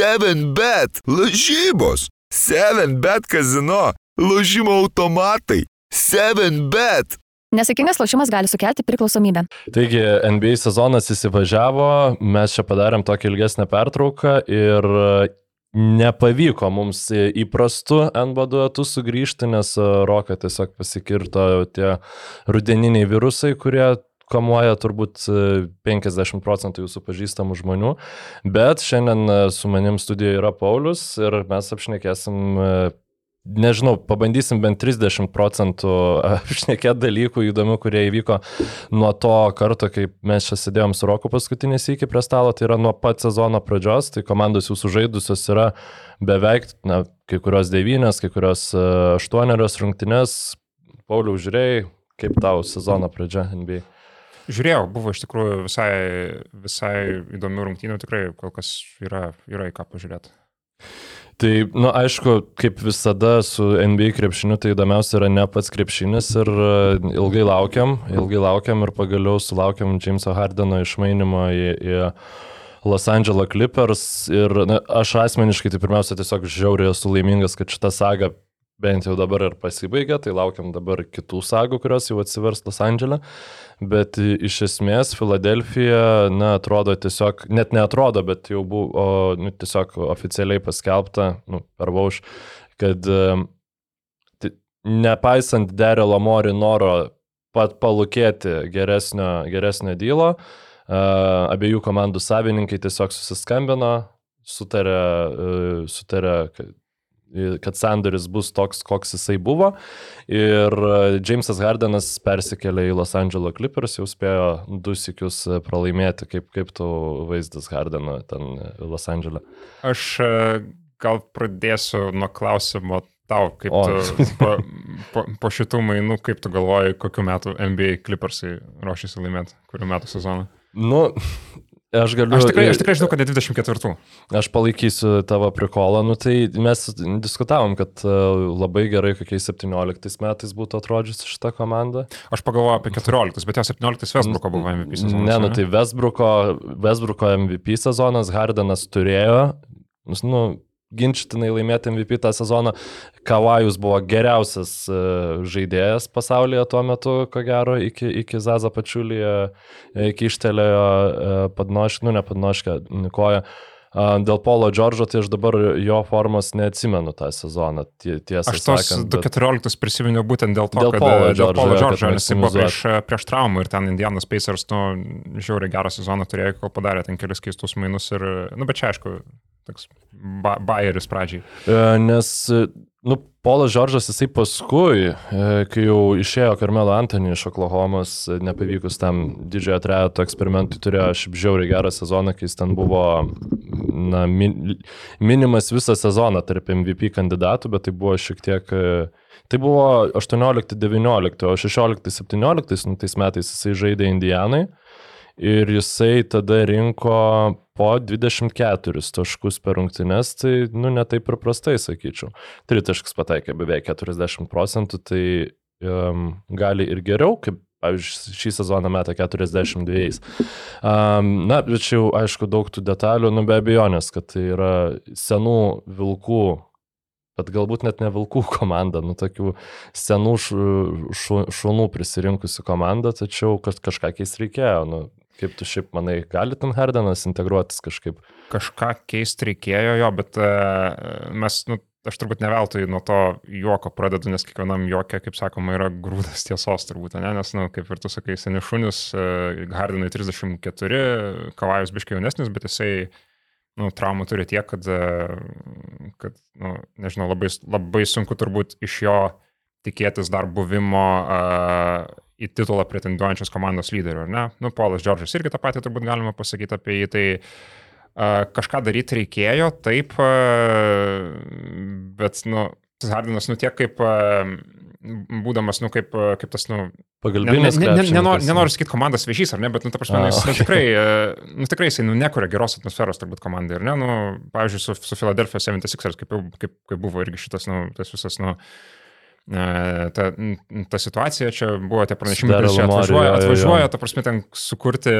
7bet, lažybos, 7bet kazino, lažymo automatai, 7bet. Nesėkmingas lošimas gali sukelti priklausomybę. Taigi NBA sezonas įsivažiavo, mes čia padarėm tokią ilgesnę pertrauką ir nepavyko mums įprastų NBA duetų sugrįžti, nes Roka tiesiog pasikirto tie rudeniniai virusai, kurie kamuoja turbūt 50 procentų jūsų pažįstamų žmonių, bet šiandien su manim studijoje yra Paulius ir mes apšnekėsim nežinau, pabandysim bent 30 procentų šnekėti dalykų įdomių, kurie įvyko nuo to karto, kai mes čia sėdėjom su Roku paskutinį sįkį prie stalo, tai yra nuo pat sezono pradžios, tai komandos jau sužaidusios yra beveik, na, kai kurios devynės, kai kurios e, aštuonerios rungtynės. Pauliau, žiūrėjai, kaip tau sezono pradžia NBA? Žiūrėjau, buvo iš tikrųjų visai, visai įdomių rungtynių, tikrai kol kas yra, yra į ką pažiūrėti. Tai, na, nu, aišku, kaip visada su NBA krepšiniu, tai įdomiausia yra ne pats krepšinis ir e, ilgai laukiam, ilgai laukiam ir pagaliau sulaukiam Jameso Hardeno išmainimo į, į Los Angeles Clippers ir na, aš asmeniškai tai pirmiausia tiesiog žiauriai esu laimingas, kad šita saga bent jau dabar ir pasibaigė, tai laukiam dabar kitų sagų, kurios jau atsivers Los Andželė. Bet iš esmės Filadelfija, na, atrodo tiesiog, net neatrodo, bet jau buvo nu, tiesiog oficialiai paskelbta, nu, per Vauš, kad nepaisant Derelo Mori noro pat palūkėti geresnio, geresnio dylo, abiejų komandų savininkai tiesiog susiskambino, sutarė, uh, sutarė kad sandoris bus toks, koks jisai buvo. Ir e, Jamesas Hardenas persikėlė į Los Angeles Clippers, jau spėjo du sikius e, pralaimėti. Kaip, kaip tu vaizdas Hardeno ten e, Los Angeles? Aš gal pradėsiu nuo klausimo tau, kaip o. tu po, po, po šitų mainų, kaip tu galvoji, kokiu metu NBA Clippersai ruošiasi laimėti, kuriuo metu sezoną? Nu, Aš galiu. Aš tikrai, aš tikrai žinau, kad ne 24. Aš palaikysiu tavo prikolą. Nu, tai mes diskutavom, kad e, labai gerai kokiais 17 metais būtų atrodžiusi šita komanda. Aš pagalvojau apie 14, bet jau 17 Westbrooko buvo MVP sezonas. Ne, nu tai Westbrooko, Westbrooko MVP sezonas Hardenas turėjo. Nu, ginčytinai laimėti MVP tą sezoną. Kavajus buvo geriausias e, žaidėjas pasaulyje tuo metu, ko gero, iki, iki Zaza Pačiulyje, iki ištelėjo e, padnošką, nu ne padnošką, koją. Dėl Polo Džordžo, tai aš dabar jo formos neatsimenu tą sezoną, tiesą aš tos sakant. Aš 2014 bet... prisiminiau būtent dėl to, dėl kad Polo Džordžo, dėl Polo Džordžo nes jis buvo prieš, prieš traumą ir ten Indianas Pacers, nu, žiauriai gerą sezoną turėjo, kol padarė ten kelius keistus mainus ir, nu, bet čia aišku, toks ba bairis pradžiai. E, nes Nu, Polas Žoržas, jisai paskui, e, kai jau išėjo Karmelo Antony iš Oklahomos, e, nepavykus tam didžiojo trejato eksperimentui, turėjo šiaip žiauriai gerą sezoną, kai jis ten buvo na, min, minimas visą sezoną tarp MVP kandidatų, bet tai buvo šiek tiek... E, tai buvo 18-19, o 16-17 nu, tais metais jisai žaidė Indijanai ir jisai tada rinko po 24 taškus per rungtynes, tai, nu, netaip ir prastai, sakyčiau. 3 taškus pataikė beveik 40 procentų, tai um, gali ir geriau, kaip pavyzdžiui, šį sezoną metą 42. Um, na, bet čia jau, aišku, daug tų detalių, nu, be abejonės, kad tai yra senų vilkų bet galbūt net ne vilkų komanda, nu tokių senų šunų prisirinkusi komanda, tačiau kažką keist reikėjo. Nu, Kaip tu šiaip manai, gali ten Hardenas integruotis kažkaip? Kažką keisti reikėjo jo, bet uh, mes, nu, aš turbūt neveltui nuo to juoko pradedu, nes kiekvienam juokė, kaip sakoma, yra grūdas tiesos turbūt, ne? nes, na, nu, kaip ir tu sakai, seni šunis, uh, Hardenai 34, Kavajus biškai jaunesnis, bet jisai, nu, traumų turi tiek, kad, uh, kad nu, nežinau, labai, labai sunku turbūt iš jo tikėtis dar buvimo uh, į titulą pretenduojančios komandos lyderių, ar ne? Nu, Polas Džordžas irgi tą patį turbūt galima pasakyti apie jį, tai uh, kažką daryti reikėjo, taip, uh, bet, nu, Hardinas, nu, tiek kaip uh, būdamas, nu, kaip, kaip tas, nu, pagalbinis. Ne, ne, ne, nenor, nenoriu sakyti komandos viešys, ar ne, bet, nu, ta prasme, jis nu, tikrai, nu, tikrai jisai, nu, nekuria geros atmosferos turbūt komandai, ar ne, nu, pavyzdžiui, su, su Philadelphia 76ers, kaip, kaip, kaip buvo irgi šitas, nu, tas visas, nu, e, ta, ta situacija, čia buvo tie pranešimai, kad čia atvažiuoja, atvažiuoja, ta prasme, ten sukurti,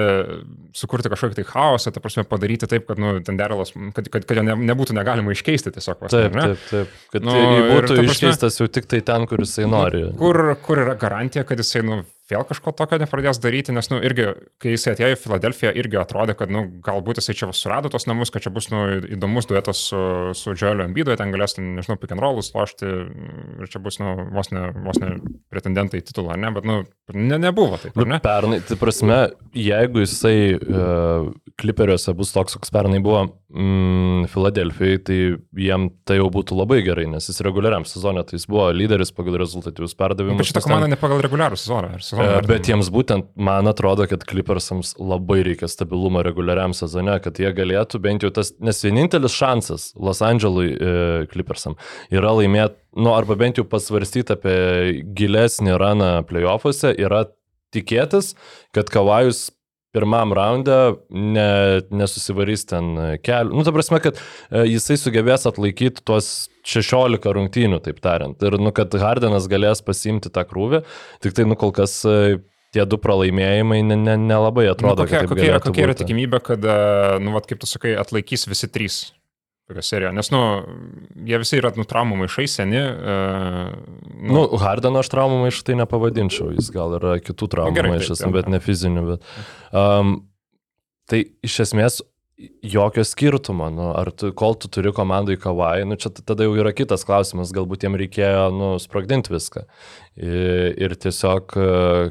sukurti kažkokį tai chaosą, ta prasme, padaryti taip, kad, nu, ten deralas, kad, kad, kad jo ne, nebūtų negalima iškeisti tiesiog. Vos, Taip, taip, taip. Kad Nu, nu, ir būtų ta prasme- iškeistas jau tik tai ten, kur jisai nori. Kur, kur yra garantija, kad jisai, nu, vėl kažko tokio nepradės daryti, nes, nu, irgi, kai jisai atėjo į Filadelfiją, irgi atrodė, kad, nu, galbūt jisai čia surado tos namus, kad čia bus, nu, įdomus duetas su, su Joeliu Embidu, ten galės, ten, nežinau, pick and rollus lošti ir čia bus, nu, vos ne, vos ne pretendentai į titulą, ne, bet, nu, ne, nebuvo taip, Nu, ne? pernai, tai prasme, jeigu jisai uh, kliperiuose bus toks, koks pernai buvo mm, Filadelfijai, tai jiem tai jau būtų labai gerai, nes jis reguliariam sezonė, tai jis buvo lyderis pagal rezultatyvius perdavimus. Bet šitą jis ten- komandą ne pagal reguliarų sezoną. ar sezoną Vertinimą. Bet jiems būtent, man atrodo, kad Clippersams labai reikia stabilumo reguliariam sezone, kad jie galėtų bent jau tas, nes vienintelis šansas Los Andželui e, Clippersam yra laimėti, nu arba bent jau pasvarstyti apie gilesnį raną playoffuose, yra tikėtis, kad Kavajus pirmam raunde ne, nesusivarys ten kelių. Nu, ta prasme, kad e, jisai sugebės atlaikyti tuos 16 rungtynių, taip tariant. Ir, nu, kad Hardenas galės pasimti tą krūvį. Tik tai, nu, kol kas e, tie du pralaimėjimai nelabai ne, nelabai Nu, atrodo. kokia, taip kokia, yra, galėtų kokia yra tikimybė, kad, e, nu, vat, kaip tu sakai, atlaikys visi trys tokią seriją? Nes, nu, jie visi yra, nu, traumų maišai seni. Uh, Nu, Hardeno aš traumų maišų tai nepavadinčiau, jis gal yra kitų traumų gerai, maišas, bet ne fizinių. Bet, um, tai iš esmės jokio skirtumo, nu, ar tu, kol tu turi komandai kavai, nu, čia tada jau yra kitas klausimas, galbūt jiem reikėjo nu, sprogdinti viską ir, ir tiesiog e,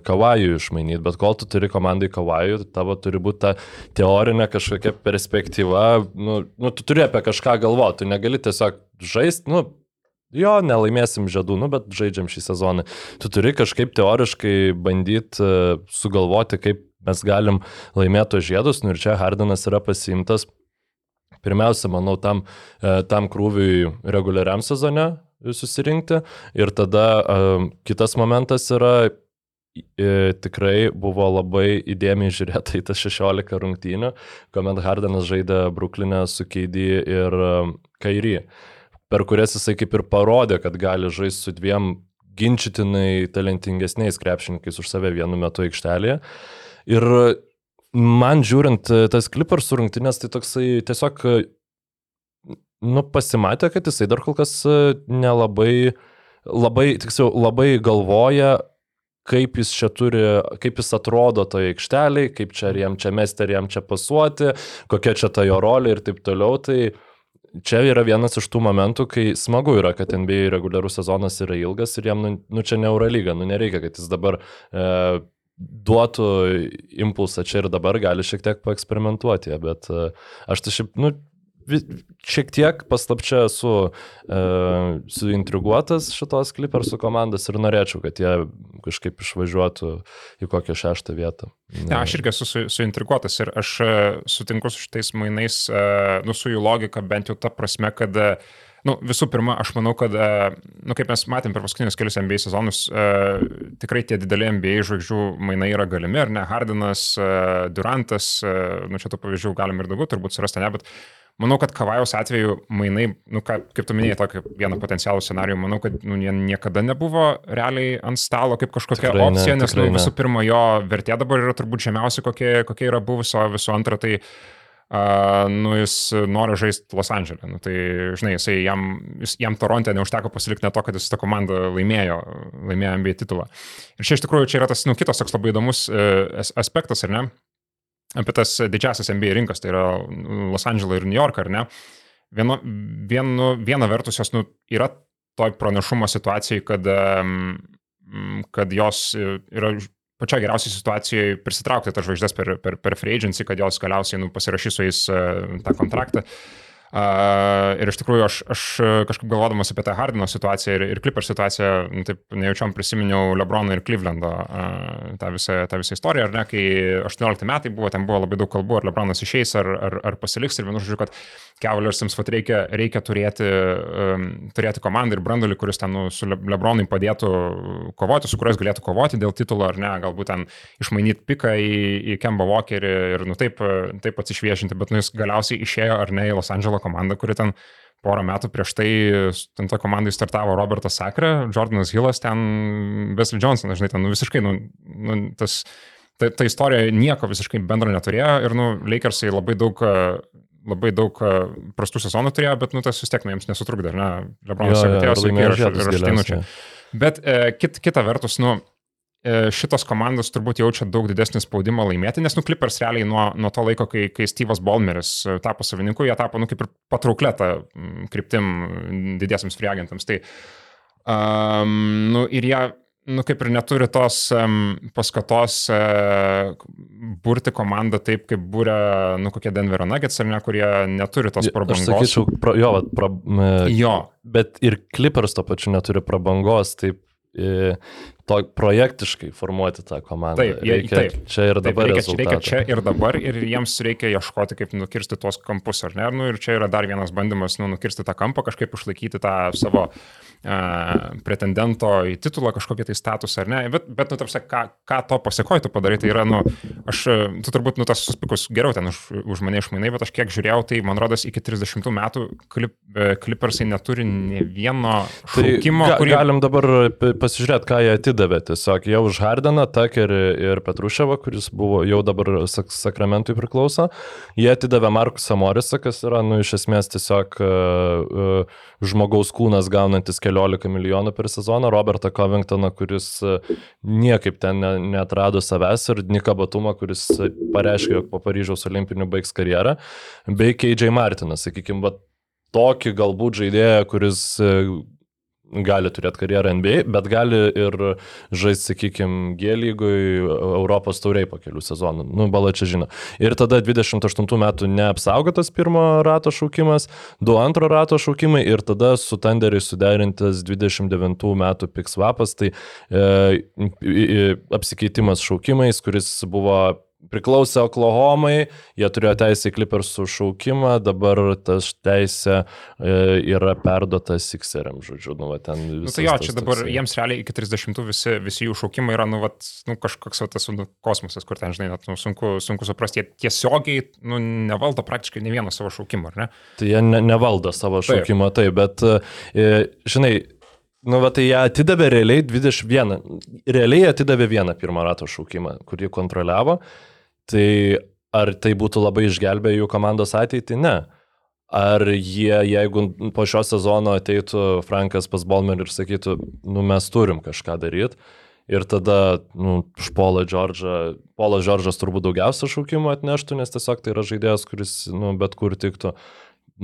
kavajų išmainyti, bet kol tu turi komandai kavajų, tai tavo turi būti ta teorinė kažkokia perspektyva, nu, nu, tu turi apie kažką galvoti, tu negali tiesiog žaisti, nu, jo, nelaimėsim žiedų, nu, bet žaidžiam šį sezoną. Tu turi kažkaip teoriškai bandyti uh, sugalvoti, kaip mes galim laimėti tos žiedus, nu ir čia Hardinas yra pasimtas. Pirmiausia, manau, tam, e, tam krūviui reguliariam sezone susirinkti. Ir tada um, kitas momentas yra, e, tikrai buvo labai įdėmiai žiūrėta į tas 16 rungtynių, kuomet Hardinas žaidė Bruklinę su Keidį ir Kairį, per kurias jisai kaip ir parodė, kad gali žaisti su dviem ginčytinai talentingesniais krepšininkais už save vienu metu aikštelėje. Ir man žiūrint e, tas klipars rungtynės, tai toksai tiesiog, e, nu, pasimatė, kad jisai dar kol kas e, nelabai, labai, tiksliau, labai galvoja, kaip jis čia turi, kaip jis atrodo toje aikšteliai, kaip čia ar jam čia mesti, ar jam čia pasuoti, kokia čia ta jo rolė ir taip toliau. Tai čia yra vienas iš tų momentų, kai smagu yra, kad NBA reguliarus sezonas yra ilgas ir jam, nu, nu čia ne Eurolyga, nu nereikia, kad jis dabar e, duotų impulsą čia ir dabar, gali šiek tiek paeksperimentuoti, bet e, aš tai šiaip, nu, šiek tiek paslapčia esu e, suintriguotas šitos klipersų komandos ir norėčiau, kad jie kažkaip išvažiuotų į kokią šeštą vietą. Ne, aš irgi esu su, suintriguotas ir aš e, sutinku su šitais mainais, e, nu, su jų logika bent jau ta prasme, kad e, Nu, visų pirma, aš manau, kad, e, nu, kaip mes matėm per paskutinius kelius NBA sezonus, e, tikrai tie dideli NBA žvaigždžių mainai yra galimi, ar ne? Hardinas, e, Durantas, e, nu, čia tų pavyzdžių galim ir daugiau turbūt surasti, ne, bet manau, kad Kavajaus atveju mainai, nu, ką, kaip tu minėjai, tokį vieną potencialų scenarijų, manau, kad nu, jie niekada nebuvo realiai ant stalo kaip kažkokia Tikrai ne, opcija, nes tikrai nu, ne. visų pirma, jo vertė dabar yra turbūt žemiausia, kokia, kokia yra buvusio, visų antra, tai Uh, nu, jis nori žaisti Los Andželė. Nu, tai, žinai, jisai jam, jis, jam Toronte neužteko pasilikti ne to, kad jis tą komandą laimėjo, laimėjo NBA titulą. Ir čia iš tikrųjų čia yra tas, nu, kitas toks labai įdomus as- aspektas, ar ne? Apie tas didžiasias NBA rinkas, tai yra Los Andželą ir New Yorką, ar ne? Vieno, vienu, viena vertus jos, nu, yra toj pranašumo situacijai, kad, kad jos e, yra pačioje geriausioje situacijoje prisitraukti tas žvaigždės per, per, per free agency, kad jos galiausiai nu, pasirašys su jais uh, tą kontraktą. Uh, ir iš tikrųjų aš, aš kažkaip galvodamas apie tą Hardino situaciją ir, ir Clipper situaciją, nu, taip nejaučiam prisiminiau Lebrono ir Clevelando tą, visą, tą visą istoriją, ar ne, kai 18 metai buvo, ten buvo labai daug kalbų, ar Lebronas išeis, ar, ar, ar pasiliks ir vienu žodžiu, kad Cavaliarsams vat, reikia, reikia turėti, um, turėti komandą ir brandolį, kuris ten nu, su Le- Lebronui padėtų kovoti, su kuriais galėtų kovoti dėl titulo, ar ne, galbūt ten išmainyti piką į, į Kemba Walkerį ir nu, taip, taip atsišviešinti, bet nu, jis galiausiai išėjo ar ne į Los Andželo komandą, kuri ten porą metų prieš tai ten to komandai startavo Robertas Sakre, Jordanas Hillas, ten Wesley Johnson, žinai, ten nu, visiškai, nu, nu, tas, ta, ta istorija nieko visiškai bendro neturėjo ir, nu, Lakersai labai daug labai daug prastų sezonų turėjo, bet, nu, tas vis tiek, nu, jiems nesutrukdė, ne? Lebronas atėjo, aš ateinu čia. Bet e, kit, kita vertus, nu, šitos komandos turbūt jaučia daug didesnį spaudimą laimėti, nes nuklippers realiai nuo, nuo to laiko, kai, kai Steve'as Bolmeris e, tapo savininku, jie tapo, nu, kaip ir patrauklė tą kryptim didiesiams friagentams. Tai, um, nu, ir jie, nu, kaip ir neturi tos um, paskatos uh, burti komandą taip, kaip būrė, nu, kokie Denverio Nuggets ar ne, kurie neturi tos prabangos. Aš sakyčiau, pra, jo, pra, jo. Bet ir Clippers to pačiu neturi prabangos, taip to projektiškai formuoti tą komandą. Taip, jie, reikia taip, čia ir dabar. Taip, reikia, reikia čia ir dabar ir jiems reikia ieškoti, kaip nukirsti tuos kampus, ar ne? Nu, ir čia yra dar vienas bandymas nu, nukirsti tą kampą, kažkaip išlaikyti tą savo pretendento į titulą kažkokį tai statusą, ar ne? Bet, bet nu, tarsi, ką, ką to pasiekoji tu padarai, tai yra, nu, aš, tu turbūt, nu, tas suspikus geriau ten už, už mane išmainai, bet aš kiek žiūrėjau, tai man rodos iki 30 metų klip, klipersai neturi ne vieno tai šaukimo. Tai, ga, kurį... Galim dabar pasižiūrėti, ką jie atidavė atidavė tiesiog jau už Hardeną, Tuckerį ir Petruševą, kuris buvo jau dabar sak Sakramentui priklauso. Jie atidavė Markusą Morisą, kas yra, nu, iš esmės tiesiog uh, uh, žmogaus kūnas gaunantis 14 milijonų per sezoną, Robertą Covingtoną, kuris uh, niekaip ten ne, neatrado savęs ir Nika Batumą, kuris pareiškė, jog po Paryžiaus olimpinių baigs karjerą, bei KJ Martinas, sakykime, tokį galbūt žaidėją, kuris gali turėti karjerą NBA, bet gali ir žaisti, sakykime, G lygui Europos tauriai po kelių sezonų. Nu, bala čia žino. Ir tada 28 metų neapsaugotas pirmo rato šaukimas, du antro rato šaukimai ir tada su Tanderiai suderintas 29 metų piksvapas, tai e, apsikeitimas šaukimais, kuris buvo priklausė Oklahomai, jie turėjo teisę į Clippersų šaukimą, dabar tas teisė e, yra perduota Sixeriam, žodžiu, nu, va, ten viskas. Nu, tai jo, čia dabar toksai. jiems realiai iki 30 visi, visi jų šaukimai yra, nu, va, nu kažkoks va, tas nu, kosmosas, kur ten, žinai, net, nu, sunku, sunku suprasti, jie tiesiogiai, nu, nevaldo praktiškai ne vieno savo šaukimo, ar ne? Tai jie ne, nevaldo savo šaukimo, taip, taip bet, e, žinai, Nu, va tai jie atidavė realiai 21, realiai atidavė vieną pirmą rato šaukimą, kurį kontroliavo. Tai ar tai būtų labai išgelbėję jų komandos ateitį? Ne. Ar jie, jeigu po šio sezono ateitų Frankas pas Bolmer ir sakytų, nu mes turim kažką daryti, ir tada, nu, iš Polo Džordžą, Polas Džordžas turbūt daugiausia šaukimų atneštų, nes tiesiog tai yra žaidėjas, kuris, nu, bet kur tiktų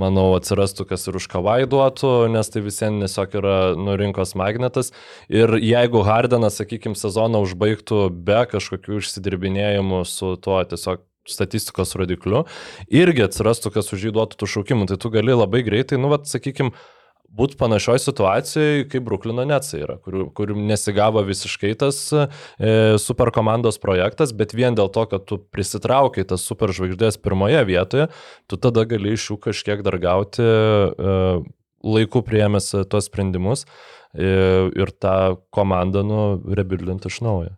manau, atsirastų kas ir už kavai duotų, nes tai visiems tiesiog yra nu, rinkos magnetas. Ir jeigu Hardenas, sakykime, sezoną užbaigtų be kažkokių išsidirbinėjimų su tuo tiesiog statistikos rodikliu, irgi atsirastų kas už jį duotų tų šaukimų, tai tu gali labai greitai, nu, vat, sakykime, būti panašioj situacijai, kaip Bruklino Netsai yra, kur, kur nesigavo visiškai tas e, super komandos projektas, bet vien dėl to, kad tu prisitraukai tas super žvaigždės pirmoje vietoje, tu tada gali iš jų kažkiek dar gauti e, laiku priemęs tuos sprendimus e, ir tą komandą nu, rebuildinti iš naujo.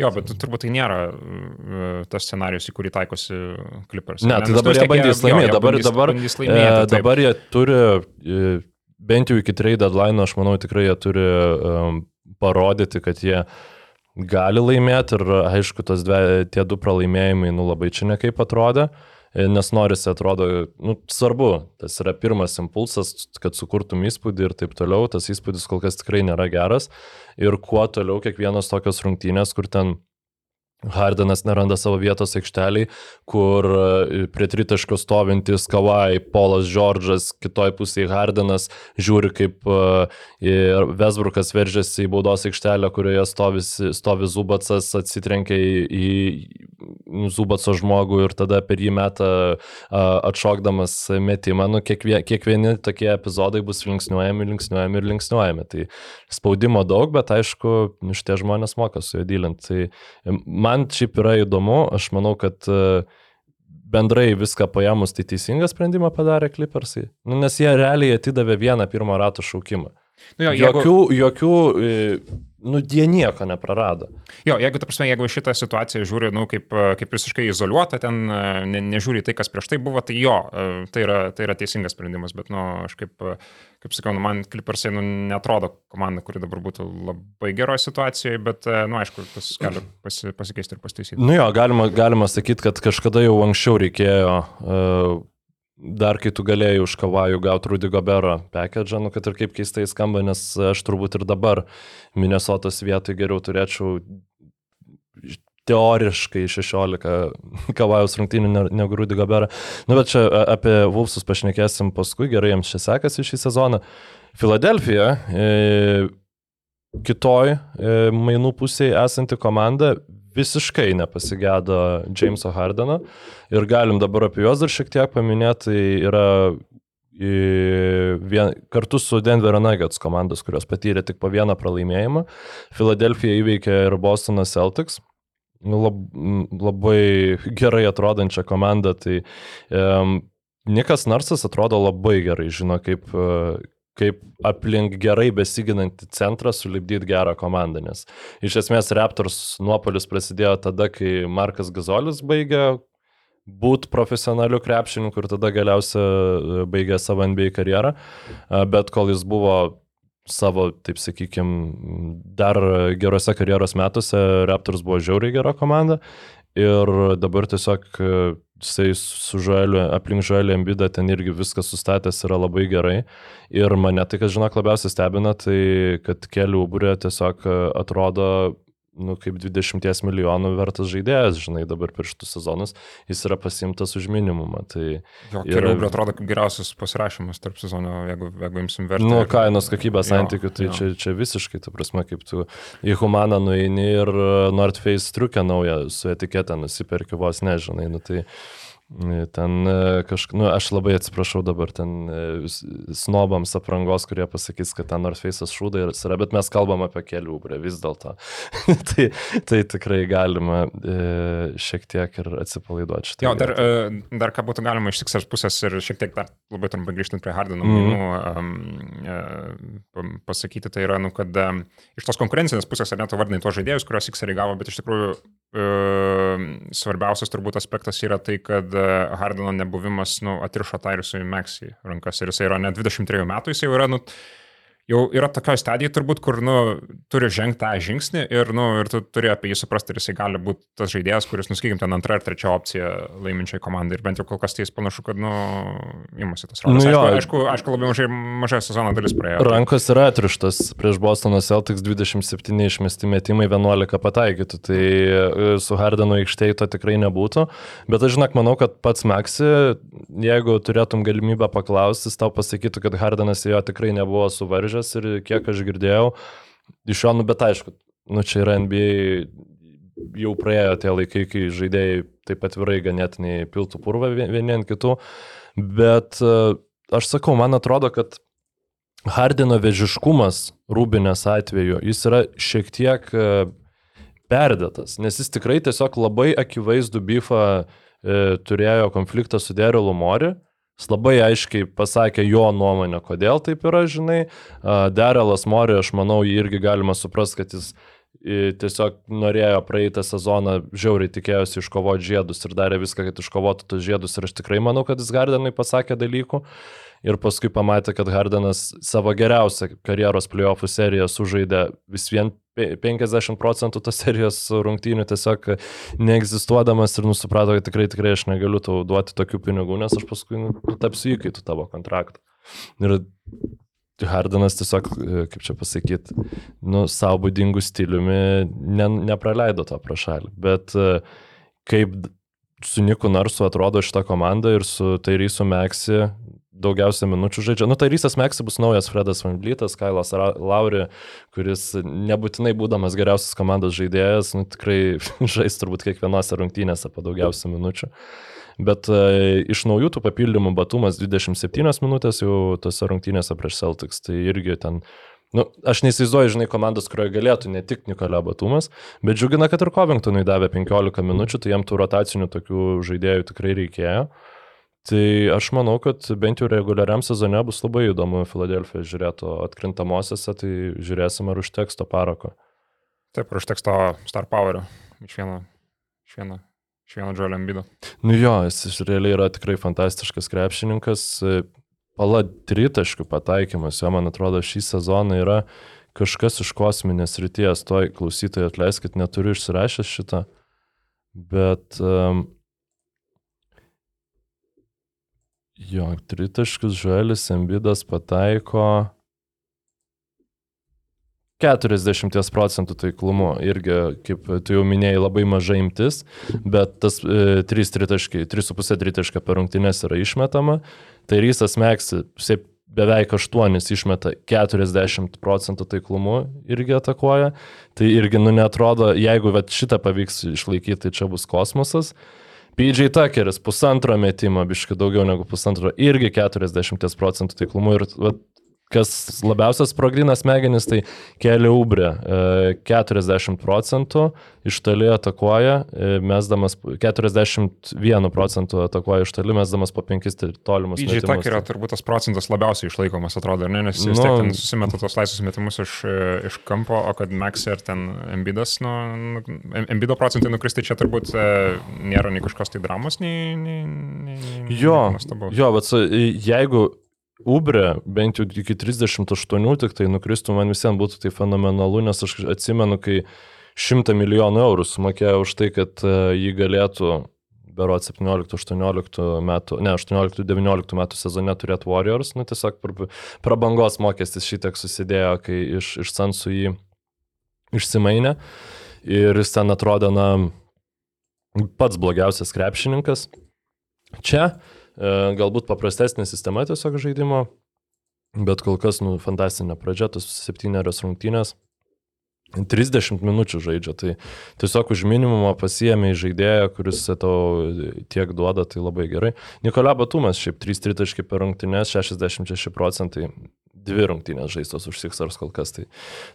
Jo, bet turbūt tai nėra uh, tas scenarius, į kurį taikosi Clippers. Ne, tai dabar jie bandys laimėti, dabar, dabar, laimėti, dabar jie turi bent jau iki trade deadline, aš manau, tikrai jie turi um, parodyti, kad jie gali laimėti ir aišku, tos dve, tie du pralaimėjimai, nu labai čia nekaip atrodė, nes norisi atrodo, nu svarbu, tas yra pirmas impulsas, kad sukurtum įspūdį ir taip toliau, tas įspūdis kol kas tikrai nėra geras. Ir kuo toliau kiekvienos tokios rungtynės, kur ten Hardenas neranda savo vietos aikšteliai, kur e, prie tritaško stovintis Kawai, Polas Džordžas, kitoj pusėje Hardenas žiūri, kaip Vesbrukas e, veržiasi į baudos aikštelę, kurioje stovi, stovi Zubacas, atsitrenkia į, į Zubaco žmogų ir tada per jį metą atšokdamas metimą. Nu, kiekvie, kiekvieni tokie epizodai bus linksniuojami, linksniuojami ir linksniuojami. Tai spaudimo daug, bet aišku, šitie žmonės moka su juo dylinti. Tai man šiaip yra įdomu, aš manau, kad e, bendrai viską paėmus, tai teisingą sprendimą padarė Clippersai. Nu, nes jie realiai atidavė vieną pirmo rato šaukimą. Nu, jo, jeigu, Jokių, jokių, e, nu, jie nieko neprarado. jo, jeigu, ta prasme, jeigu šitą situaciją žiūri, nu, kaip, e, kaip visiškai izoliuota, ten e, ne, nežiūri tai, kas prieš tai buvo, tai jo, e, tai yra, tai yra teisingas sprendimas, bet, nu, aš kaip, kaip sakau, nu, man Clippersai, nu, netrodo komanda, kuri dabar būtų labai geroje situacijoje, bet, nu, aišku, tas gali pasi, pasikeisti ir pastaisyti. Nu jo, galima, galima sakyti, kad kažkada jau anksčiau reikėjo, uh, dar kai tu galėjai už kavajų gauti Rudy Gobero package, nu kad ir kaip keistai skamba, nes aš turbūt ir dabar Minnesotos vietoj geriau turėčiau teoriškai 16 kavajus rungtynių ne- negu Rudy Gobero. Nu bet čia apie Vulfsus pašnekėsim paskui, gerai jiems čia sekasi šį sezoną. Filadelfija, e, kitoj e, mainų pusėje esanti komanda visiškai nepasigėdo Jameso Hardeno ir galim dabar apie juos dar šiek tiek paminėti, tai yra vien, kartu su Denverio Nuggets komandos, kurios patyrė tik po vieną pralaimėjimą. Filadelfija įveikė ir Bostono Celtics. Nu, Lab, labai gerai atrodančią komandą, tai um, Nikas Narsas atrodo labai gerai, žino, kaip, kaip aplink gerai besiginantį centrą sulibdyti gerą komandą, nes iš esmės Raptors nuopolis prasidėjo tada, kai Markas Gazolis baigė būti profesionaliu krepšininku ir tada galiausia e, baigė savo NBA karjerą, E, bet kol jis buvo savo, taip sakykime, dar gerose karjeros metuose, Raptors buvo žiauriai gera komanda ir dabar tiesiog e, jisai su Žueliu, aplink Žuelį Embidą ten irgi viskas sustatęs yra labai gerai. Ir mane tai, kas žinok, labiausiai stebina, tai kad kelių būrė tiesiog e, atrodo nu, kaip 20 milijonų vertas žaidėjas, žinai, dabar per šitus sezonus jis yra pasimtas už minimumą. Tai, Jo, yra- Keliubrė atrodo kaip geriausias pasirašymas tarp sezono, jeigu, jeigu imsim vertę. nu, kainos kokybės santykių, tai jo. čia, čia visiškai, ta prasme, kaip tu į Humaną nueini ir e, North Face triukę naują su etiketė nusipirki vos nežinai, nu tai ten kažkaip, nu aš labai atsiprašau dabar ten e, snobams aprangos, kurie pasakys, kad ten North Face'as šūdai yra, bet mes kalbam apie kelių, bre, vis dėlto. tai, tai tikrai galima e, šiek tiek ir atsipalaiduoti. Jo, dar, e, dar ką būtų galima iš Sixers pusės ir šiek tiek dar labai trumpai grįžtant prie Hardino mainų um, uh, pasakyti, tai yra, nu, kad iš tos konkurencinės pusės ar net vardinai tos žaidėjus, kuriuos Sixeriai gavo, bet iš tikrųjų svarbiausias turbūt aspektas yra tai, kad Hardino nebuvimas nu, atrišo Tyrisui Maxi rankas ir jis yra net 23 metų, jis jau yra, nu, jau yra tokioje stadijoje turbūt, kur, nu, turi žengti tą žingsnį ir, nu, ir tu turi apie jį suprasti, ar jisai gali būti tas žaidėjas, kuris, nuskaikim, ten antra ar trečia opcija laiminčiai komandai. Ir bent jau kol kas tai jis panašu, kad, nu, imasi tas rolės. Nu jo. aišku, aišku, aišku, labai mažai, mažai sezono dalis praėjo. Rankos yra atrištas prieš Bostono Celtics 27 išmesti metimai, 11 pataikytų. Tai e, su Hardenu aikštėje to tikrai nebūtų. Bet aš žinok, manau, kad pats Maxi, jeigu turėtum galimybę paklausti, tau pasakytų, kad Hardenas jo tikrai nebuvo suvaržęs ir kiek aš girdėjau, iš jo, nu bet aišku, nu čia yra NBA jau praėjo tie laikai, kai žaidėjai taip atvirai ganėtinai piltų purvą vien- vieni ant kitų. Bet e, aš sakau, man atrodo, kad Hardino vežiškumas Rūbinės atveju, jis yra šiek tiek e, perdėtas, nes jis tikrai tiesiog labai akivaizdų bifą e, turėjo konfliktą su Derilu Mori. Jis labai aiškiai pasakė jo nuomonę, kodėl taip yra, žinai. Derelas Mori, aš manau, jį irgi galima suprasti, kad jis tiesiog norėjo praeitą sezoną, žiauriai tikėjosi iškovoti žiedus ir darė viską, kad iškovotų tos žiedus. Ir aš tikrai manau, kad jis Gardenui pasakė dalykų. Ir paskui pamatė, kad Hardenas savo geriausią karjeros playoffų seriją sužaidė vis vien pe- 50 procentų tos serijos rungtynių tiesiog neegzistuodamas ir nusuprato, kad tikrai, tikrai aš negaliu tau duoti tokių pinigų, nes aš paskui nu, tapsiu įkaitų tavo kontraktą. Ir Hardenas tiesiog, e, kaip čia pasakyti, nu, savo būdingų stiliumi ne, nepraleido to pro šalį. Bet e, kaip su Niku Narsu atrodo šita komanda ir su Tairysu Meksi daugiausia minučių žaidžia. Nu, Tairysas Meksi bus naujas Fredas Van Vlytas, Kailas Lauri, kuris nebūtinai būdamas geriausias komandos žaidėjas, nu, tikrai žais turbūt kiekvienose rungtynėse po daugiausia minučių. Bet e, iš naujų tų papildymų Batumas 27 minutės jau tose rungtynėse prieš Celtics, tai irgi ten Nu, aš neįsivaizduoju, žinai, komandos, kurioje galėtų ne tik Nikolio Batumas, bet džiugina, kad ir Covingtonui davė 15 minučių, tai jam tų rotacinių tokių žaidėjų tikrai reikėjo. Tai aš manau, kad bent jau reguliariam sezone bus labai įdomu Filadelfija žiūrėti, o atkrintamosiose tai žiūrėsim ar užteks to parako. Taip, ir užteks to Star Powerio iš vieno, iš vieno, iš vieno Joelio Embido. Nu jo, jis realiai yra tikrai fantastiškas krepšininkas. Pala tritaškių pataikymas, jo man atrodo šį sezoną yra kažkas iš kosminės ryties, toj klausytojai atleiskit, neturiu išsirašęs šitą, bet um, jo, tritaškius Žuelis Embidas pataiko 40 procentų taiklumu irgi, kaip tu jau minėjai, labai maža imtis, bet tas e, 3 tritaškai, 3,5 tritaškai per rungtynės yra išmetama. Tai Rysas Meksi beveik 8 išmeta 40 procentų taiklumu irgi atakuoja. Tai irgi, nu, netrodo, jeigu šitą pavyks išlaikyti, tai čia bus kosmosas. PJ Tuckeris pusantro metimo, biškai daugiau negu pusantro, irgi 40 procentų taiklumu. Ir vat, kas labiausiai sprogdina smegenis, tai keli ubrė. 40 procentų iš toli atakuoja, e, mesdamas 41 procentų atakuoja iš toli, mesdamas po 5 tolimus. Didžiai tak yra turbūt tas procentas labiausiai išlaikomas, atrodo, ne? nes jis nu, tiek ten susimeta tos laisvus metimus iš, iš kampo, o kad Max ir ten Embidas, nu, nu Embido procentai nukristi čia turbūt e, nėra nei kažkokios tai dramos, nei... nei, nei, nei jo, jo, bet jeigu Ubre bent jau iki 38 tik tai nukristų, man visiems būtų tai fenomenalu, nes aš atsimenu, kai 100 milijonų eurų sumokėjo už tai, kad e, jį galėtų bero 17-18 metų, ne, 18-19 metų sezone turėti Warriors, nu tiesiog prabangos mokestis šitiek susidėjo, kai iš, iš Sansų jį išsimainė ir jis ten atrodė, na, pats blogiausias krepšininkas. Čia galbūt paprastesnė sistema tiesiog žaidimo, bet kol kas, nu, fantastinė pradžia, tos septynerios rungtynės. 30 minučių žaidžia, tai tiesiog už minimumą pasiemė į žaidėją, kuris tau tiek duoda, tai labai gerai. Nikola Batumas šiaip 3 tritaškai per rungtynės, 66 procentai, dvi rungtynės žaistos už Sixers kol kas, tai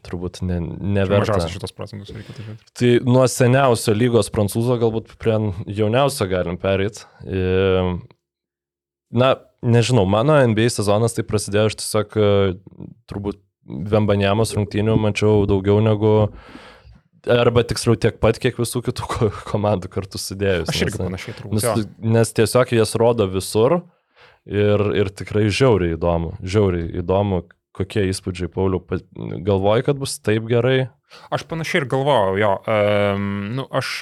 turbūt ne, neverta. Mažiausiai šitos procentus reikia tai žiūrėti. Tai nuo seniausio lygos prancūzo galbūt prie jauniausio galim perėti. Na, nežinau, mano NBA sezonas tai prasidėjo, aš tiesiog e, turbūt Vembanėmos rungtynių mačiau daugiau negu, arba tiksliau tiek pat, kiek visų kitų komandų kartu sudėjus. Aš irgi nes, panašiai turbūt. Nes, nes tiesiog jas rodo visur ir, ir tikrai žiauriai įdomu, žiauriai įdomu, kokie įspūdžiai, Pauliu, galvoji, kad bus taip gerai? Aš panašiai ir galvojau, jo. Um, nu, aš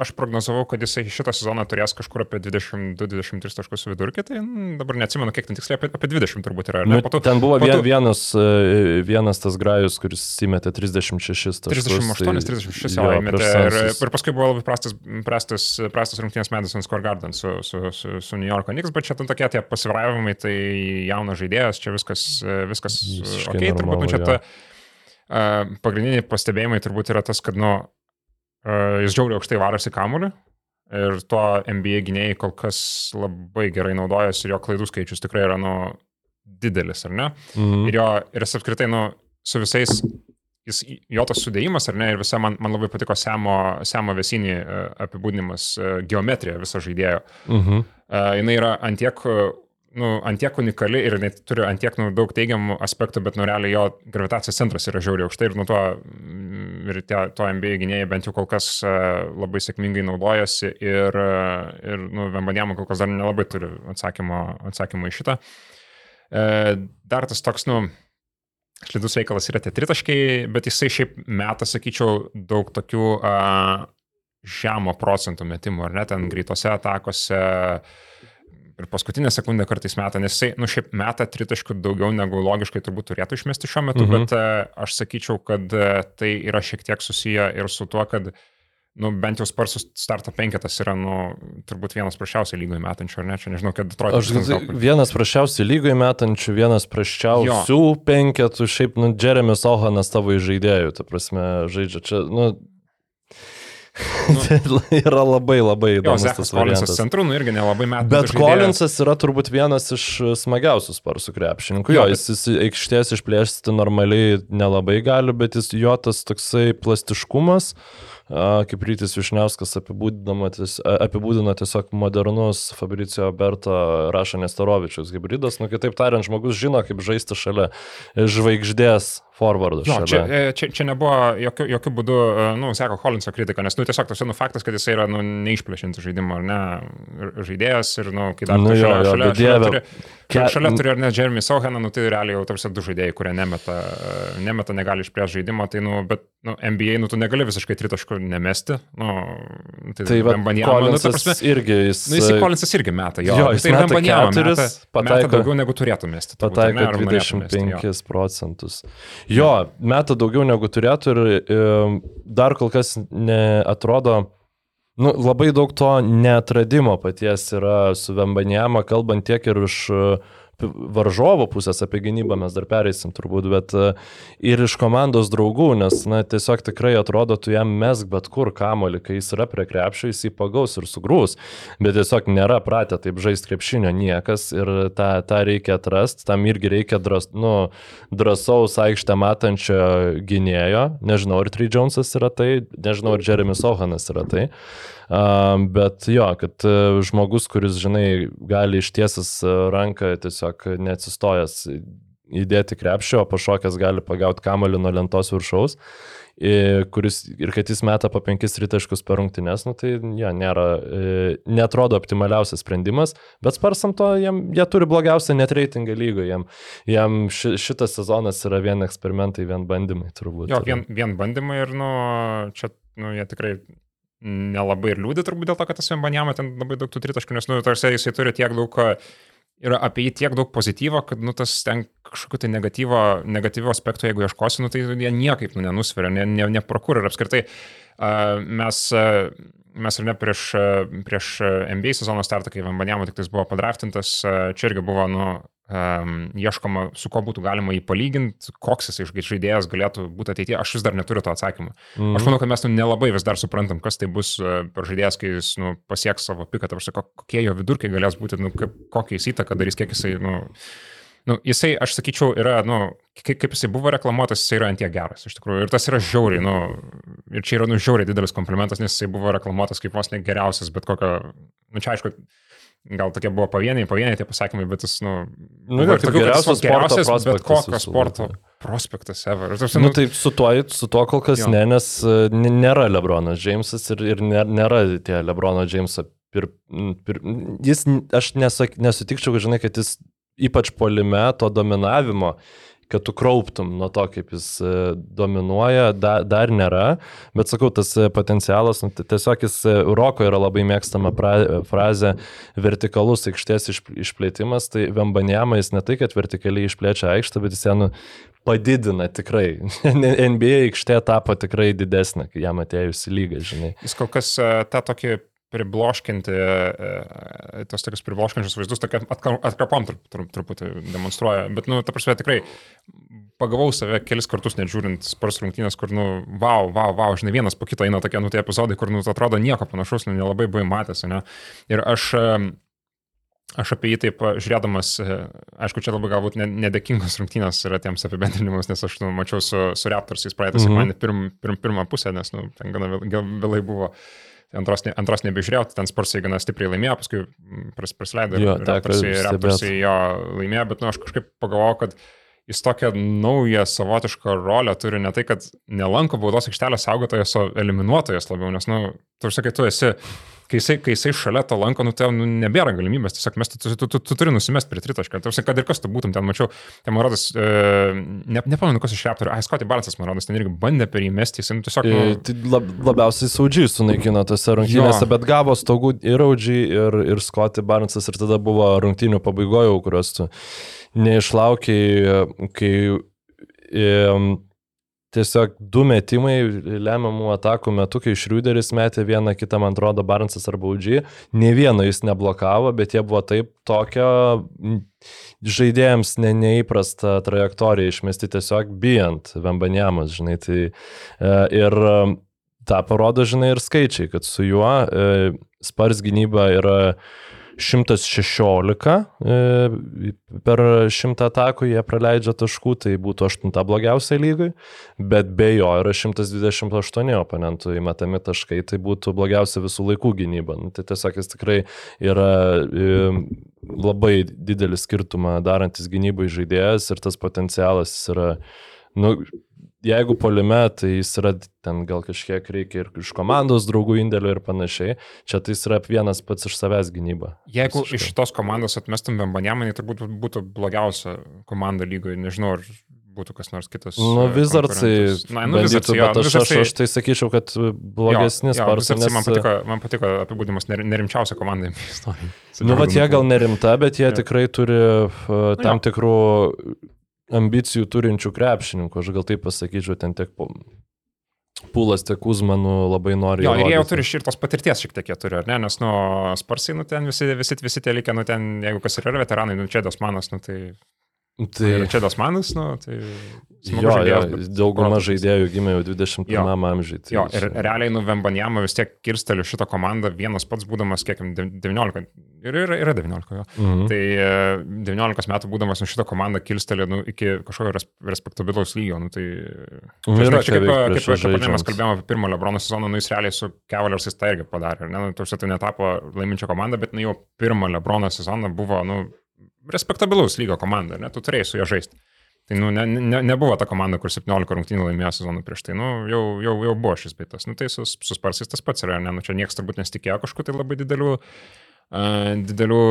Aš prognozavau, kad jisai šitą sezoną turės kažkur apie 22-23 taškus vidurkį, tai dabar neatsimenu, kiek ten tiksliai, apie, apie 20 turbūt yra. Nu, patu, ten buvo patu, vienas, e, vienas tas grajus, kuris įmetė 36 taškus. 38-36 jau įmetė. Ir, ir paskui buvo labai prastas, prastas, prastas rungtynės Madison Square Garden su, su, su, su New York Knicks, bet čia ten tokie tie pasivairavimai, tai jaunas žaidėjas, čia viskas, viskas ok, turbūt, nu čia ta, uh, pagrindiniai pastebėjimai turbūt yra tas, kad, nu, Jis žiauriai aukštai varosi kamuolį ir tuo NBA gynėjai kol kas labai gerai naudojasi ir jo klaidų skaičius tikrai yra, nu, didelis, ar ne? Mhm. Ir, jo, ir jis apskritai, nu, su visais, jis, jo tas sudėjimas, ar ne, ir visa man, man labai patiko Semo, Semo Vesinį apibūdinimas, geometrija viso žaidėjo. Mhm. Uh, jinai yra antiek nu, antiek unikali ir net turi antiek nu, daug teigiamų aspektų, bet nu, realiai jo gravitacijos centras yra žiauriai aukštai ir nuo to, mm, ir tie, to MBA gynėjai bent jau kol kas uh, labai sėkmingai naudojasi ir, uh, ir nu, Vembanėmo kol kas dar nelabai turi atsakymo, atsakymo į šitą. Uh, dar tas toks, nu, slidus veikalas yra tie tritaškai, bet jisai šiaip meta, sakyčiau, daug tokių uh, žemo procentų metimų, ar ne, ten greitose atakose, uh, ir paskutinę sekundę kartais meta, nes jisai, nu šiaip meta tritaškų daugiau negu logiškai turbūt turėtų išmesti šiuo metu, mhm. bet uh, aš sakyčiau, kad uh, tai yra šiek tiek susiję ir su tuo, kad nu, bent jau Sparsų starto penketas yra, nu, turbūt vienas prašiausiai lygoje metančių, ar ne, čia nežinau, kad atrodo. Aš galvoju, vienas prašiausiai lygoje metančių, vienas prašiausių jo. penketų, šiaip, nu, Jeremis Ohanas tavo žaidėjų, ta prasme, žaidžia čia, nu, Tai yra labai labai Jo, įdomus Zekas tas variantas. centru, nu irgi nelabai metų. Bet Kolinsas yra turbūt vienas iš smagiausių sparsų krepšininkų. Jo, Jo, jis, jis aikštės išplėsti normaliai nelabai gali, bet jis jo tas toksai plastiškumas, kaip Rytis Višniauskas apibūdino, ties- a, apibūdino tiesiog modernus Fabricio Berto Rašo Nestorovičius hybridas. Nu, kitaip tariant, žmogus žino, kaip žaisti šalia žvaigždės forwardo. Jo, čia, šalia. e, čia, čia nebuvo jokių, jokių būdų, e, nu, sako Kolinso kritika, nes, nu, tiesiog toks, nu, faktas, kad jis yra, nu, neišplėšinti žaidimo, ar ne, žaidėjas ir, nu, kai dar Nu jo, šalia, jo, šalia, šalia, turi, ke- šalia turi, ar ne, Jeremy Sohaną, nu, tai realiai jau tarsi du žaidėjai, kurie nemeta, e, nemeta negali išplėšti žaidimo, tai, nu, bet, nu, NBA, nu, tu negali visiškai tritaškų nemesti, nu, tai, Tai va, Wembanyama, nu, ta prasme, irgi jis... Nu, jis į Kolinsas irgi meta, jo. Jo, bet jis tai keturis, meta, meta daugiau negu turėtų mesti. Pataiko ar norėtų mesti, jo. 25 procentus. Jo, meta daugiau negu turėtų ir e, dar kol kas neatrodo, nu, labai daug to neatradimo paties yra su Vembanijama, kalbant tiek ir p- varžovo pusės apie gynybą mes dar pereisim turbūt, bet e, ir iš komandos draugų, nes, na, tiesiog tikrai atrodo, tu jam mesk bet kur kamolį, kai jis yra prie krepšio, jis jį pagaus ir sugrūs, bet tiesiog nėra pratę taip žaisti krepšinio niekas ir tą, tą reikia atrasti, tam irgi reikia dras, nu, drąsaus aikštę matančio gynėjo, nežinau, ar Trey Jonesas yra tai, nežinau, ar Jeremy Sohanas yra tai. Um, bet jo, kad uh, žmogus, kuris, žinai, gali ištiesis uh, ranką tiesiog neatsistojęs įdėti krepšio, o pašokęs gali pagauti kamolių nuo lentos viršaus, kuris ir kad jis meta po penkis tritaškus per rungtynes, nu, tai jo, nėra, e, netrodo optimaliausias sprendimas, bet sparsam to, jam, jie turi blogiausią net reitingą lygoje, jam, jam ši, šitas sezonas yra vien eksperimentai, vien bandymai turbūt. Jo, vien, vien bandymai ir, nu, čia, nu, jie tikrai nelabai ir liūdė turbūt dėl to, kad tas Vembanjama ten labai daug tų tritaškų, nes, nu, tarsi jisai turi tiek daug, yra apie jį tiek daug pozityvo, kad, nu, tas ten kažkokiu tai negatyvo, negatyvio aspektu, jeigu ieškosi, nu, tai jie niekaip, nu, nenusveria, ne, ne, ne pro kur ir apskritai uh, mes, uh, mes ir ne prieš, prieš NBA sezono startą, kai Vembanjama tik tais buvo padraftintas, čia irgi buvo, nu, um, ieškoma, su kuo būtų galima jį palyginti, koks jis žaidėjas galėtų būti ateityje. Aš vis dar neturiu to atsakymo. Mm. Aš manau, kad mes nu, nelabai vis dar suprantam, kas tai bus uh, per žaidėjas, kai jis nu, pasieks savo piką, ta prasme, ko- kokie jo vidurkiai galės būti, nu, kaip, kokią jis įtaką darys, kiek jisai, nu, nu, jisai, aš sakyčiau, yra, nu, kaip, kaip jisai buvo reklamuotas, jisai yra antie geras, iš tikrųjų. Ir tas yra žiauriai, nu, ir čia yra, nu, žiauriai didelis komplimentas, nes jisai buvo reklamuotas kaip vos ne geriausias, bet kokio, nu, čia aišku, gal tokie buvo pavieniai, pavieniai tie pasakymai, bet jis, nu, Nu, kad jis geriausias buvo sporto geriausias, bet kokio sporto prospektas ever. Tarsi, Nu, tai su tuo, su tuo kol kas Jo. ne, nes e, nėra Lebronas Džeimsas ir, ir nė- nėra tie Lebrono Džeimso. Pir, pir, jis, aš nesak, nesutikčiau, žinai, kad jis ypač polime to dominavimo, kad tu krauptum nuo to, kaip jis e, dominuoja, da, dar nėra, bet sakau, tas e, potencialas, nu, tiesiog jis e, Roko yra labai mėgstama pra, frazė vertikalus aikštės iš, išplėtimas, tai Vembanjama jis ne tai, kad vertikaliai išplečia aikštę, bet jis ją nu, padidina tikrai. NBA aikštė tapo tikrai didesnė, kai jam atėjus į lygą, žinai. Jis kol kas tą tokį pribloškinti, e, tos tokius pribloškinčius vaizdus, tokia atkarpom trup, trup, truputį demonstruoja. Bet, nu, ta prasme, tikrai pagavau save kelis kartus, net žiūrint spars rungtynės, kur, nu, wow, wow, wow, žinai, vienas po kito eina tokie, nu, tie epizodai, kur, nu, atrodo nieko panašaus, nu, nelabai buvai matęs, ne? Ir aš... e, Aš apie jį taip e, žiūrėdamas, e, aišku, čia labai galbūt ne- nedėkingos rungtynės yra tiems apibendrinimus, nes aš nu, mačiau su, su Raptorsais praeitą Mhm. sekmadienį pirm, pirm, pirmą pusę, nes nu, ten gana vėlai buvo. Antros, ne, antros nebežiūrėjau, tai ten Sparsai gana stipriai laimėjo, paskui mm, pras, prasileido ir Raptorsai, jo laimėjo, bet nu, aš kažkaip pagalvojau, kad jis tokią naują savotišką rolę turi ne tai, kad nelanko baudos aikštelės saugotojas, o eliminuotojas labiau, nes, nu, tu sakai, tu esi, kai jisai, kai jisai šalia to lanko, nu, ten nu, nebėra galimybės, tiesiog mes, tu, tu, tu, tu, tu turi nusimesti prie tritašką, tu, kad ir kas tu būtum ten, mačiau, ten, man rodos, e, ne, nepamenu, kas iš Raptorių, ai, Scotty Barnesas, man rodos, ten irgi bandė per jį mesti, jis nu, tiesiog, E, nu, Tai lab, labiausiai saudžiai sunaikino tose rungtynėse, Jo. bet gavo stogų ir Audžiai, ir, ir Scotty Barnesas, ir tada buvo rungtynių pabaigoje, kurios tu neišlaukiai, kai um, tiesiog du metimai lemiamų atakų metu, kai Šriuderis metė vieną kitą, man atrodo, Barnesas arba Audžiai, ne vieno jis neblokavo, bet jie buvo taip tokia m, žaidėjams ne, neįprasta trajektorija išmesti tiesiog bijant Vembanjamas, žinai, tai e, ir e, tą parodo, žinai, ir skaičiai, kad su juo e, spars gynyba yra 116 e, per 100 atakų jie praleidžia taškų, tai būtų 8 blogiausia lygui, bet be jo yra 128 oponentų įmetami taškai, tai būtų blogiausia visų laikų gynyba. Nu, tai tiesiog jis tikrai yra e, labai didelį skirtumą darantis gynybai žaidėjas ir tas potencialas yra nu, jeigu polime, tai jis yra ten gal kažkiek reikia ir iš komandos draugų indėlio ir panašiai. Čia tai jis yra vienas pats iš savęs gynyba. Jeigu visiškai. iš šitos komandos atmestum Vembanėmanį, tai būtų, blogiausia komanda lygoje. Nežinau, ar būtų kas nors kitas. Nu, e, Wizardsai. Na, nu, bet aš, aš, aš tai sakyčiau, kad blogesnis Sparsas. Nes... Man patiko, man patiko apibūdimas nerimčiausia komanda. Nu, bet jie gal nerimta, bet jie ja. tikrai turi uh, tam nu, tikrų ambicijų turinčių krepšininkų, aš gal taip pasakyčiau, ten tiek. Pulas tiek Uzmanų labai nori. Jo, ir jie jau turi ir tos patirties šiek tiek jie turi, ar ne? Nes, nu, Sparsai, nu, ten visi, visi, visi tie likę, nu, ten, jeigu kas yra veteranai, nu, čia Dosmanas, nu, tai Tai ir čia Dosmanas, nu, tai... Jo, žaidėjas, jo, dauguma žaidėjų gimė jau 21 amžiuje. Tai jo, ir realiai nu Vembanjama vis tiek kirsteliu šitą komandą vienas pats būdamas, kiek 19, ir yra, yra 19 jo. Mhm. Tai 19 e, metų būdamas nu šitą komandą kilsteliu nu, iki kažkokio respektabilaus lygio. Nu, tai, nu, yra čia kaip, kaip, kaip, kaip mes kalbėjome apie pirmą Lebrono sezoną, nu jis realiai su Cavaliers tą irgi padarė. Ne, nu, Tuose tai netapo laiminčio komanda, bet nu, jau pirmą Lebrono sezoną buvo, nu, respektabilaus lygio komanda, ne, tu turėjai su juo žaisti. Tai nu, ne, ne, nebuvo ta komanda, kur 17 rungtynių laimėjo sezoną prieš tai, nu, jau, jau, jau buvo šis beitas. Nu, tai su, su Sparsais tas pats yra, ne, nu, čia niekas turbūt nesitikėjo kažkokiu tai labai dideliu, uh, didelių,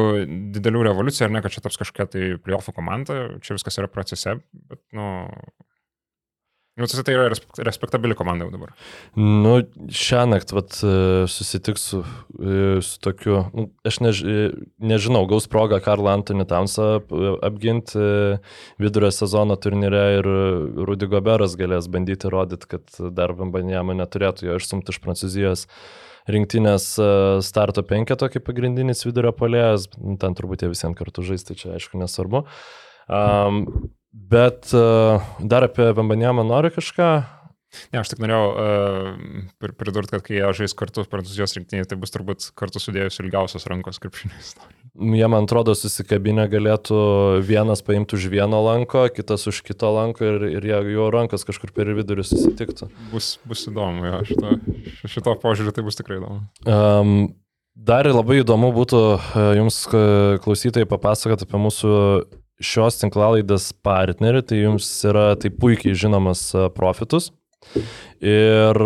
didelių revoliucijų, ar ne, kad čia taps kažkokia tai playoffų komanda, čia viskas yra procese, bet, nu, Nu, tai, tai yra respektabili komanda jau dabar. Nu, šią naktį vat, e, susitiksiu e, su tokiu, nu, aš než, e, nežinau, gaus progą Karlą Antonį Tamsą apginti vidurio sezono turnyre ir Rudy Goberas galės bandyti rodyti, kad dar Vambanėma neturėtų jo išsumti iš Prancūzijos rinktinės starto penketo kaip pagrindinis vidurio polėjas, ten turbūt jie visiems kartu žaisti, čia aišku nesvarbu. Um, Bet uh, dar apie Vambanėmą nori kažką? Ne, aš tik norėjau uh, pridurti, kad kai jie žais kartu prancūzijos rinktinėje, tai bus turbūt kartu sudėjus ilgiausios rankos krepšinio istoriją. Jie, man atrodo, susikabinę galėtų vienas paimti už vieno lanko, kitas už kito lanko ir, ir jie, jo rankos kažkur per vidurį susitiktų. Bus, bus įdomu, jo, šito, šito požiūriu tai bus tikrai įdomu. Um, dar labai įdomu būtų jums klausytojai papasakoti apie mūsų šios tinklalaidės partnerį, tai jums yra tai puikiai žinomas profitus. Ir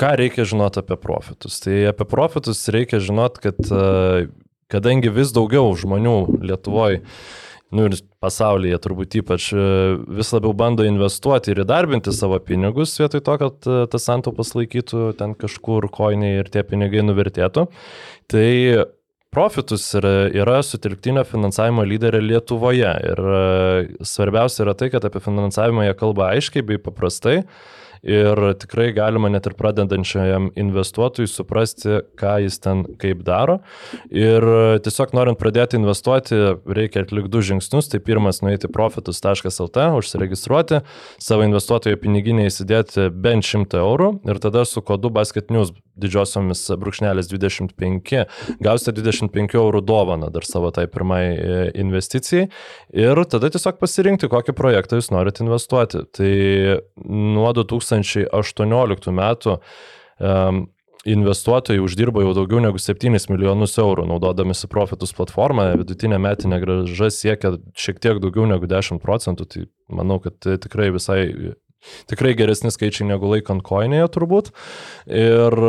ką reikia žinoti apie profitus? Tai apie profitus reikia žinoti, kad kadangi vis daugiau žmonių Lietuvoje, nu ir pasaulyje turbūt ypač vis labiau bando investuoti ir įdarbinti savo pinigus, vietoj to, kad tas santaupas laikytų ten kažkur koiniai ir tie pinigai nuvertėtų, tai Profitus yra, yra sutelktinio finansavimo lyderė Lietuvoje ir e, svarbiausia yra tai, kad apie finansavimą jie kalba aiškiai bei paprastai ir tikrai galima net ir pradedančiam investuotojui suprasti, ką jis ten kaip daro. Ir tiesiog norint pradėti investuoti, reikia atlikti du žingsnius. Tai pirmas, nueiti profitus.lt, užsiregistruoti, savo investuotojo piniginę įsidėti bent 100 eurų ir tada su kodu Basket News didžiosiomis brūkšnelės 25 gausite 25 eurų dovaną dar savo tai pirmai e, investicijai. Ir tada tiesiog pasirinkti, kokį projektą jūs norite investuoti. Tai nuo 2000 2018 metų um, investuotojai uždirba jau daugiau negu 7 milijonus eurų naudodamisi Profitus platformą, vidutinė metinė graža siekia šiek tiek daugiau negu 10 procentų, tai manau, kad tai tikrai visai, tikrai geresni skaičiai negu laikant koinėje turbūt. Ir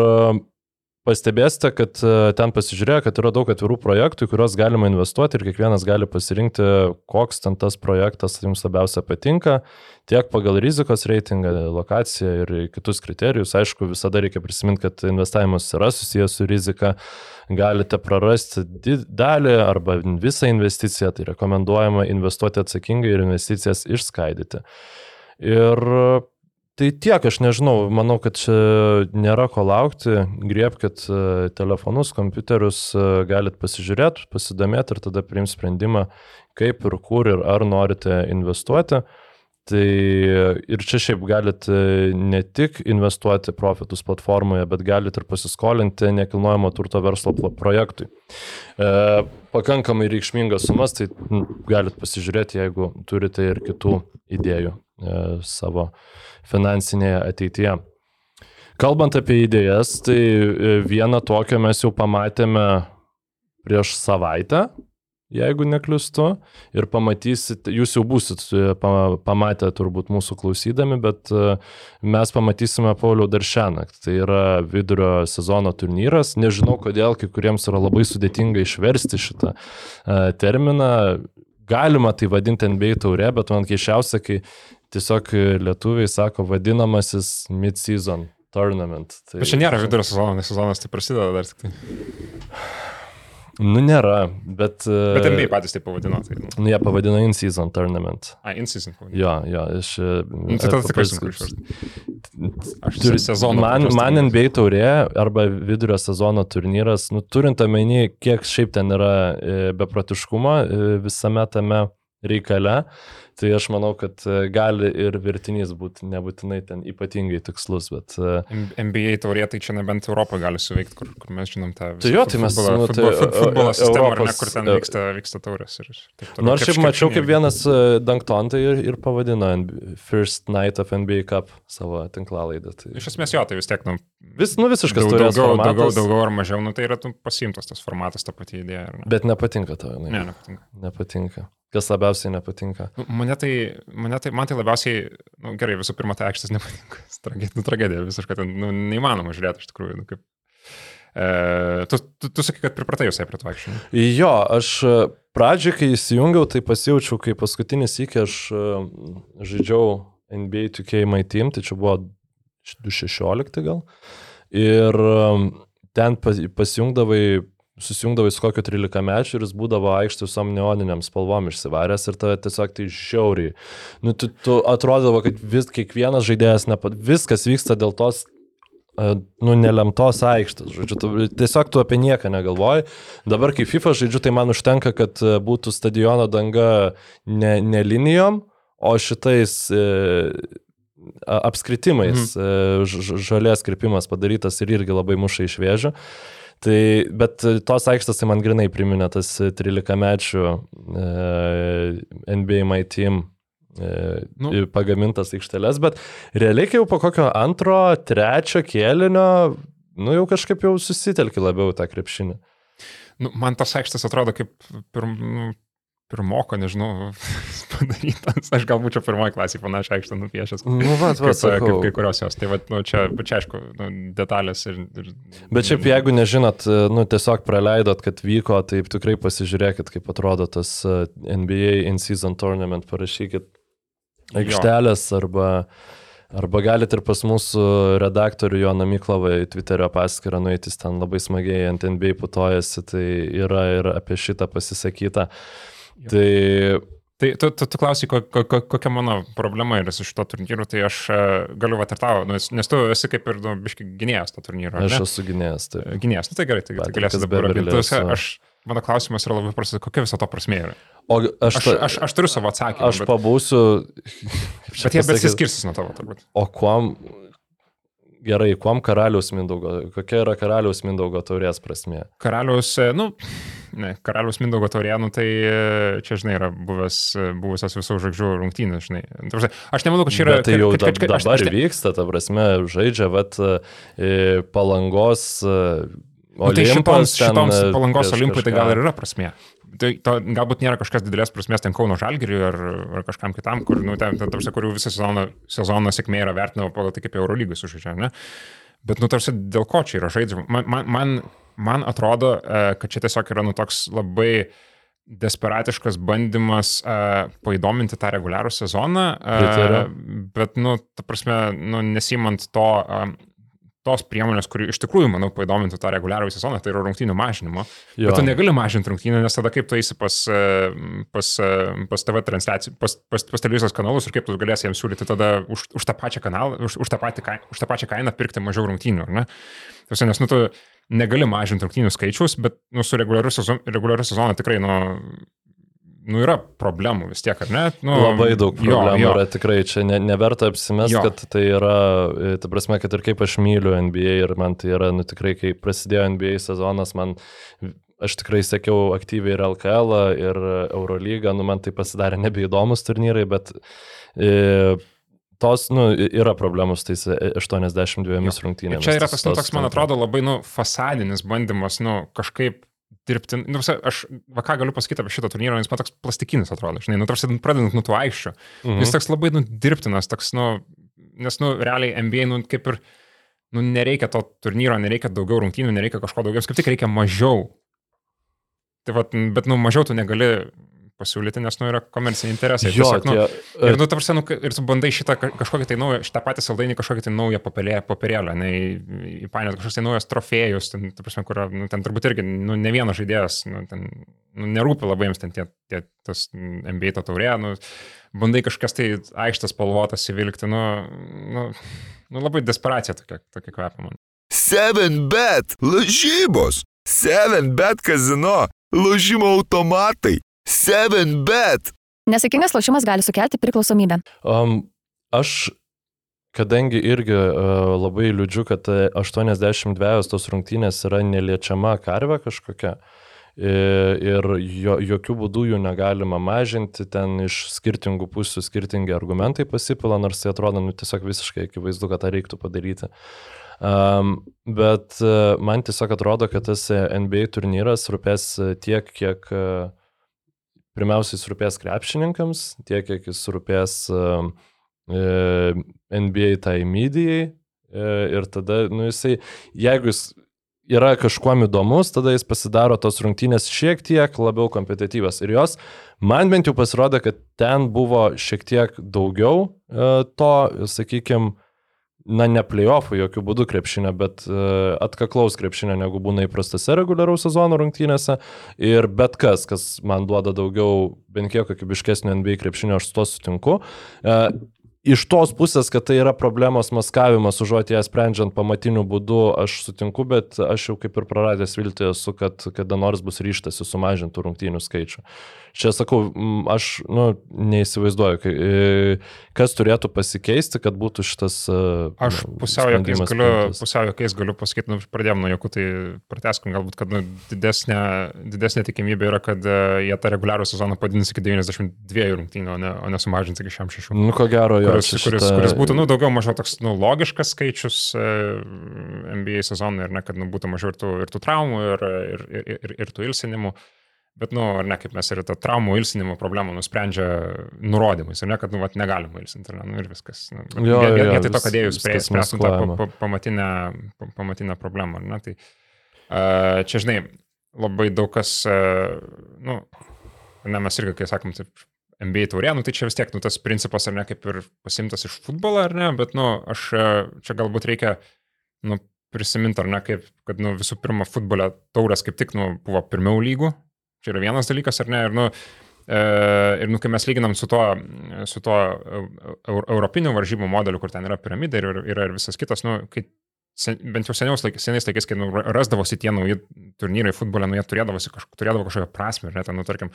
Pastebėsite, kad e, ten pasižiūrėjo, kad yra daug atvirų projektų, į kuriuos galima investuoti ir kiekvienas gali pasirinkti, koks ten tas projektas jums labiausia patinka, tiek pagal rizikos reitingą, lokaciją ir kitus kriterijus. Aišku, visada reikia prisiminti, kad investavimas yra susijęs su rizika, galite prarasti dalį arba visą investiciją, tai rekomenduojama investuoti atsakingai ir investicijas išskaidyti. Ir Tai tiek, aš nežinau, manau, kad čia nėra ko laukti, griebkit e, telefonus, kompiuterius, e, galit pasižiūrėti, pasidomėti ir tada priimti sprendimą, kaip ir kur ir ar norite investuoti. Tai ir čia šiaip galit e, ne tik investuoti profitus platformoje, bet galit ir pasiskolinti nekilnojamo turto verslo projektui. E, pakankamai reikšmingas sumas, tai galit pasižiūrėti, jeigu turite ir kitų idėjų e, savo finansinėje ateityje. Kalbant apie idėjas, tai e, vieną tokią mes jau pamatėme prieš savaitę, jeigu nekliustu, ir pamatysit, jūs jau būsit e, pa- pamatę turbūt mūsų klausydami, bet e, mes pamatysime Pauliau dar šią naktį. Tai yra vidurio sezono turnyras. Nežinau, kodėl kai kuriems yra labai sudėtinga išversti šitą e, terminą. Galima tai vadinti NBA taurė, bet man keišiausia, kai tiesiog lietuviai sako vadinamasis mid-season tournament. Tai, Bet čia nėra vidurio sezono, nes sezonas tai prasideda dar tik tai. Nu, nėra, bet... e, Bet NBA patys taip pavadino. Tai, nu. Nu, jie pavadino in-season tournament. A, in-season. Jo, jo, iš... Nu, tai tada tikrai sunku išversti. Aš Turi, se- sezono man, man. NBA taurė arba vidurio sezono turnyras, nu, turint omeny, kiek šiaip ten yra e, beprotiškumo e, visame tame reikale, tai aš manau, kad e, gali ir vertinys būti nebūtinai ten ypatingai tikslus, bet... e, NBA taurė, tai čia nebent Europoje gali suveikti, kur, kur mes žinom tą Tai jo, tai mes, futbolo, nu, tai, futbolo, fut- futbolo e, sistemą, ar ne, Europos, kur ten e, vyksta, vyksta taurės. Ir, ir. Nors šiaip Krepš- mačiau, kaip vienas Dankton tai ir, ir pavadino First Night of NBA Cup savo tinklalaidą. Tai... Iš esmės jo, tai vis tiek, nu, Vis, nu, visiškas daug, taurės daugiau, formatas, daugiau, daugiau ar mažiau, nu, tai yra tu pasimtas tas formatas, ta pati idėja. Ne, Bet nepatinka tau, ne, ne, nepatinka. nepatinka. Kas labiausiai nepatinka? Nu, Mane tai, mane tai, man tai labiausiai, nu, gerai, visų pirma, tai aikštas nepatinka. Tragedija, nu, tragedija visiškai, ten, nu, neįmanoma žiūrėti iš tikrųjų. Nu, kaip, e, tu, tu, tu sakai, kad pripratai visai prie to aikščių. Jo, aš e, pradžiai, kai įsijungiau, tai pasijaučiau, kai paskutinis iki aš e, žaidžiau NBA 2K My Team, tai čia buvo 2016 gal. Ir e, ten pas- pasijungdavai susijungdavai su kokiu 13 mečiu ir jis būdavo aikštė visom neoniniam spalvom išsivaręs ir tave tiesiog tai žiauriai. Nu, tu, tu atrodavo, kad vis, kiekvienas žaidėjas, nepa, viskas vyksta dėl tos e, nu, nelemtos aikštės. Žodžiu, tu, tiesiog tu apie nieką negalvoji. Dabar, kai FIFA žaidžiu, tai man užtenka, kad e, būtų stadiono danga ne, ne linijom, o šitais e, apskritimais. Mhm. Ž- žalės skripimas padarytas ir irgi labai muša iš vėžių. Tai, bet tos aikštės tai man grinai priminė tas 13 mečių e, NBA My Team e, Nu. pagamintas aikšteles, bet realiai jau po kokio antro, trečio kėlinio, nu jau kažkaip jau susitelki labiau tą krepšinį. Nu, man tas aikštas atrodo kaip pirm, nu, pirmoko, nežinau, padarytas. Aš galbūt čia pirmoji klasė panašią aikštą nupiešęs. Nu, va, Kaip, kaip kai kurios jos. Tai va, nu, čia, čia aišku, nu, detalės ir... ir Bet šiaip jeigu nežinot, nu tiesiog praleidot, kad vyko, tai tikrai pasižiūrėkit, kaip atrodo tas e, NBA in-season tournament, parašykit aikštelės arba, arba galite ir pas mūsų redaktorių Joną Miklovą į Twitterio paskyrą nueiti, ten labai smagiai ant NBA putojasi, tai yra ir apie šitą pasisakyta. Tai Tai tu, tu, tu klausai, ko, ko, ko, kokia mano problema yra su šito turnyru, tai aš e, galiu va ir tau, nu, nes- nes tu esi kaip ir, nu, biški, gynėjas to turnyro. aš ne? esu gynėjas. Tai. Gynėjas, nu tai gerai, tai, tai galėsi dabar apginti. mano klausimas yra labai prastas, kokia viso to prasmė yra. O aš, Aš, aš, aš turiu savo atsakymą, aš bet, pabūsiu. bet jie besiskirsis nuo tavo turbūt. O kuom, gerai, kuom karaliaus Mindaugo, kokia yra karaliaus Mindaugo taurės prasmė? Karaliaus, e, nu, ne, karaliaus Mindaugo taurėnų, tai e, čia, žinai, yra buvęs, e, buvusios visų žvaigždžių rungtynės, žinai. Prasme, Aš nemanau, kad čia yra... Bet tai jau kad, kad, kad, dabar aš, aš, vyksta, ta prasme, žaidžia, e, palangos. e, Nu, tai Olimpas šitoms, ten, šitoms palangos olimpui tai gal ir yra prasmė. Tai to, galbūt nėra kažkas didelės prasmės ten Kauno Žalgiriui ar, ar kažkam kitam, kur, nu, ten, ten, tarsi, kurių visą sezoną, sezono sėkmė yra vertinama pagal tai, kaip Eurolygui sužaidžia, ne? Bet, nu, tarsi, dėl ko čia yra žaidžiama? Man, man, man, man atrodo, e, kad čia tiesiog yra, nu, toks labai desperatiškas bandymas uh, paįdominti tą reguliarų sezoną, uh, bet, nu, ta prasme, nu, nesimant to, uh, tos priemonės, kuri iš tikrųjų, manau, paįdomintų tą reguliarų sezoną, tai yra rungtynių mažinimo. Jo. Bet tu negali mažinti rungtynių, nes tada kaip tu eisi pas, e, pas, e, pas TV transliacijų, pas, pas, pas televizijos kanalus ir kaip tu galėsi jiems siūlyti tada už, už tą pačią kanalą, už, už, tą patį, už tą pačią kainą pirkti mažiau rungtynių, ar ne? Tuose, nes, nu, tu negali mažinti rungtynių skaičiaus, bet, nu, su reguliariu sezonu, reguliariu sezonu tikrai, nu, nu, yra problemų vis tiek, ar ne? Nu, Labai daug problemų jo, jo. yra tikrai, čia ne, neverta apsimesti, Jo. kad tai yra, e, ta prasme, kad ir kaip aš myliu NBA ir man tai yra, nu tikrai, kai prasidėjo NBA sezonas, man, aš tikrai sekiau aktyviai ir LKL, ir Eurolygą, nu man tai pasidarė nebeįdomus turnyrai, bet e, tos, nu, yra problemos tais 82 Ir rungtynėmis. čia yra tas, nu, toks, man atrodo, labai, nu, fasadinis bandymas, nu, kažkaip dirbti, nu, aš, va ką galiu pasakyti apie šitą turnyrą, jis man toks plastikinis atrodo, žinai, nu, tarsi pradedant nuo tų aikščių. Mhm. Jis toks labai, nu, dirbtinas, toks, nu, nes, nu, realiai NBA, nu, kaip ir, nu, nereikia to turnyro, nereikia daugiau rungtynių, nereikia kažko daugiau, kaip tik reikia mažiau. Tai va, bet, nu, mažiau tu negali pasiūlyti, nes, nu, yra komerciniai interesai. Jo, Tiesiog, nu, tie, Ir, nu, tarsi, nu, ir tu bandai šitą ka- kažkokį tai naują, šitą patį saldainį, kažkokį tai naują papelė, popierėlę, ne, įpainiot kažkoks tai naujas trofėjus, ten, ta prasme, kur, nu, ten turbūt irgi, nu, ne vienas žaidėjas, nu, ten, nu, nerūpi labai jiems ten tie, tie tas NBA to taurė, nu, bandai kažkas tai aikštas spalvotas įvilkti, nu, nu, nu labai desperacija tokia, tokia kvepia man. 7bet lažybos. 7bet kazino. Lošimo automatai. 7bet. Nesėkmingas lošimas gali sukelti priklausomybę. Um, aš, kadangi irgi uh, labai liūdžiu, kad e, 82 tos rungtynės yra neliečiama karvė kažkokia. e, Ir jo, jokių būdų jų negalima mažinti, ten iš skirtingų pusių skirtingi argumentai pasipila, nors tai atrodo nu, tiesiog visiškai akivaizdu, kad tą reiktų padaryti. Um, bet uh, man tiesiog atrodo, kad tas e, NBA turnyras rūpės e, tiek, kiek uh, pirmiausiai jis rūpės krepšininkams, tiek kiek jis rūpės uh, e, NBA tai medijai e, ir tada, nu jisai, jeigu jis yra kažkuom įdomus, tada jis pasidaro tos rungtynės šiek tiek labiau kompetityvas. Ir jos, man bent jau pasirodė, kad ten buvo šiek tiek daugiau e, to, sakykime, na, ne playoffų jokių būdų krepšinio, bet uh, atkaklaus krepšinio, negu būna įprastose reguliaraus sezono rungtynėse. Ir bet kas, kas man duoda daugiau, bent kiek kokybiškesnio NBA krepšinio, aš su to sutinku. Uh, Iš tos pusės, kad tai yra problemos maskavimas, užuot ją sprendžiant pamatiniu būdu, aš sutinku, bet aš jau kaip ir praradęs viltį esu, kad kada nors bus ryštasi sumažinti rungtynių skaičių. Čia sakau, aš nu, neįsivaizduoju, e, kas turėtų pasikeisti, kad būtų šitas... e, Aš pusiau jokiais galiu, pusiau jokiais galiu pasakyti, nu, pradėjom nuo jokių, tai prateskim galbūt, kad nu, didesnė, didesnė tikimybė yra, kad uh, jie tą reguliarų sezoną padidins iki 92 rungtynių, o ne, o ne sumažins iki 106. Nu, ko gero, jo. Kuris, čia kuris, šita- kuris būtų, nu, daugiau mažiau toks, nu, logiškas skaičius e, NBA sezonui ir ne, kad, nu, būtų mažiau ir tų, ir tų traumų, ir, ir, ir, ir, ir tų ilsinimų. Bet, nu, ar ne, kaip mes ir tą traumų ilsinimo problemą nusprendžia nurodymais, ar ne, kad, nu, vat, negalima ilsinti, ar ne, nu, ir viskas. Nu, Jo, vien- jo, vietoj to, kad jie jūs spręstum tą pa- pa- pamatinę, pa- pamatinę problemą, ar ne, tai uh, čia, žinai, labai daug kas, uh, nu, ne, mes irgi, kai sakom, taip, NBA taurė, nu tai čia vis tiek, nu tas principas, ar ne, kaip ir pasimtas iš futbolo, ar ne, bet, nu, aš čia galbūt reikia, nu, prisiminti, ar ne, kaip, kad, nu, visų pirma, futbole taurės kaip tik, nu, buvo pirmiau lygų, čia yra vienas dalykas, ar ne, ir, nu, e, ir, nu, kai mes lyginam su tuo, su tuo eu- eu- europiniu varžybų modeliu, kur ten yra piramidė ir yra ir visas kitas, nu, kai sen, bent jau seniaus laik, seniais laikais, kai nu, ra- rasdavosi tie nauji turnyrai futbole, nu, jie turėdavosi kaž, turėdavo kažkokią prasme, ar ne, ten, nu, tarkim,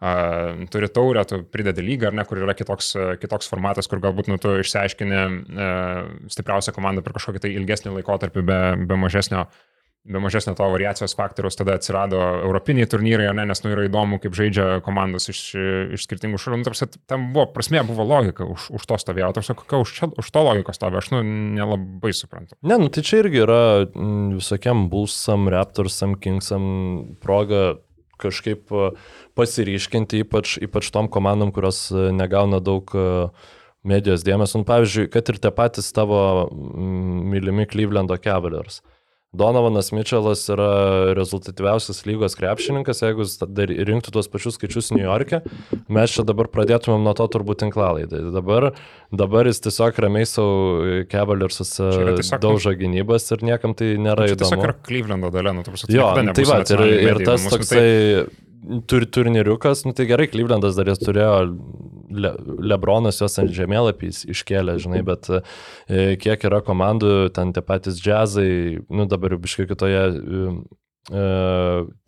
uh, turi taurę, tu pridedi lygą, ar ne, kur yra kitoks, uh, kitoks formatas, kur galbūt, nu, tu išsiaiškini uh, stipriausią komandą per kažkokį tai ilgesnį laikotarpį be, be mažesnio be mažesnio to variacijos faktoriaus tada atsirado europiniai turnyrai, ne, nes nu yra įdomu, kaip žaidžia komandos iš, iš skirtingų šalių. Nu, tarsi, tam buvo, prasme, buvo logika už, už to stovėjo. Tarsi, kokia už, čia, už to logika stovėjo, aš nu, nelabai suprantu. Ne, nu tai čia irgi yra mm, visokiam Bullsam, Raptorsam, Kingsam proga kažkaip e, pasiryškinti, ypač, ypač tom komandom, kurios e, negauna daug e, medijos dėmesio. Nu, pavyzdžiui, kad ir tie patys tavo mm, mylimi Clevelando Cavaliers. Donovanas Mitčelas yra rezultatyviausias lygos krepšininkas, jeigu jis dar rinktų tuos pačius skaičius New York'e, mes čia dabar pradėtumėm nuo to turbūt tinklalaidai. Tai Dabar, dabar jis tiesiog ramiai savo tiesiog, nu, daužo gynybas ir niekam tai nėra tiesiog įdomu. yra Clevelando dalė, nu, tarsi, Jo, tai va, ir, ir tas toksai tur, turniriukas, nu tai gerai, Klyvlendas dar jas turėjo, Le, Lebronas juos ant žemėlapį iškėlė, žinai, bet e, kiek yra komandų, ten tie patys džiazai, nu dabar jau biškai kitoje e,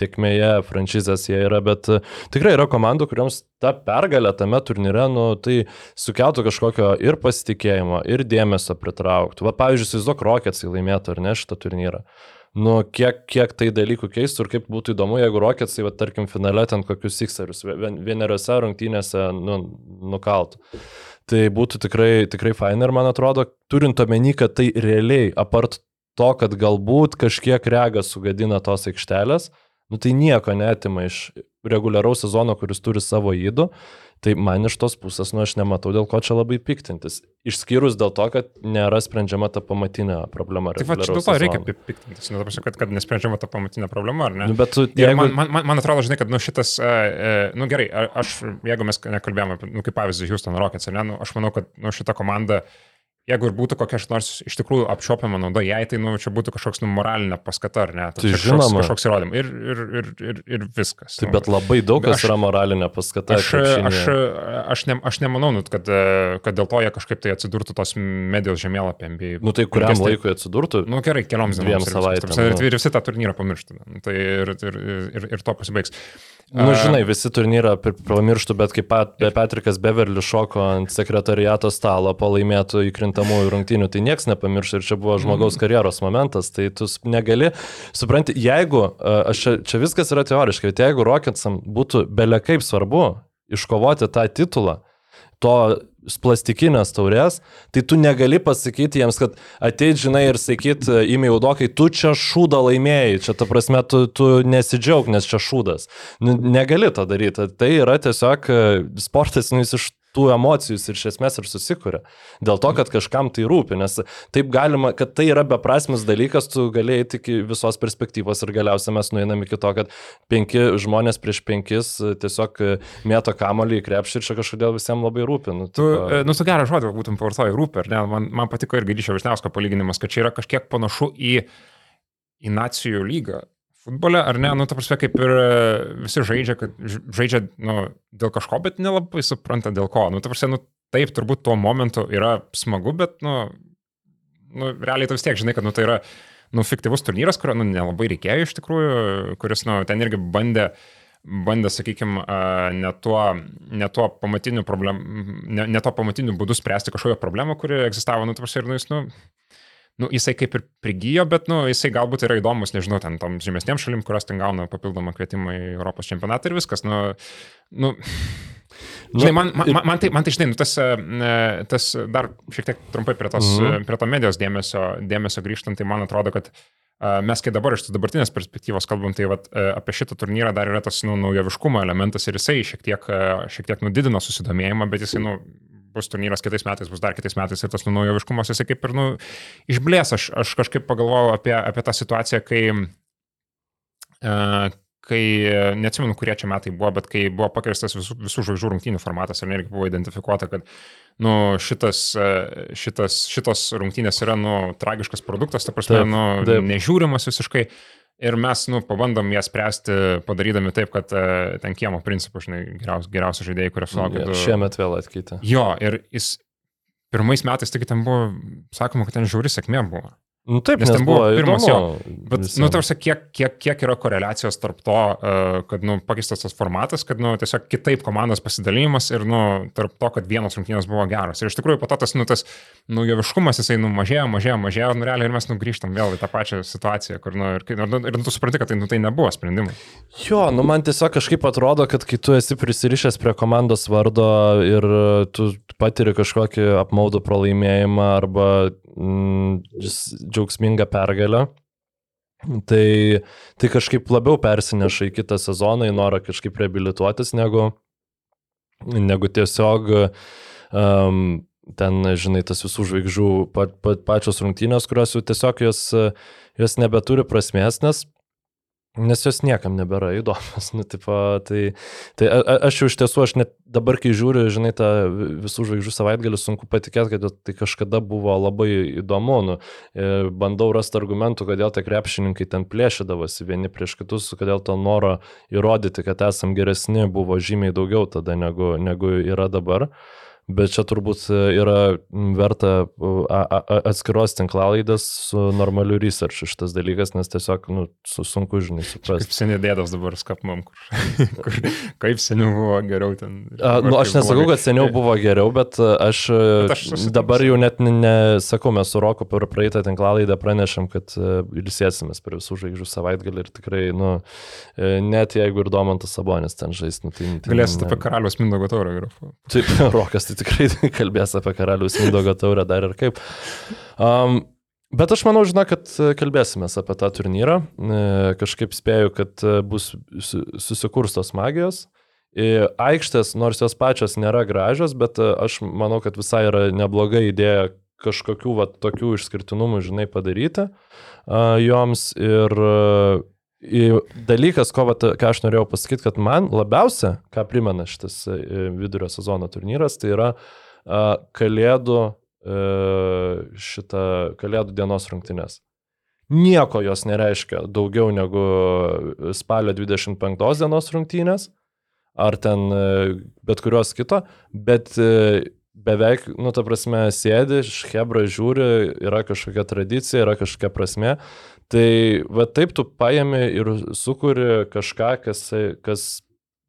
tiekmėje franšizės jie yra, bet e, tikrai yra komandų, kuriuoms ta pergalė tame turnyre, nu, tai sukeltų kažkokio ir pasitikėjimo, ir dėmesio pritrauktų. Va, pavyzdžiui, Sizok Rocketsai laimėtų ar ne šitą turnyrą. Nu, kiek, kiek tai dalykų keistų ir kaip būtų įdomu, jeigu Rocketsai, va, tarkim, finale ten kokius Sixerius vieneriose rungtynėse nu, nukaltų. Tai būtų tikrai, tikrai fain ir man atrodo, turint omeny, kad tai realiai, apart to, kad galbūt kažkiek regas sugadina tos aikštelės, nu tai nieko netima iš reguliaraus sezono, kuris turi savo įdų. Tai man iš tos pusės, nu aš nematau, dėl ko čia labai piktintis. Išskyrus dėl to, kad nėra sprendžiama ta pamatinė problema. Taip, va, dėl to reikia piktintis, nu, tapasi, kad, kad nesprendžiama ta pamatinė problema, ar ne? Nu, bet tu, jeigu... man, man, man atrodo, žinai, kad nu, šitas, uh, nu gerai, aš, jeigu mes nekalbėjome nu, kaip pavyzdį, Houston Rockets, ne, nu, aš manau, kad nu, šita komanda uh, jeigu ir būtų kokia nors iš tikrųjų apčiopiama nauda, jai tai, nu, čia būtų kažkoks, nu, moralinė paskata, ar ne? Tai kažkoks, žinoma. Kažkoks įrodymas. Ir, ir, ir, ir, ir viskas. Taip, nu. bet labai daug kas aš, yra moralinė paskata. Aš, aš, aš, ne, aš nemanau, nu, kad, kad dėl to jie kažkaip tai atsidurtų tos medijos žemėlapį MBA. Nu, tai kuriam tai, laikui atsidurtų? Nu, gerai, kelioms dienoms. Dviem savaitėms. Ir, ir visi tą turnyrą pamirštų. Nu, tai ir, ir, ir, ir to pasibaigs. Nu, žinai, visi turnyrą pamirštų, bet kaip pat Patrikas Beverly šoko ant sekretariato stalo po laimėtų įkrintamųjų rungtynių, tai niekas nepamiršo ir čia buvo žmogaus karjeros momentas, tai tu negali, supranti, jeigu, čia, čia viskas yra teoriškai, bet jeigu Rocketsam būtų belekaip svarbu iškovoti tą titulą, to plastikinės taurės, tai tu negali pasakyti jiems, kad ateit, žinai, ir sakyt, įmė jaudokai, tu čia šūdą laimėjai, čia ta prasme, tu, tu nesidžiaug, nes čia šūdas. Negali tą daryti. Tai yra tiesiog e, sportas, nu, jis iš tų emocijų ir iš esmės ir susikuria. Dėl to, kad kažkam tai rūpi, nes taip galima, kad tai yra beprasmis dalykas, tu galėjai tik visos perspektyvos ir galiausiai mes nueinam iki to, kad penki žmonės prieš penkis tiesiog mėto kamolį į krepšį ir čia kažkodėl visiems labai rūpi. Nu, tu, tipo... nu, su gerą žodį, būtum pavartoji rūpi, ar ne? Man, man patiko irgi Ryšio Višniausko palyginimas, kad čia yra kažkiek panašu į, į nacijų lygą futbole, ar ne, nu, ta prasme, kaip ir e, visi žaidžia, kad žaidžia, nu, dėl kažko, bet nelabai supranta dėl ko. Nu, ta prasme, nu, taip, turbūt tuo momentu yra smagu, bet, nu, nu realiai tu vis tiek žinai, kad, nu, tai yra, nu, fiktyvus turnyras, kurio, nu, nelabai reikėjo iš tikrųjų, kuris, nu, ten irgi bandė bandė, sakykime, ne tuo, ne tuo pamatiniu problem, ne, ne tuo pamatiniu būdu spręsti kažkokią problemą, kuri egzistavo, nu, tarsi ir, nu, jis, nu, nu, jisai kaip ir prigijo, bet, nu, jisai galbūt yra įdomus, nežinau, ten tom žemesniem šalim, kurios ten gauna papildomą kvietimą į Europos čempionatą ir viskas, nu, nu, nu Žinai, man, man, man, tai, man tai, žinai, nu, tas, e, tas dar šiek tiek trumpai prie, tos, -hmm. prie to medijos dėmesio, dėmesio grįžtant, tai man atrodo, kad mes kai dabar iš tos dabartinės perspektyvos kalbam, tai vat, e, apie šitą turnyrą dar yra tas nu, naujoviškumo elementas ir jisai šiek tiek, e, šiek tiek nudidino susidomėjimą, bet jisai nu, bus turnyras kitais metais, bus dar kitais metais ir tas nu, naujoviškumas jisai kaip ir nu, išblės. Aš, aš kažkaip pagalvojau apie, apie tą situaciją, kai, uh, kai, neatsimenu, kurie čia metai buvo, bet kai buvo pakeistas visų, visų žvaigždžių rungtynių formatas ir irgi buvo identifikuota, kad nu, šitas, šitas, šitos rungtynės yra nu, tragiškas produktas, ta prasme, taip, nu, taip. nežiūrimas visiškai. Ir mes, nu, pabandom ją spręsti, padarydami taip, kad uh, ten kiemo principų, žinai, geriausi, geriausi žaidėjai, kurie sulaukia. Ja, šiemet vėl atkeitė. Jo, ir jis pirmais metais, taigi ten buvo, sakoma, kad ten žiauri sėkmė buvo. Nu, taip, nes, nes ten buvo, pirmas jo. Bet, visiem. nu, tarsi, kiek, kiek, kiek yra koreliacijos tarp to, uh, kad, nu, pakeistas tas formatas, kad, nu, tiesiog kitaip komandos pasidalymas ir, nu, tarp to, kad vienos rungtynės buvo geros. Ir iš tikrųjų, po to tas, nu, tas naujoviškumas, jisai, nu, mažėjo, mažėjo, mažėjo, nu, realiai ir mes, nu, grįžtam vėl į tą pačią situaciją, kur, nu, ir, ir, ir, ir tu supranti, kad tai, nu, tai nebuvo sprendimai. Jo, nu, man tiesiog kažkaip atrodo, kad kai tu esi prisirišęs prie komandos vardo ir tu patiri kažkokį apmaudų pralaimėjimą arba džiaugsmingą pergalę. Tai, tai kažkaip labiau persineša į kitą sezoną, į norą kažkaip reabilituotis, negu, negu tiesiog um, ten, žinai, tas visų žvaigždžių pa, pa, pačios rungtynės, kurios jau tiesiog jos, jos nebeturi prasmės, nes Nes jos niekam nebėra įdomios. Nu, tipo, tai, tai a, a, aš jau iš tiesų, aš net dabar, kai žiūriu, žinai, tą visų žvaigždžių savaitgalį, sunku patikėti, kad tai kažkada buvo labai įdomu. Nu, e, bandau rasti argumentų, kodėl tie krepšininkai ten plėšydavosi vieni prieš kitus, kodėl to noro įrodyti, kad esam geresni, buvo žymiai daugiau tada, negu, negu yra dabar. Bet čia turbūt yra verta atskiros tinklalaidės su normaliu researchu šitas dalykas, nes tiesiog nu, su, sunku, žinai, suprasti. Kaip seniai dėdas dabar skapmam, kur, kur kaip seniau buvo geriau ten. A, nu, aš nesakau, kad seniau buvo geriau, bet aš, bet aš dabar jau net nesakau, mes su Roku per praeitą tinklalaidą pranešėm, kad ilsėsimės per visų žvaigždžių savaitgalį ir tikrai, nu, net jeigu ir Domantas Sabonis ten žais, nu, tai... tai Galėsite apie karalius Mindogo taurą grafą. Taip, Rokas tai tikrai kalbės apie karalius Mindogo taurę dar ir kaip. Um, Bet aš manau, žinau, kad kalbėsime apie tą turnyrą. E, kažkaip spėju, kad bus susikurstos magijos. E, aikštės, nors jos pačios nėra gražios, bet aš manau, kad visai yra nebloga idėja kažkokių va, tokių išskirtinumų, žinai, padaryti joms. Ir dalykas, ko, vat, ką aš norėjau pasakyti, kad man labiausia, ką primena šitas e, vidurio sezono turnyras, tai yra kalėdų, e, šitą kalėdų dienos rungtynės. Nieko jos nereiškia daugiau negu spalio 25 dienos rungtynės, ar ten e, bet kurios kito, bet beveik, nu, ta prasme, sėdi, Hebra žiūri, yra kažkokia tradicija, yra kažkokia prasme. Tai va taip tu paėmė ir sukūri kažką, kas, kas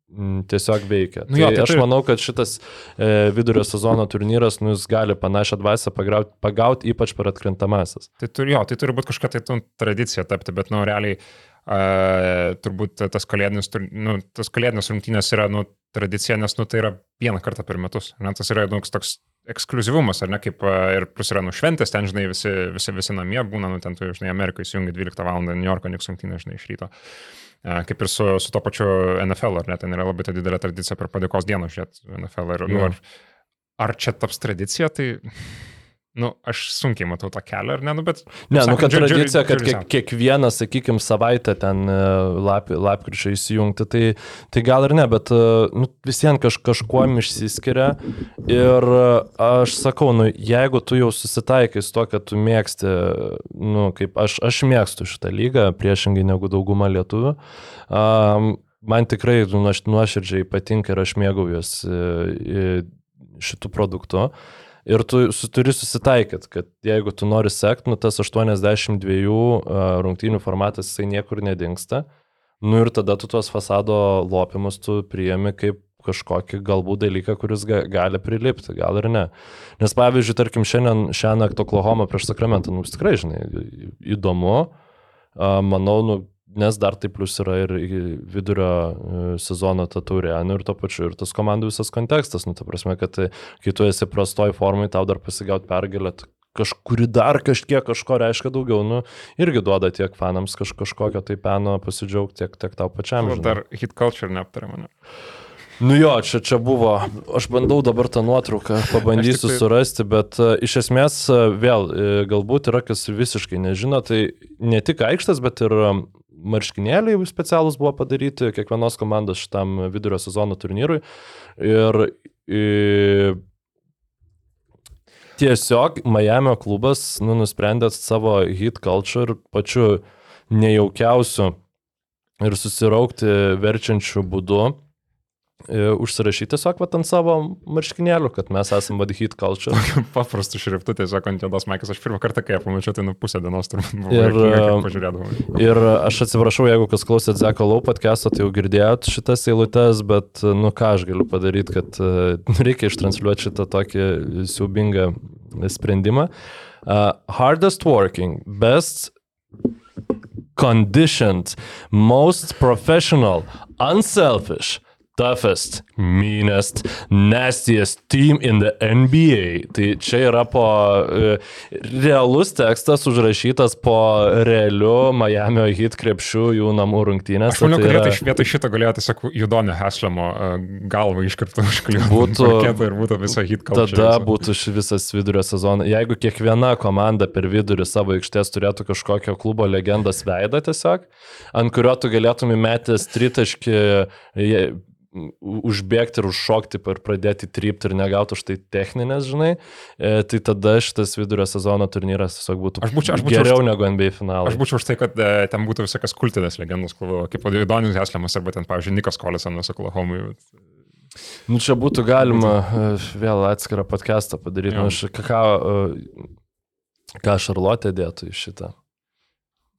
m, tiesiog veikia. Nu, jo, tai, tai aš tai... manau, kad šitas e, vidurio sezono turnyras, nu, jis gali panašią dvasę pagauti, pagaut, ypač per atkrintamasis. Tai turi, jo, tai turi būti kažkokia tai tu, tradicija tapti, bet, nu, realiai Uh, turbūt tas kalėdinis, nu, tas kalėdinis rungtynės yra nu, tradicija, nes nu, tai yra vieną kartą per metus. Ne, tas yra nu, toks ekskluzivumas, ar ne, kaip ir plus yra nušventęs, ten, žinai, visi, visi, visi namie būna, nu, ten tu, žinai, Amerikoje įsijungi 12 val. New Yorko Knicks rungtynės, žinai, iš ryto. Uh, kaip ir su, su to pačiu NFL, ar ne, ten yra labai ta didelė tradicija per padėkos dieną žiūrėti NFL. Ir, nu, ar, ar čia taps tradicija, tai Nu, aš sunkiai matau tą kelią, ar ne, nu, bet... Ne, sakant, nu, kad tradicija, kad kiek, kiekvieną, sakykime, savaitę ten e, lap, lapkričio įsijungti, tai, tai gal ir ne, bet e, nu, visiems kaž, kažkuom išsiskiria. Ir e, aš sakau, nu, jeigu tu jau susitaikai su to, kad tu mėgsti, nu, kaip aš, aš mėgstu šitą lygą, priešingai negu dauguma lietuvių, um, man tikrai nu, nuoširdžiai patinka ir aš mėgaujuosi šitų produktų. Ir tu su, turi susitaikyti, kad jeigu tu nori sekti, nu tas 82 rungtynių formatas jisai niekur nedingsta. Nu ir tada tu tuos fasado lopimus tu priemi kaip kažkokį galbūt dalyką, kuris ga, gali prilipti, gal ir ne. Nes pavyzdžiui, tarkim, šiandien, šiandien naktį Oklahoma prieš Sakramentą, nu, tikrai, žinai, įdomu. Manau, nu, nes dar tai plus yra ir vidurio e, sezono ta taurė, nu ir to pačiu, ir tas komandų visas kontekstas, nu, ta prasme, kad e, kai tu esi prastoj formai, tau dar pasigauti pergalę, kažkuri dar kažkiek kažko reiškia daugiau, nu, irgi duoda tiek fanams kaž, kažkokio tai peno pasidžiaugti, tiek, tiek tau pačiam. Ir dar hit culture neaptarė mane. Nu jo, čia, čia buvo, aš bandau dabar tą nuotrauką, pabandysiu tai... surasti, bet uh, iš esmės uh, vėl, uh, galbūt yra kas visiškai nežino, tai ne tik aikštas, bet ir um, marškinėliai specialūs buvo padaryti kiekvienos komandos šitam vidurio sezono turnyrui. Ir, ir tiesiog Miami klubas nu, nusprendė savo hit culture pačiu nejaukiausiu ir susiraukti verčiančiu būdu užsirašyti tiesiog vat, ant savo marškinėlių, kad mes esame vad hit culture. Paprastų šriftų tiesiog ant juodos maikės. Aš pirmą kartą, kai ją pamačiau, tai nu pusę dienos turbūt buvau. Ir, pažiūrėdavau. Ir aš atsiprašau, jeigu kas klausėt Zeko Lau podcast'o, tai jau girdėjot šitas eilutes, bet nu ką aš galiu padaryti, kad reikia ištransliuoti šitą tokį siaubingą sprendimą. Uh, hardest working, best conditioned, most professional, unselfish, toughest, meanest, nastiest team in the NBA. Tai čia yra po uh, realus tekstas užrašytas po realiu Miami hit krepšių jų namų rungtynės. Aš manau, tai kad yra... vietoj šito galėjo tiesiog Judonio Haslemo uh, galvą iškirpti užkliuoti. Būtų ir būtų visa hit kalba. Tada būtų visas vidurio sezonas. Jeigu kiekviena komanda per vidurį savo aikštės turėtų kažkokio klubo legendos veidą tiesiog, ant kurio tu galėtum įmetęs tritaškį užbėgti ir užšokti ir pradėti trypti ir negauti už tai techninės, žinai, e, tai tada šitas vidurio sezono turnyras tiesiog būtų aš būčiau, aš būčiau geriau už, negu NBA finalas. Aš būčiau už tai, kad e, ten būtų visokias kultinės legendos, kaip Donis Heslemas arba ten, pavyzdžiui, Nikas Kolisonas Oklahomui. Nu, čia būtų galima e, vėl atskirą podcastą padaryti. Nu, aš, ką, e, ką Šarlotė dėtų į šitą.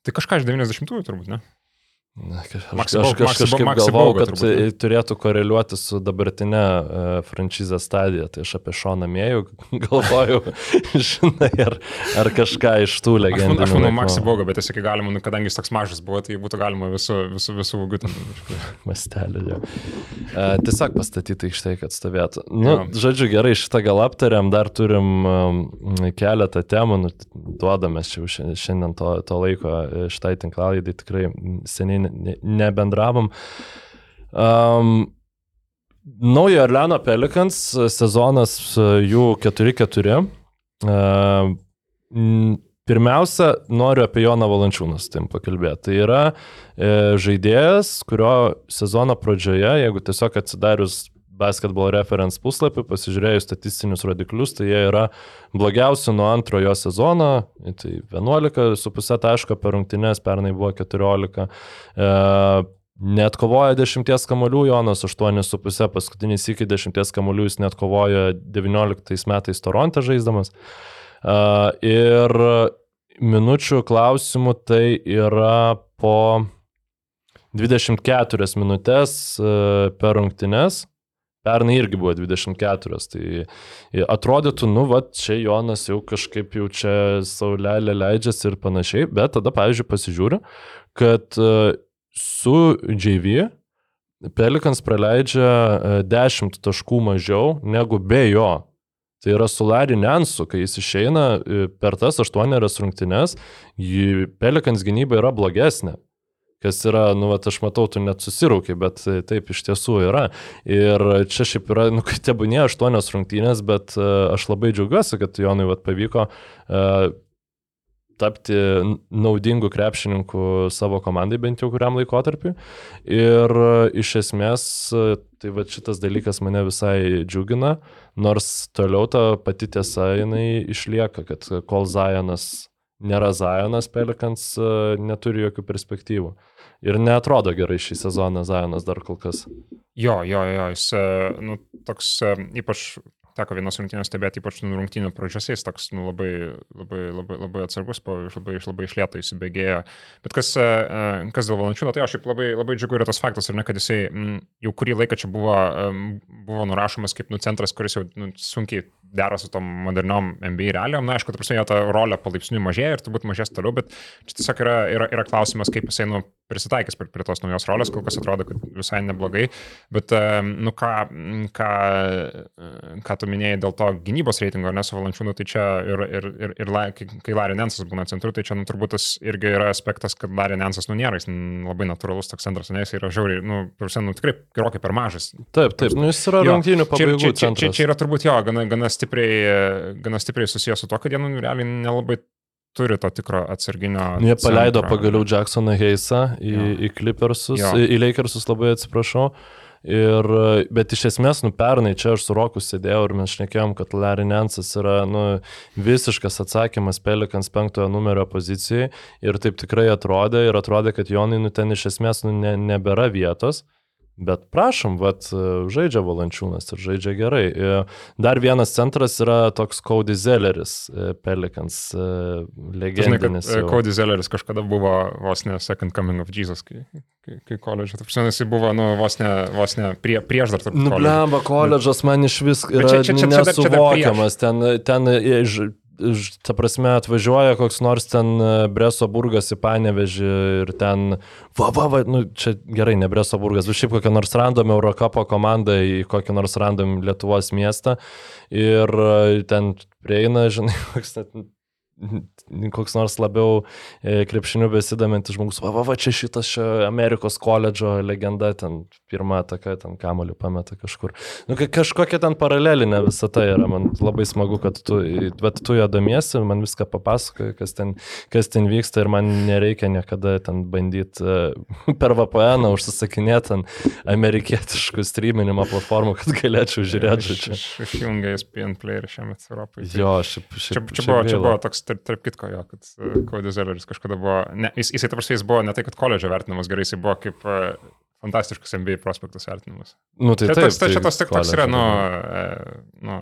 Tai kažką iš 90-ųjų turbūt, ne? Na, aš, Maxi aš, aš kažkaip Bauga kad turbūt, tai turėtų koreliuoti su dabartinė uh, franšizės stadija. Tai aš apie Šoną Mėjų galvojau, žinai, ar, ar kažką iš tų Aš, legendų. aš manau, Maxi Boga, bet tiesiog galima, nu, kadangi jis toks mažas buvo, tai būtų galima visų, visų, visų ten. Mastelį. jo. E, tiesiog pastatyti aikštėje, kad stovėtų. Nu, Jo. žodžiu, gerai, šitą gal aptariam, dar turim um, keletą temų, nu, duodame čia šiandien, to, to laiko šitai tinklalaidai, tikrai seniai ne- ne- nebendravom. Um, Naujo Orleano Pelikans sezonas e, jų 4-4. E, m, Pirmiausia, noriu apie Joną Valančiūną su tim pakalbėti. Tai yra e, žaidėjas, kurio sezono pradžioje, jeigu tiesiog atsidarius basketball reference puslapį, pasižiūrėjus statistinius rodiklius, tai jie yra blogiausi nuo antrojo sezono, tai 11,5 taško per rungtynes, pernai buvo 14. E, Net kovoja 10 kamolių, Jonas 8,5, paskutinis iki 10 kamolių jis net kovoja 19 metais Toronte žaisdamas. Uh, ir minučių klausimų tai yra po 24 minutės uh, per rungtynes. Pernai irgi buvo 24, tai atrodytų, nu, va, čia Jonas jau kažkaip jau čia saulelė leidžiasi ir panašiai, bet tada, pavyzdžiui, pasižiūriu, kad uh, su JV Pelikans praleidžia e, 10 taškų mažiau negu be jo. Tai yra su Larry Nensu, kai jis išeina e, per tas aštuonerias rungtynes, Pelikans gynyba yra blogesnė. Kas yra, nu, vat, aš matau, tu net susiraukiai, bet e, taip iš tiesų yra. Ir čia šiaip yra, nu, kai tebūnė aštuonios rungtynės, bet uh, aš labai džiaugiuosi, kad Jonui vat, pavyko uh, tapti naudingu krepšininku savo komandai bent jau kuriam laikotarpiu. Ir e, iš esmės, e, tai va šitas dalykas mane visai džiugina, nors toliau ta pati tiesa jinai išlieka, kad kol Zajonas nėra Zajonas, Pelikans e, neturi jokių perspektyvų. Ir netrodo gerai šį sezoną Zajonas dar kol kas. Jo, jo, jo, jis, e, nu, toks, e, ypač teko vienos rungtynės stebėti, ypač nu, rungtynių pradžiose, jis toks, nu, labai, labai, labai, labai atsargus, po, labai, labai išlėto įsibėgėjo. Bet kas, e, e, kas dėl valančiūno, tai aš šiaip labai, labai džiugu yra tas faktas, ar ne, kad jisai m, jau kurį laiką čia buvo, em, buvo nurašomas kaip nu, centras, kuris jau nu, sunkiai dera su tom moderniom NBA realijom. Na, aišku, ta prasme, jo ta rolė palaipsniui mažėja ir turbūt mažės toliau, bet čia tiesiog yra, yra, yra klausimas, kaip jisai nu, prisitaikys prie, prie tos naujos rolės, kol kas atrodo, kad visai neblogai. Bet, nu, ką, ką, ką tu minėjai dėl to gynybos reitingo, nes su Valančiūnu, tai čia ir, ir, ir, ir kai, Larry Nensas būna centru, tai čia, nu, turbūt tas irgi yra aspektas, kad Larry Nensas, nu, nėra, jis labai natūralus toks centras, nes jis yra žiauriai, nu, prasme, nu, tikrai gerokai per mažas. Taip, taip, nu jis yra rungtynių Čia, pabaigų čia, čia, čia, centras. čia yra turbūt jo, gana, gana, stipriai, gana stipriai susijęs su to, kad jie, nu, realiai nelabai turi to tikro atsarginio. Jie paleido centro. pagaliau Jacksoną Heisą į, Jo. į Clippersus, Jo. į Lakersus labai atsiprašau. Ir, bet iš esmės, nu, pernai čia aš su Roku sėdėjau ir mes šnekėjom, kad Larry Nensas yra nu, visiškas atsakymas Pelikans penktojo numerio pozicijai ir taip tikrai atrodė ir atrodė, kad Jonai nu, ten iš esmės nu, ne, nebėra vietos. Bet prašom, vat, žaidžia Valančiūnas ir žaidžia gerai. E, Dar vienas centras yra toks Cody Zelleris, e, Pelikans, e, Žinai, legendinis. jau. Cody Zelleris kažkada buvo vos ne Second Coming of Jesus, kai, kai, kai koledžą. Taip, žinai, jisai buvo, nu, vos ne, vos ne prie, prieš dar tarp Nu, blemba, koledžas man iš vis yra čia- čia- čia- čia čia nesuvokiamas. Ten, ten ta prasme, atvažiuoja koks nors ten e, Breso burgas į Panevežį ir ten, va, va, va, nu, čia gerai, ne Breso burgas, bet šiaip kokią nors random Eurocapo komandą į kokį nors random Lietuvos miestą ir e, ten prieina, žinai, koks ten koks nors labiau e, krepšiniu besidomintis žmogus, va, va, va, čia šitas čia Amerikos koledžo legenda, ten pirmą ataką, ten kamoliu pameta kažkur. Nu, ka- kažkokia ten paralelinė visą tai yra, man labai smagu, kad tu, bet tu ją domiesi, man viską papasakoji, kas ten, kas ten vyksta ir man nereikia niekada ten bandyti per VPN užsisakinėti ten amerikietiškų streaminimo platformų, kad galėčiau žiūrėti čia. Išjungė ESPN player šiemet Europai. Tai- Jo, šiaip, Čia, šiaip, čia, buvo, čia buvo toks, tarp, tarp kitko, jo, kad uh, Cody Zelleris kažkada buvo, ne, jis, jisai, tarp jis buvo ne tai, kad koledžio vertinamas gerai, jisai buvo kaip, uh, fantastiškas NBA prospektas vertinimas. Nu, tai Tai taip. toks, tai čia tas tik toks yra, nu, e, nu,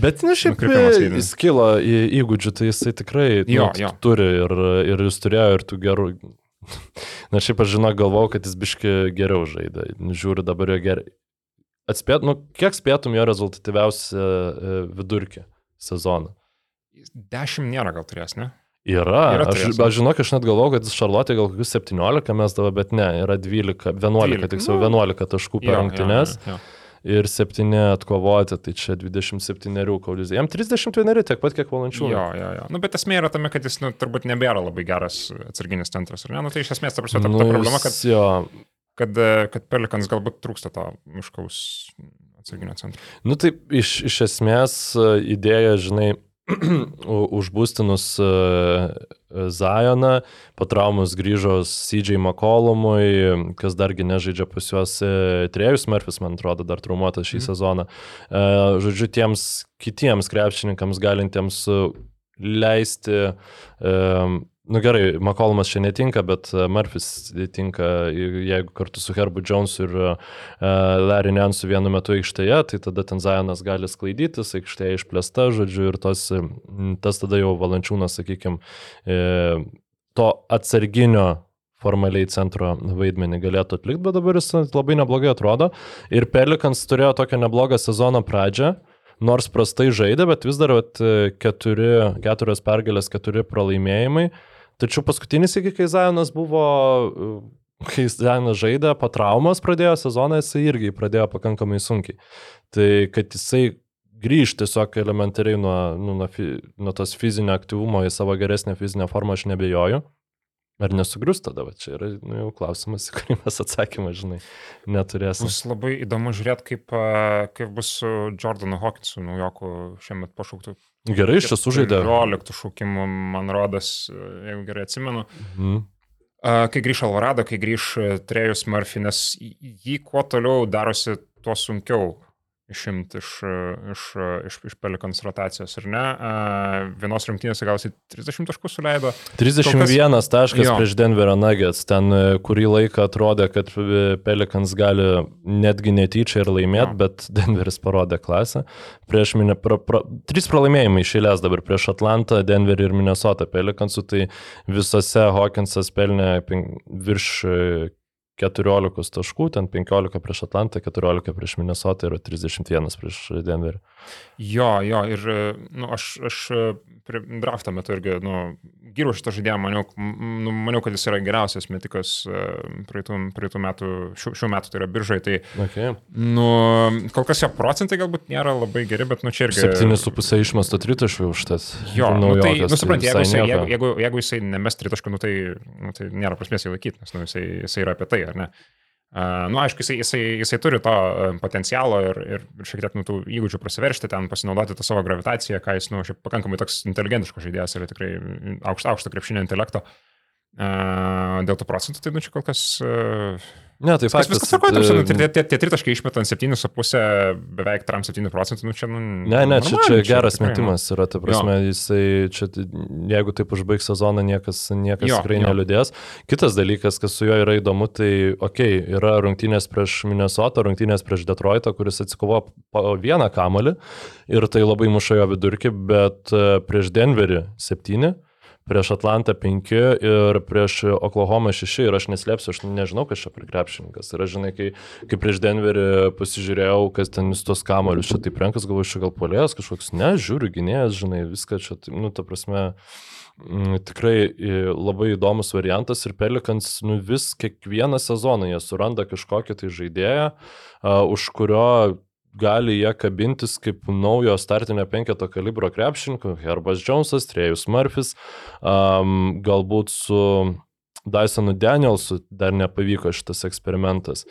Bet, na, šiaip nukrypimas e, į- jis kilo į įgūdžių, tai jisai tikrai Jo, nu, jo. turi ir, ir jis turėjo ir tų gerų. Na, šiaip aš žinau, galvau, kad jis biški geriau žaidė. Žiūriu dabar jo gerai. Atspėt, nu, kiek spėtum jo rezultatyviausią e, vidurkį sezoną? 10 nėra gal turės, ne? Yra. Yra aš, aš žinok, aš net galvojau, kad Šarlotė gal kokius 17 mes davo, bet ne, yra 12, 11, 12, tiksliau nu. 11 taškų per rungtynes. jo, jo. ir 7 atkovoti, tai čia 27 kaudys. Jam 31 tiek pat, kiek valančių. Jo, jo, jo. Nu, bet esmė yra tame, kad jis nu, turbūt nebėra labai geras atsarginis centras, ar ne? Nu, tai iš esmės, ta, prasme, ta, ta problema, kad, Jo, kad, kad Pelikans galbūt trūksta to miškaus atsarginio centro. nu taip, iš, iš esmės e, idėja, žinai, užbūstinus uh, Zajoną, po traumus grįžo CJ McCollumui, kas dargi nežaidžia pas juos uh, Trejus Murphys, man atrodo, dar traumuotas šį Mhm. sezoną. Žodžiu, tiems kitiems krepšininkams galintiems leisti Nu gerai, McCollumas čia netinka, bet e, Murphys tinka, jeigu kartu su Herbu Jonesu ir uh, Larry Nansu vienu metu aikštėje, tai tada ten Zajonas gali sklaidytis, aikštėje išplėsta, žodžiu, ir tos, tas tada jau valančiūnas, sakykime, to atsarginio formaliai centro vaidmenį galėtų atlikti, bet dabar jis labai neblogai atrodo. Ir Pelikans turėjo tokią neblogą sezono pradžią, nors prastai žaidė, bet vis dar vat, keturi, keturios pergalės, keturi pralaimėjimai. Tačiau paskutinis iki, kai Zajonas buvo, kai Zajonas žaidė, po traumos pradėjo sezoną, jisai irgi pradėjo pakankamai sunkiai. Tai kad jisai grįž tiesiog elementariai nuo, nu, nuo, nuo tos fizinio aktyvumo į savo geresnę fizinę formą, aš nebejoju. Ar nesugrius tada, va, čia yra nu, jau klausimas, į kurį mes atsakymą, žinai, neturėsime. Bus labai įdomu žiūrėti, kaip, kaip bus su Jordanu Hawkinsu, naujoku šiemet pašauktų. Gerai, iš tiesų žaidė. 15 šaukimų, man rodas, jeigu gerai atsimenu. Mhm. Kai grįš Alvarado, kai grįž e, Trejus Murphy, nes jį jį kuo toliau darosi, tuo sunkiau išimti iš, iš, iš, iš Pelikans rotacijos, ar ne? Vienos rungtynės gausiai 30 taškų suleido. 31 taškas Jo. prieš Denverio Nuggets. Ten e, kurį laiką atrodė, kad e, Pelikans gali netgi netyčia ir laimėti, bet Denveris parodė klasę. Prieš minę, pra, pra, trys pralaimėjimai išėlės dabar prieš Atlantą, Denverį ir Minnesotą Pelikansų, tai visose Hawkinsas pelnė virš e, 14 taškų, ten 15 prieš Atlantą, 14 prieš Minnesotą ir 31 prieš Denverį. Jo, jo, ir e, nu, aš, aš e, draftą metu irgi, nu, gyriau šitą žaidimą, maniau, nu, maniau, kad jis yra geriausias metikas e, praeitų, praeitų metų, šių, šių metų tai yra biržai, tai, Okay. nu, kol kas jo procentai galbūt nėra labai geri, bet, nu, čia irgi... 7,5 išmesto tritaškų už tas. Jo, nu, tai, nu, supranti, jeigu, visai jisai, jeigu, jeigu, jeigu jisai nemes tritaškų, nu, tai, nu, tai nėra prasmės jį laikyti, nes nu, jisai, jisai yra apie tai, ar ne? Uh, nu, aišku, jisai, jisai, jisai turi to uh, potencialo ir, ir šiek tiek nu, tų įgūdžių prasiveršti, ten pasinaudoti tą savo gravitaciją, ką jis, nu, šiaip pakankamai toks inteligentiškas žaidėjas yra tikrai aukšto, aukšto krepšinio intelekto. Uh, dėl tų procentų, tai nu čia kol kas... Uh, Ne, tai Faktas, viskas tvarkoja, tam, e, nu, tie, tie, tie tritaškai išmetant 7,5, beveik 37 procentų, nu čia, nu... Ne, ne, čia, čia normaliai, geras tikrai, nu. metimas yra, ta prasme, jisai, čia, jeigu taip užbaigs sezoną, niekas, niekas Jo, tikrai jo. neliūdės. Kitas dalykas, kas su juo yra įdomu, tai, okei, okay, yra rungtynės prieš Minnesotą, rungtynės prieš Detroitą, kuris atsikovo po vieną kamolį ir tai labai muša jo vidurkį, bet e, prieš Denverį 7. Prieš Atlantą 5 ir prieš Oklahoma 6 ir aš neslėpsiu, aš nežinau, kas čia per krepšininkas. Ir aš žinai, kai, kai prieš Denverį pasižiūrėjau, kas ten vis tos kamolius, čia taip renkas, galvoju, čia gal polės kažkoks, ne, žiūriu, gynėjas, žinai, viską čia, nu, ta prasme, mm, tikrai labai įdomus variantas ir Pelikans, nu, vis kiekvieną sezoną jie suranda kažkokį tai žaidėją, a, už kurio gali jie kabintis kaip naujo startinio penketo kalibro krepšininkų, Herbas Jonesas, Trejus Murphys, um, galbūt su Dysonu Danielsu dar nepavyko šitas eksperimentas,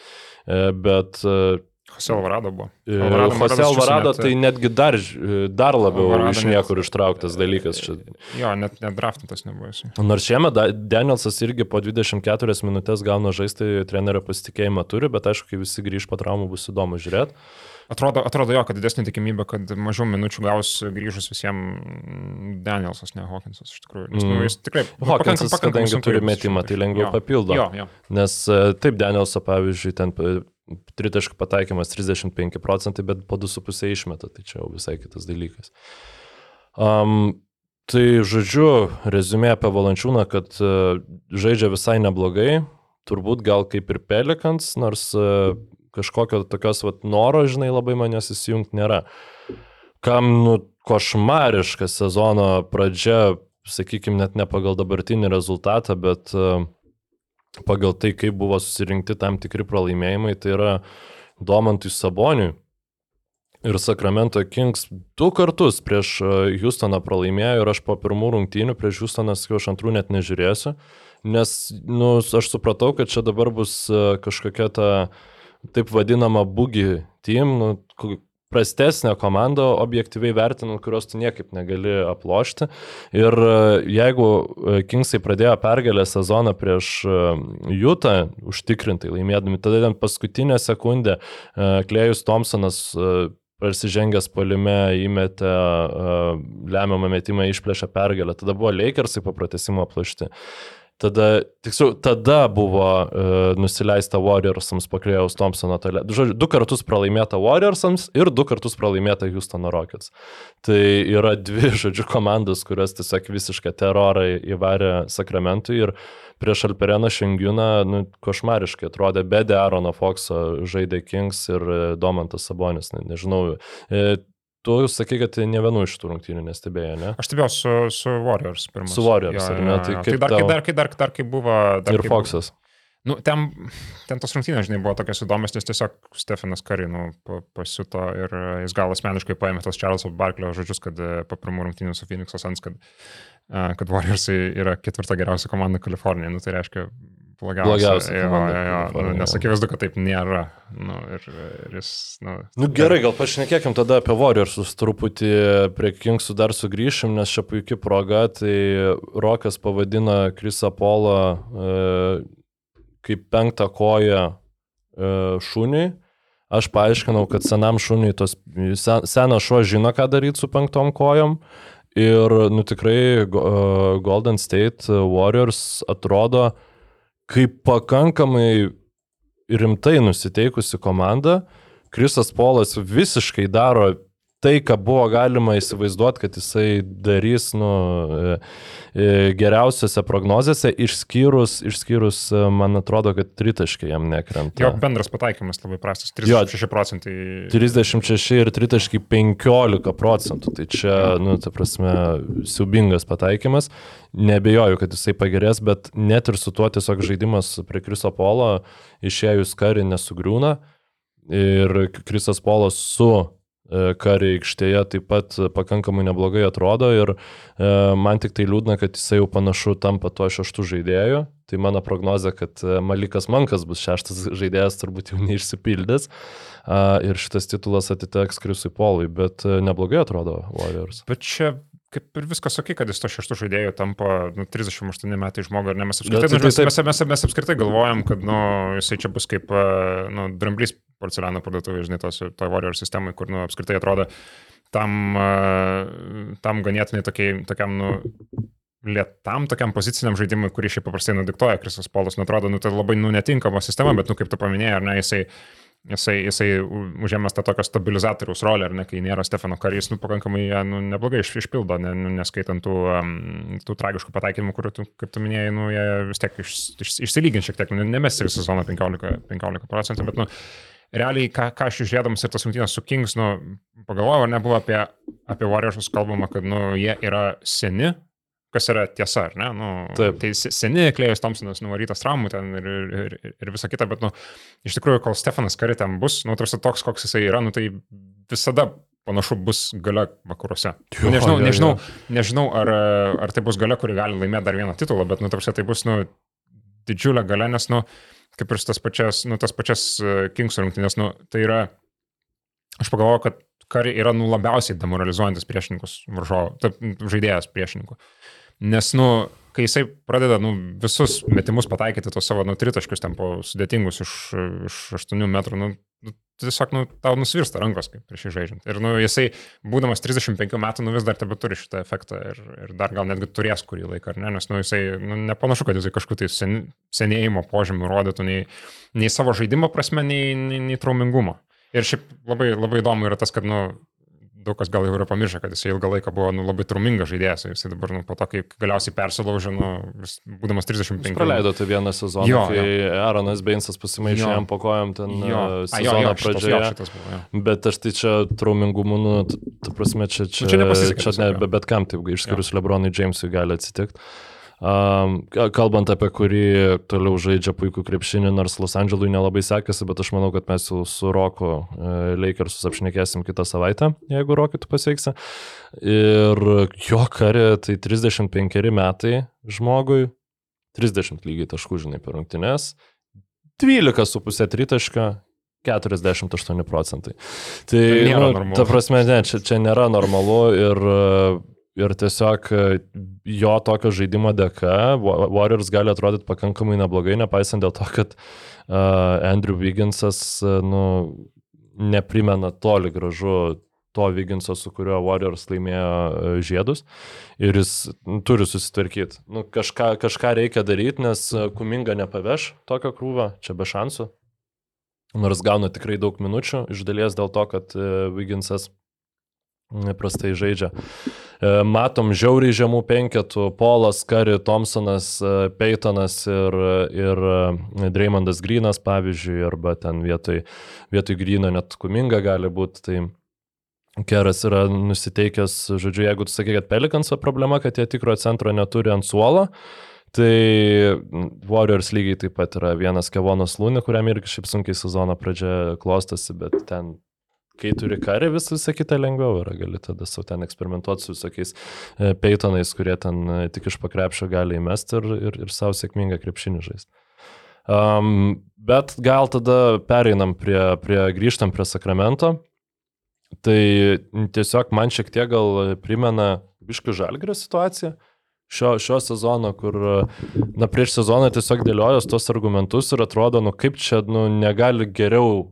E, bet e, Jose Alvarado buvo. E, Alvarado, Jose Alvarado net- tai netgi dar, ž- dar labiau Alvarado iš net- niekur ištrauktas dalykas. Čia. Jo, net, net draftintas nebuvo. Nors šiemet Da- Danielsas irgi po 24 minutės gauna žaisti, trenerio pasitikėjimą turi, bet aišku, kai visi grįž po traumų bus įdomu žiūrėti. Atrodo, atrodo jo, kad didesnė tikimybė, kad mažiau minučių gaus grįžus visiems Danielsas, ne Hawkinsas iš tikrųjų. Nes, nu, Mm. jis tikrai... nu, Hawkinsas, pakankamai kadangi turi metimą, tai lengviau papildo. Jo, jo. Nes e, taip, Danielso, pavyzdžiui, ten e, tritaškų pataikymas 35 procentai, bet po 2,5 išmeta, tai čia jau visai kitas dalykas. Um, tai žodžiu, rezumė apie Valančiūną, kad uh, žaidžia visai neblogai, turbūt gal kaip ir Pelikans, nors uh, kažkokio tokios vat, noro, žinai, labai manęs įsijungti nėra. Kam, nu, košmariška sezono pradžia, sakykime, net ne pagal dabartinį rezultatą, bet uh, pagal tai, kaip buvo susirinkti tam tikri pralaimėjimai, tai yra Domantui Saboniui ir Sacramento Kings du kartus prieš e, Houstoną pralaimėjo ir aš po pirmų rungtynių prieš Houstoną sakiau, aš antrų net nežiūrėsiu, nes nu, aš supratau, kad čia dabar bus e, kažkokia ta taip vadinama bugi team, nu, prastesnė komanda, objektyviai vertinant, kurios tu niekaip negali aplošti. Ir e, jeigu e, Kingsai pradėjo pergalę sezoną prieš e, Jutą, užtikrintai laimėdami, tada ten paskutinę sekundę e, Klejus Thompsonas e, prasižengęs polime įmetė lemiamą metimą, išplėšė pergalę. Tada buvo Lakersai po pratesimo aplašti. Tada, tiksliau, tada buvo uh, nusileista Warriorsams po Klėjaus Thompsono tole. Žodžiu, du kartus pralaimėta Warriorsams ir du kartus pralaimėta Houstono Rockets. Tai yra dvi, žodžiu, komandos, kurios tiesiog visišką terorą įvarė Sakramentui ir prieš Alpereną Šengiuną, nu, košmariškai atrodė, be Dearono Foxo žaidė Kings ir e, Domantas Sabonis, ne, nežinau. E, tu sakai, kad ne vienu iš tų rungtynių nestebėjai, ne? Aš stebėjau su, su Warriors pirmas. Su Warriors, ar ne? Tai Tai, kaip dar, tau- dar, kai dar, dar, kai buvo... Dar, Ir kai Foxas. Nu, ten, ten tos rungtynės, žinai, buvo tokios įdomios, nes tiesiog Stefanas Kari, nu, pa- pasiuto ir e, jis gal asmeniškai paėmė tos Charleso Barklio žodžius, kad e, po pirmų rungtynių su Phoenix'o Suns, kad, e, kad Warriors yra ketvirta geriausia komanda Kalifornijoje, nu, tai reiškia blogiausia. Blogiausia jo, jo, jo, nu, Kalifornijoje. nes akivaizdu, kad taip nėra. Nu, ir, ir jis, nu, Nu gerai, gal pašnekėkim tada apie Warriorsus truputį, prie Kingsų dar sugrįšim, nes čia puikia proga, tai Rokas pavadina Krisą Polą e, kaip penktą koją e, šuniui. Aš paaiškinau, kad senam šuniui tos, sen, senas šuo žino, ką daryti su penktom kojom. Ir, nu tikrai, e, Golden State Warriors atrodo kaip pakankamai rimtai nusiteikusi komanda. Krisas Polas visiškai daro tai, ką buvo galima įsivaizduoti, kad jisai darys nu, e, e, geriausiose prognozėse, išskyrus, išskyrus, e, man atrodo, kad tritaškai jam nekrenta. jo bendras pataikymas labai prastas, Jo. 36 procentai. 36 ir tritaškai 15 procentų. Tai čia, nu, ta prasme, siubingas pataikymas. Nebejoju, kad jisai pagerės, bet net ir su tuo tiesiog žaidimas prie Kriso Polo išėjus karį nesugriūna. Ir Krisas Polas su e, karį aikštėje taip pat pakankamai neblogai atrodo ir e, man tik tai liūdna, kad jisai jau panašu tampa tuo šeštų žaidėjų. Tai mano prognozė, kad e, Malikas Mankas bus šeštas žaidėjas, turbūt jau neišsipildys. A, Ir šitas titulas atiteks Krisui Polui, bet e, neblogai atrodo Warriors. Bet čia kaip ir viskas ok, kad jis to šeštų žaidėjų tampa nu, 38 metai žmogui, ar ne? Mes apskritai, Bet nu, tai mes, mes, mes, mes apskritai galvojam, kad nu, jisai čia bus kaip e, nu, dramblys porceliano parduotuvė, žinai, tos, to Warrior sistemai, kur nu, apskritai atrodo tam, e, tam ganėtinai tokiai, tokiam, nu, lietam tokiam poziciniam žaidimui, kurį šiaip paprastai nudiktuoja Krisas Polas, nu, atrodo, nu, tai labai, nu, netinkama sistema, bet, nu, kaip tu paminėjai, ar ne, jisai Jisai, jisai užėmęs tą tokią stabilizatoriaus rolę, ar ne, kai nėra Stefano Karys, nu, pakankamai ją, nu, neblogai iš, išpildo, ne, nu, neskaitant tų, um, tų tragiškų pataikymų, kurių, tu, kaip tu minėjai, nu, jie vis tiek iš, iš, išsilygins šiek tiek, nu, nemesti visą sezoną 15, 15 procentų, bet, nu, realiai, ką, ką aš išžiūrėdamas ir tas rungtynės su Kings, nu, pagalvojau, ar nebuvo apie, apie Warriorsus kalbama, kad, nu, jie yra seni, kas yra tiesa, ar ne? Nu, Taip. tai se- seni Klejus Thompsonas nuvarytas traumų ten ir, ir, ir, ir visa kita, bet, nu, iš tikrųjų, kol Stefanas Kari ten bus, nu, tarsi toks, koks jisai yra, nu, tai visada panašu bus gale vakaruose. Jo, nežinau, jo, jo. nežinau, nežinau ar, ar tai bus gale, kuri gali laimėti dar vieną titulą, bet, nu, tarsi tai bus, nu, didžiulė gale, nes, nu, kaip ir tas pačias, nu, tas pačias e, Kings rungtynės, nu, tai yra, aš pagalvoju, kad kari yra, nu, labiausiai demoralizuojantis priešininkus, varžovas, žaidėjas priešininkų. Nes, nu, kai jisai pradeda, nu, visus metimus pataikyti tos savo, nu, tritaškius ten po sudėtingus iš, iš 8 metrų, nu, Nu, tiesiog, nu, tau nusvirsta rankos, kaip prieš jį žaidžiant. Ir, nu, jisai, būdamas 35 metų, nu, vis dar tebe turi šitą efektą ir, ir dar gal netgi turės kurį laiką, ar ne, nes, nu, jisai, nu, nepanašu, kad jisai kažkokiu tai sen, senėjimo požymių rodytų nei, nei savo žaidimo prasme, nei, nei, nei traumingumo. Ir šiaip labai, labai įdomu yra tas, kad, nu, daug kas gal jau yra pamiršę, kad jis ilgą laiką buvo nu, labai trumingas žaidėjas, jis dabar nu, po to, kai galiausiai persilaužė, nu, būdamas 35. Jis praleido tai vieną sezoną, jo, kai jo. Aaronas Bainsas pasimaišė jam po kojam ten jo. sezoną A, jo, jo, šitas, pradžioje. Šitas, jo, šitas buvo, jo. Bet aš tai čia trumingumu, nu, ta prasme, čia, čia, nu, čia, čia ne, bet kam taip, išskyrus Lebronui Jamesui gali atsitikti kalbant apie kurį toliau žaidžia puikų krepšinį, nors Los Andželui nelabai sekasi, bet aš manau, kad mes jau su Roku e, Lakersus apšnekėsim kitą savaitę, jeigu Roku tu pasieksi. Ir jo karė, tai 35 metai žmogui, 30 lygiai taškų, žinai, per rungtynes, 12,5 tritaška, 48 procentai. Tai, tai nu, ta prasme, ne, čia, čia nėra normalu ir e, Ir tiesiog e, jo tokio žaidimo dėka Warriors gali atrodyti pakankamai neblogai, nepaisant dėl to, kad uh, Andrew Vigginsas uh, e, nu, neprimena toli gražu to Vigginso, su kuriuo Warriors laimėjo žiedus. Ir jis nu, turi susitvarkyti. Nu, kažką, kažką reikia daryti, nes Kuminga nepaveš tokio krūvą, čia be šansų. Nors gauna tikrai daug minučių, iš dalies dėl to, kad Vigginsas prastai žaidžia. Uh, E, matom žiauriai žemų penketų - Polas, Kari, Thompsonas, e, Peytonas ir, e, ir Dreymondas Grinas, pavyzdžiui, arba ten vietoj, vietoj Grino net Kuminga gali būti. Tai Keras yra nusiteikęs, žodžiu, jeigu tu sakai, kad Pelikanso problema, kad jie tikrojo centro neturi ant suolo, tai Warriors lygiai taip pat yra vienas Kevonas Lūnė, kuriam irgi šiaip sunkiai sezono pradžia klostosi, bet ten kai turi karį, vis visą kitą lengviau yra, gali tada savo ten eksperimentuoti su visokiais e, peitonais, kurie ten e, tik iš pakrepšio gali įmesti ir, ir, ir savo sėkmingą krepšinį žaisti. Um, bet gal tada pereinam prie, prie, grįžtam prie sakramento. Tai tiesiog man šiek tiek gal primena biškių žalgrio situaciją šio, šio sezono, kur, na, prieš sezoną tiesiog dėliojos tos argumentus ir atrodo, nu, kaip čia, nu, negali geriau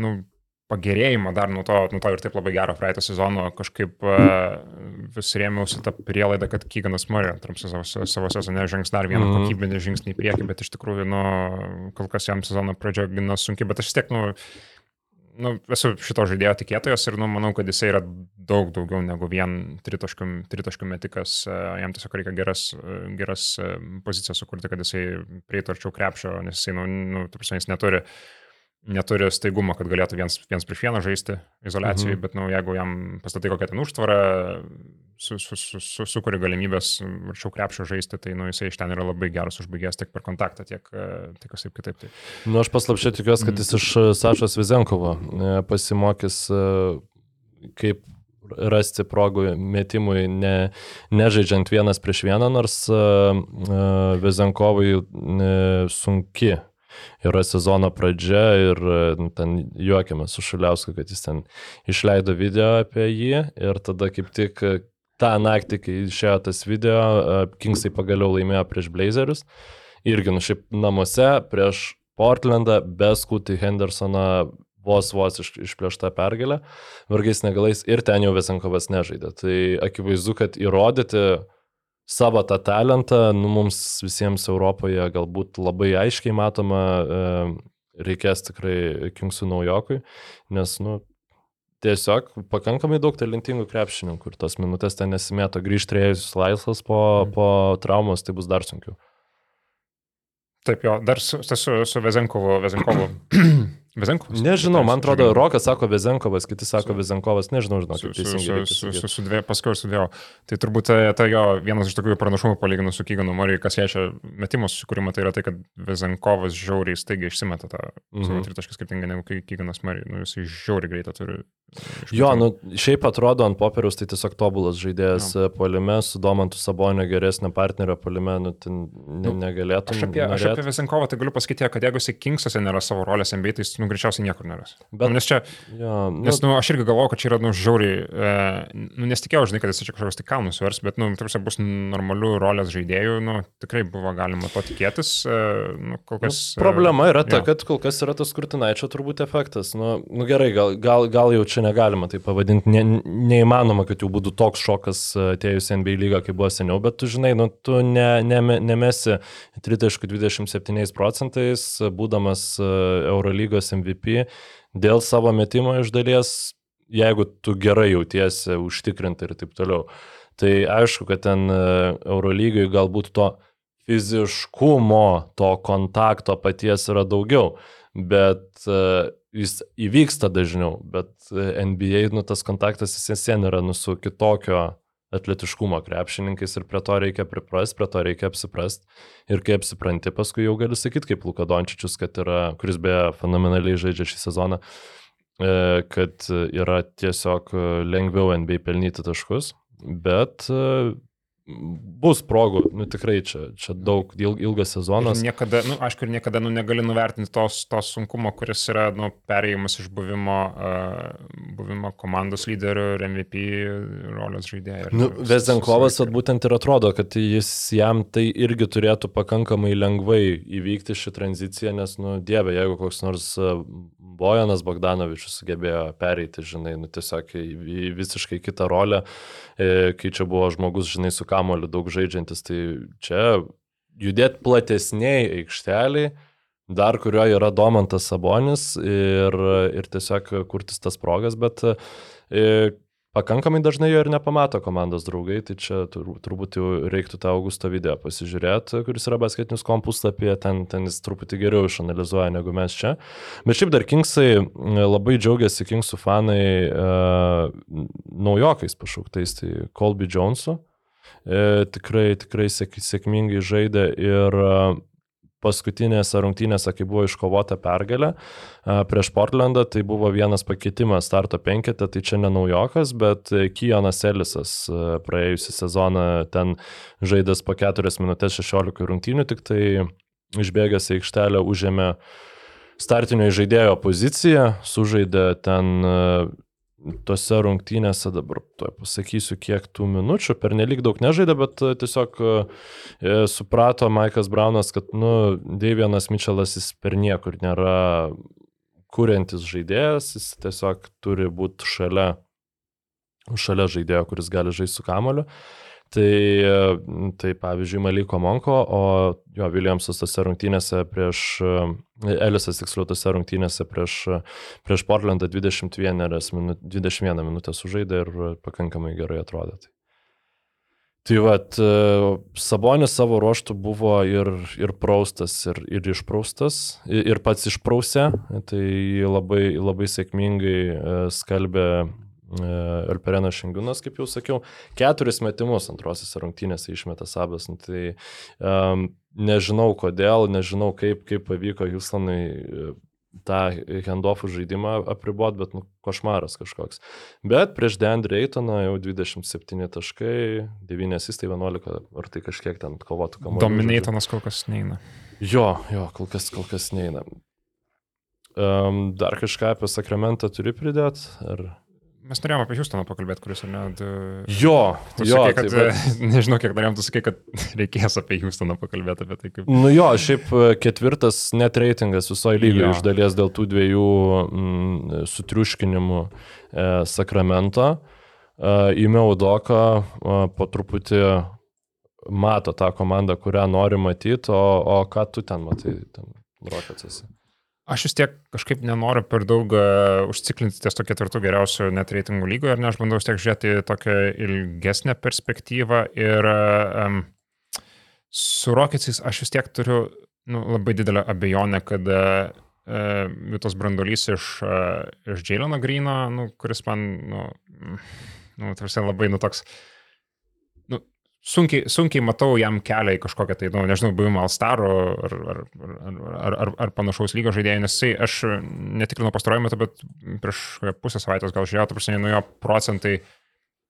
nu, pagerėjimą dar nuo to, nuo to ir taip labai gero praeito sezono, kažkaip uh, vis rėmiausi tą prielaidą, kad Kyganas Murray Trumpsas savo, savo sezone žengs dar vieną mm. kokybinį žingsnį į priekį, bet iš tikrųjų, nu, kol kas jam sezono pradžia gana sunki, bet aš vis tiek, nu, nu, esu šito žaidėjo tikėtojas ir, nu, manau, kad jisai yra daug daugiau negu vien tritaškių, tritaškių metikas, uh, jam tiesiog reikia geras, e, geras pozicijas sukurti, kad jisai prieitų arčiau krepšio, nes jisai, nu, nu, tu prasme, jis neturi uh, neturi staigumo, kad galėtų viens, viens prieš vieną žaisti izolacijai, mhm. bet nu, jeigu jam pastatai kokią ten užtvarą, su, su, su, su, sukuri galimybės arčiau krepšio žaisti, tai nu, jisai iš ten yra labai geras užbaigęs tiek per kontaktą, tiek, tiek kaip kitaip. Tai. Nu, aš paslapčiai tikiuosi, kad jis mhm. iš e, Sašos Vizenkovo e, pasimokys, e, kaip rasti progų metimui, ne, nežaidžiant vienas prieš vieną, nors uh, Vizenkovui uh, sunki yra sezono pradžia ir nu, ten juokiamės su Šuliausku, kad jis ten išleido video apie jį ir tada kaip tik tą naktį, kai išėjo tas video, Kingsai pagaliau laimėjo prieš Blazerius. Irgi, nu šiaip namuose prieš Portlandą, be Skutį Hendersoną vos vos iš, išplėšta pergalė, vargais negalais ir ten jau Vesenkovas nežaidė. Tai akivaizdu, kad įrodyti savo tą talentą, nu, mums visiems Europoje galbūt labai aiškiai matoma, e, reikės tikrai Kingsų naujokui, nes, nu, tiesiog pakankamai daug talentingų krepšininkų ir tos minutės ten nesimėto grįžti rėjus laisvas po, mm. po traumos, tai bus dar sunkiau. Taip, jo, dar su, su, su Vezenkovu, Vezenkovu Vezenkovas. Nežinau, man atrodo. Rokas sako Vezenkovas, kiti sako Vezenkovas, nežinau, žinau, Su, kaip su, teisingai. su, su, sakyt. su, su dvie, paskui sudėjau. Tai turbūt tai jo vienas iš tokių pranašumų palyginus su Kyganu Murray, kas liečia metimo susikūrimą, tai yra tai, kad Vezenkovas žiauriai staigiai išsimeta tą Mhm. savo tritaškį skirtingai negu Ky- Kyganas Murray. Nu, jis žiauriai greitą turi. iš Jo, nu, šiaip atrodo ant popieriaus tai tiesiog tobulas žaidėjas no. polime, su Domantu Sabonio geresnė partnerio polime, nu, ten ne, Nu, negalėtų. Aš apie, aš apie Vezenkovą tai galiu pasakyti, kad jeigu jis Kingsuose nėra savo rolės NBA, tai jis nu, greičiausiai niekur neras. Bet- nu, nes čia, Jo, nu, nes nu, aš irgi galvoju, kad čia yra nu, žiauriai, e, nu, nesitikėjau, žinai, kad jis čia kažkoks tik kalnus vers, bet, nu, tarsi bus normalių rolės žaidėjų, nu, tikrai buvo galima to tikėtis. E, nu, kol kas, Nu, problema yra ta, jo. kad kol kas yra tas kurtinaičio turbūt efektas. Nu, nu gerai, gal, gal, gal jau čia negalima tai pavadinti, ne, neįmanoma, kad jau būtų toks šokas e, atėjus NBA lygą, kaip buvo seniau, bet tu žinai, nu, tu ne, ne, nemesi 30-27 procentais, būdamas e, Eurolygos MVP, dėl savo metimo iš dalies, jeigu tu gerai jautiesi, užtikrinti ir taip toliau. Tai aišku, kad ten e, Eurolygai galbūt to fiziškumo, to kontakto paties yra daugiau, bet uh, jis įvyksta dažniau, bet e, NBA, nu, tas kontaktas vis vien yra nu, su kitokio atletiškumo krepšininkais ir prie to reikia priprasti, prie to reikia apsiprasti. Ir kai apsipranti, paskui jau gali sakyti, kaip Luka Dončičius, kad yra, kuris beje fenomenaliai žaidžia šį sezoną, e, kad yra tiesiog lengviau NBA pelnyti taškus, bet e, bus progų, nu tikrai čia, čia daug il- ilgas sezonas. Ir niekada, nu, aišku, ir niekada nu, negali nuvertinti tos, tos sunkumo, kuris yra nu, perėjimas iš buvimo, uh, buvimo komandos lyderių ir MVP rolės žaidėjų. Nu, vis- Vezenkovas vat būtent ir atrodo, kad jis jam tai irgi turėtų pakankamai lengvai įvykti šį tranziciją, nes, nu, dieve, jeigu koks nors e, Bojanas Bogdanovičius sugebėjo pereiti, žinai, nu, tiesiog į, visiškai kitą rolę, e, kai čia buvo žmogus, žinai, su kamoliu daug žaidžiantis, tai čia judėti platesniai aikšteliai, dar kurioje yra Domantas Sabonis ir, ir tiesiog kurtis tas progas, bet e, pakankamai dažnai jo ir nepamato komandos draugai, tai čia tur, turbūt jau reiktų tą Augusto video pasižiūrėti, kuris yra basketinius kompuslapyje, ten, ten jis truputį geriau išanalizuoja negu mes čia. Bet šiaip dar Kingsai m, labai džiaugiasi Kingsų fanai uh, naujokais pašauktais, tai Colby Jonesu. E, tikrai, tikrai sėk, sėkmingai žaidė ir e, paskutinėse rungtynėse, kai buvo iškovota pergalė a, prieš Portlandą, tai buvo vienas pakeitimas starto penketė, tai čia ne naujokas, bet e, Kijonas Elisas e, praėjusią sezoną ten žaidęs po 4 minutės 16 rungtynių, tik tai išbėgęs į aikštelę užėmė startinio žaidėjo poziciją, sužaidė ten e, tose rungtynėse, dabar to pasakysiu, kiek tų minučių, per nelik daug nežaidė, bet e, tiesiog e, suprato Maikas Braunas, kad, nu, Deivianas Mitčelas jis per niekur nėra kuriantis žaidėjas, jis tiesiog turi būti šalia, šalia žaidėjo, kuris gali žaisti su kamoliu. Tai, e, tai pavyzdžiui, Maliko Monko, o jo Williamsas tose rungtynėse prieš, e, Elisas tiksliau tose rungtynėse prieš, e, prieš Portlandą 21, minu, 21 minutę sužaidė ir pakankamai gerai atrodė. Tai. Tai vad, Sabonis savo ruoštų buvo ir, ir praustas, ir, ir išpraustas, ir, ir pats išprausė, tai labai, labai sėkmingai e, skalbė Alperenas Šengiūnas, kaip jau sakiau, keturis metimus antrosiose rungtynėse išmetė Sabas. Nu, tai um, nežinau kodėl, nežinau kaip, kaip pavyko Houstonui e, tą handoffų žaidimą apribot, bet nu, košmaras kažkoks. Bet prieš Deandre Eitoną jau 27 taškai, 9 asistai 11, ar tai kažkiek ten kovotų kamuolių. Dominatonas kol kas neina. Jo, jo, kol kas, kol kas neina. Um, dar kažką apie Sakramentą turi pridėti? Ar... Mes norėjome apie Houstoną pakalbėti, kuris ar ne. Du... Jo, Tu jo, sakai, kad, tai va- nežinau, kiek norėjom, tu sakai, kad reikės apie Houstoną pakalbėti, apie tai kaip... Nu jo, šiaip e, ketvirtas net reitingas visoje lygoje iš dalies dėl tų dviejų mm, sutriuškinimų e, Sakramento. E, Įmiau Doką e, po truputį mato tą komandą, kurią nori matyti, o, o ką tu ten matai, ten Rockets'ose. Aš vis tiek kažkaip nenoriu per daug uh, užciklinti ties to ketvirtų geriausių net reitingų lygoje, ar ne, aš bandau vis tiek žiūrėti tokią ilgesnę perspektyvą ir um, su Rocketsais aš vis tiek turiu nu, labai didelę abejonę, kad uh, uh, tas brandolys iš, uh, iš Jaileno Grino, nu, kuris man, nu, nu tarsi labai, nu, toks, nu, sunkiai, sunkiai matau jam kelią į kažkokią tai, nu, nežinau, buvimą Alstaro ar, ar, ar, ar, ar, panašaus lygio žaidėjų, nes jisai, aš netikrinau pastarojų metų, bet prieš pusę savaitės gal žiūrėjau, ta prasme, nu jo procentai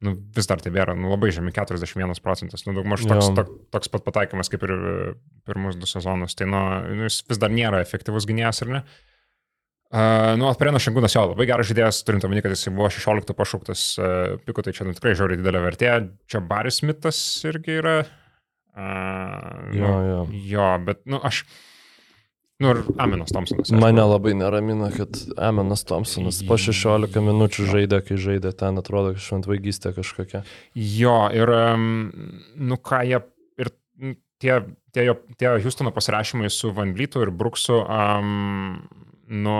nu, vis dar tai yra nu, labai žemi, 41 procentas, nu, daugmaž toks, tok, toks pat pataikymas kaip ir pirmus du sezonus. Tai nu, nu, jis vis dar nėra efektyvus gynėjas, ar ne? Uh, nu, Atperėno Šengūnas jo, labai geras žaidėjas, turint omeny, kad jis buvo 16 pašauktas uh, piku, tai čia nu, tikrai žiauriai didelė vertė. Čia Baris Mitas irgi yra. Uh, jo, nu, jo. jo, bet, nu, aš... Nu, ir Aminas Thompsonas. Mane labai neramina, kad Aminas Thompsonas po 16 minučių žaidė, kai žaidė ten, atrodo, šventvaigystė kažkokia. Jo, ir, um, nu, ką jie, ir tie, tie, jo, tie Houstono pasirašymai su Van Vlytu ir Brooksu, um, nu,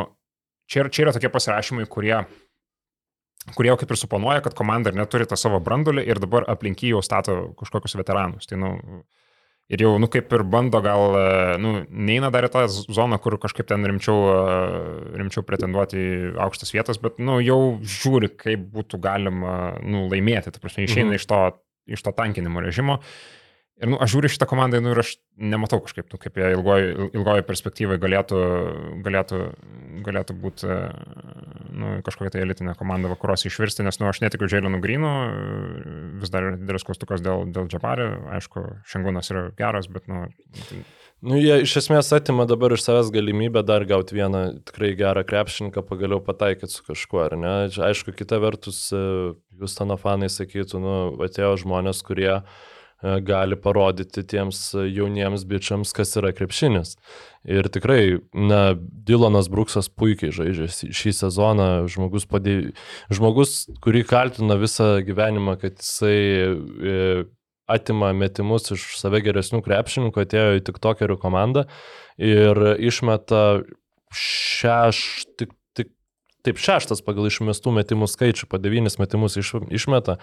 čia, čia yra tokie pasirašymai, kurie kurie jau kaip ir suponuoja, kad komanda ir neturi tą savo brandulį ir dabar aplink jį jau stato kažkokius veteranus. Tai, nu, Ir jau, nu, kaip ir bando gal, nu, neina dar į tą zoną, kur kažkaip ten rimčiau, rimčiau pretenduoti aukštas vietas, bet, nu, jau žiūri, kaip būtų galima, nu, laimėti. Ta prasme, išeina mhm. iš, to, iš to tankinimo režimo. Ir, nu, aš žiūriu šitą komandą, nu, ir aš nematau kažkaip, nu, kaip jie ilgoji, ilgoji perspektyvai galėtų, galėtų, galėtų būti, nu, kažkokia tai elitinė komanda vakaros išvirsti, nes, nu, aš netikiu Džeilinu Grinu, vis dar yra didelis klaustukas dėl, dėl Džabarį, aišku, Šengūnas yra geras, bet, nu... Tai... Nu, jie iš esmės atima dabar iš savęs galimybę dar gauti vieną tikrai gerą krepšininką, pagaliau pataikyti su kažkuo, ar ne? Aišku, kita vertus, Justono fanai sakytų, nu, atėjo žmonės, kurie uh, E, gali parodyti tiems jauniems bičiams, kas yra krepšinis. Ir tikrai, na, Dilonas Bruksas puikiai žaidžia šį sezoną, žmogus, padė... žmogus kurį kaltina visą gyvenimą, kad jisai e, atima metimus iš save geresnių krepšininkų, atėjo į tik tokerių komandą ir išmeta šeš, tik, tik, taip šeštas pagal išmestų metimų skaičių, po devynis metimus iš, išmeta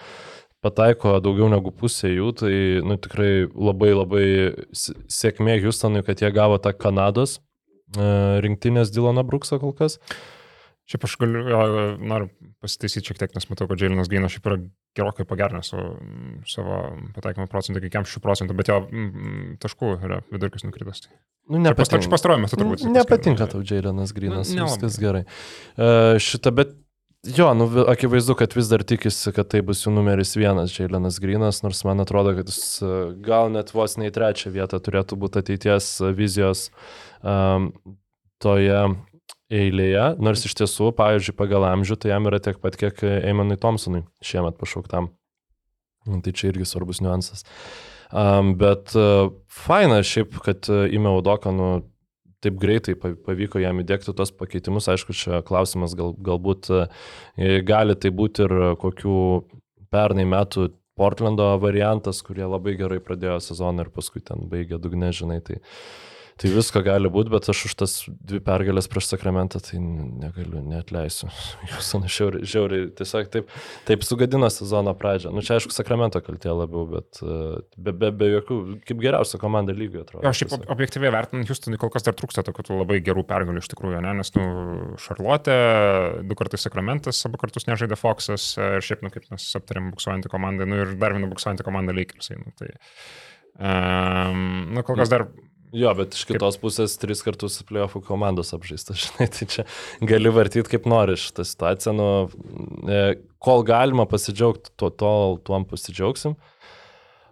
pataiko daugiau negu pusė jų, tai nu, tikrai labai labai sėkmė Houstonui, kad jie gavo tą Kanados e, rinktinės Dylaną Bruksą kol kas. Šiaip aš galiu, jo, noriu pasitaisyti šiek tiek, nes matau, kad Džiailinas Gainas šiaip yra gerokai pagernęs su, savo pataikymo procentą iki 40 procentų, bet jo taškų yra vidurkis nukritas. Tai. Nu, nepatinka. Pastaruoju metu turbūt. Nepatinka tau Džiailinas Grinas, viskas gerai. Uh, šitą, bet Jo, nu, akivaizdu, kad vis dar tikisi, kad tai bus jų numeris vienas Džiailinas Grinas, nors man atrodo, kad jis e, gal net vos ne į trečią vietą turėtų būti ateities vizijos um, toje eilėje, nors iš tiesų, pavyzdžiui, pagal amžių, tai jam yra tiek pat, kiek Eimanui Thompsonui šiemet pašauktam. Tai čia irgi svarbus niuansas. Um, bet uh, faina šiaip, kad uh, įmė Udoką, nu, taip greitai pavyko jam įdėkti tos pakeitimus. Aišku, čia klausimas gal, galbūt e, gali tai būti ir kokių pernai metų Portlando variantas, kurie labai gerai pradėjo sezoną ir paskui ten baigė dugne, žinai. Tai, Tai visko gali būti, bet aš už tas dvi pergalės prieš Sakramentą tai negaliu, neatleisiu. Jūs, nu, žiauriai, žiauriai, tiesiog taip, taip sugadino sezono pradžią. Nu, čia aišku, Sakramento kaltė labiau, bet be, be, be jokių, kaip geriausia komanda lygio atrodo. Aš šiaip objektyviai vertinant, Houstonui kol kas dar trūksta tokių labai gerų pergalių iš tikrųjų, ne? nes, nu, Šarlotė, du kartus Sakramentas, abu kartus nežaidė Foxas ir šiaip, nu, kaip mes aptarėm, buksuojantį komandą, nu, ir dar vieną buksuojantį komandą Lakersai. Nu, tai, um, nu, kol kas dar Jo, bet iš kitos kaip... pusės tris kartus playoffų komandos apžaista, žinai, tai čia gali vartyti kaip nori šitą situaciją, nu, e, kol galima pasidžiaugti, to, tol tuom pasidžiaugsim.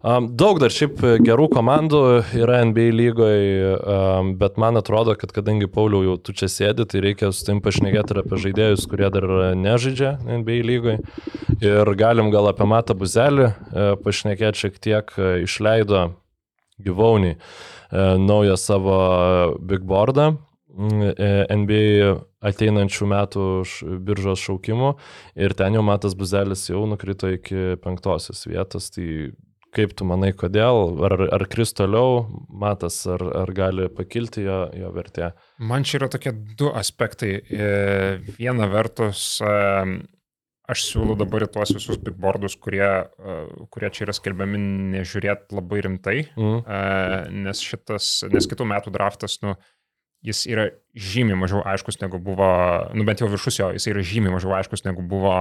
Um, daug dar šiaip gerų komandų yra NBA lygoje, um, bet man atrodo, kad kadangi Pauliau jau tu čia sėdi, tai reikia su tim pašnekėti ir apie žaidėjus, kurie dar nežaidžia NBA lygoje. Ir galim gal apie Matą Buzelį uh, pašnekėti šiek tiek, uh, išleido gyvaunį. E, naują savo big boardą. E, NBA ateinančių metų biržos šaukimų ir ten jau Matas Buzelis jau nukrito iki penktosios vietos. Tai kaip tu manai, kodėl? Ar, ar kris toliau Matas, ar, ar gali pakilti jo, jo vertė? Man čia yra tokie du aspektai. E, viena vertus, aš siūlau dabar tuos visus bigboardus, kurie, kurie čia yra skelbiami, nežiūrėti labai rimtai, mm. nes šitas, nes kitų metų draftas, nu, jis yra žymiai mažiau aiškus negu buvo, nu bent jau viršus jo, jis yra žymiai mažiau aiškus negu buvo,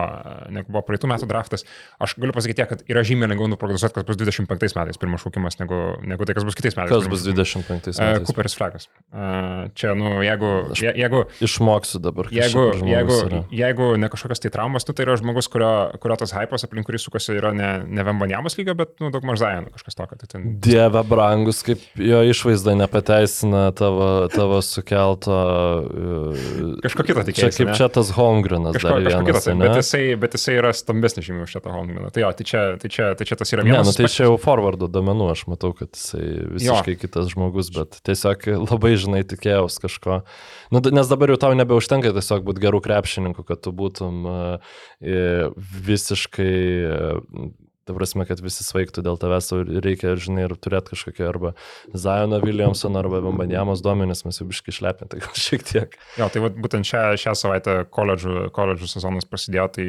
negu buvo praeitų metų draftas. Aš galiu pasakyti, kad yra žymiai lengviau nuprognozuoti, kas bus 25 metais pirmas šūkimas, negu, negu tai, kas bus kitais metais. Kas bus 25 Uh, metais? Cooperis Flagas. Uh, čia, nu, jeigu, je, jeigu, Išmoksiu dabar. jeigu, jeigu, yra. jeigu ne kažkokios tai traumas, nu, tai yra žmogus, kurio, kurio tas hypas aplink kurį sukasi yra ne, ne Vembanjamos lygio, bet, nu, daug maž Zajanų kažkas tokio. Tai ten... Dieve brangus, kaip jo išvaizda nepateisina tavo, tavo sukelto. E, Kažko kito Čia tikėtis. kaip čia tas Holmgrenas Kažko, dar kažko kito, vienas. tai, ane? bet, jisai, bet jisai yra stambesnis žymiai už šitą Holmgreną. Tai jo, tai čia, tai, čia, tai čia tas yra Ne, vienas. nu tai čia jau forwardo domenų, aš matau, kad jisai visiškai jo. kitas žmogus, bet tiesiog labai žinai tikėjaus kažko. Nu, nes dabar jau tau nebeužtenka tiesiog būti gerų krepšininkų, kad tu būtum uh, visiškai, uh, ta prasme, kad visi svaigtų dėl tavęs, tau reikia, žinai, ir turėti kažkokią arba Zajono Williamsono arba Bambanjamos duomenis, mes jau biškai išlepėm, tai gal šiek tiek. Jo, tai būtent šią, šią savaitę koledžų, koledžų sezonas prasidėjo, tai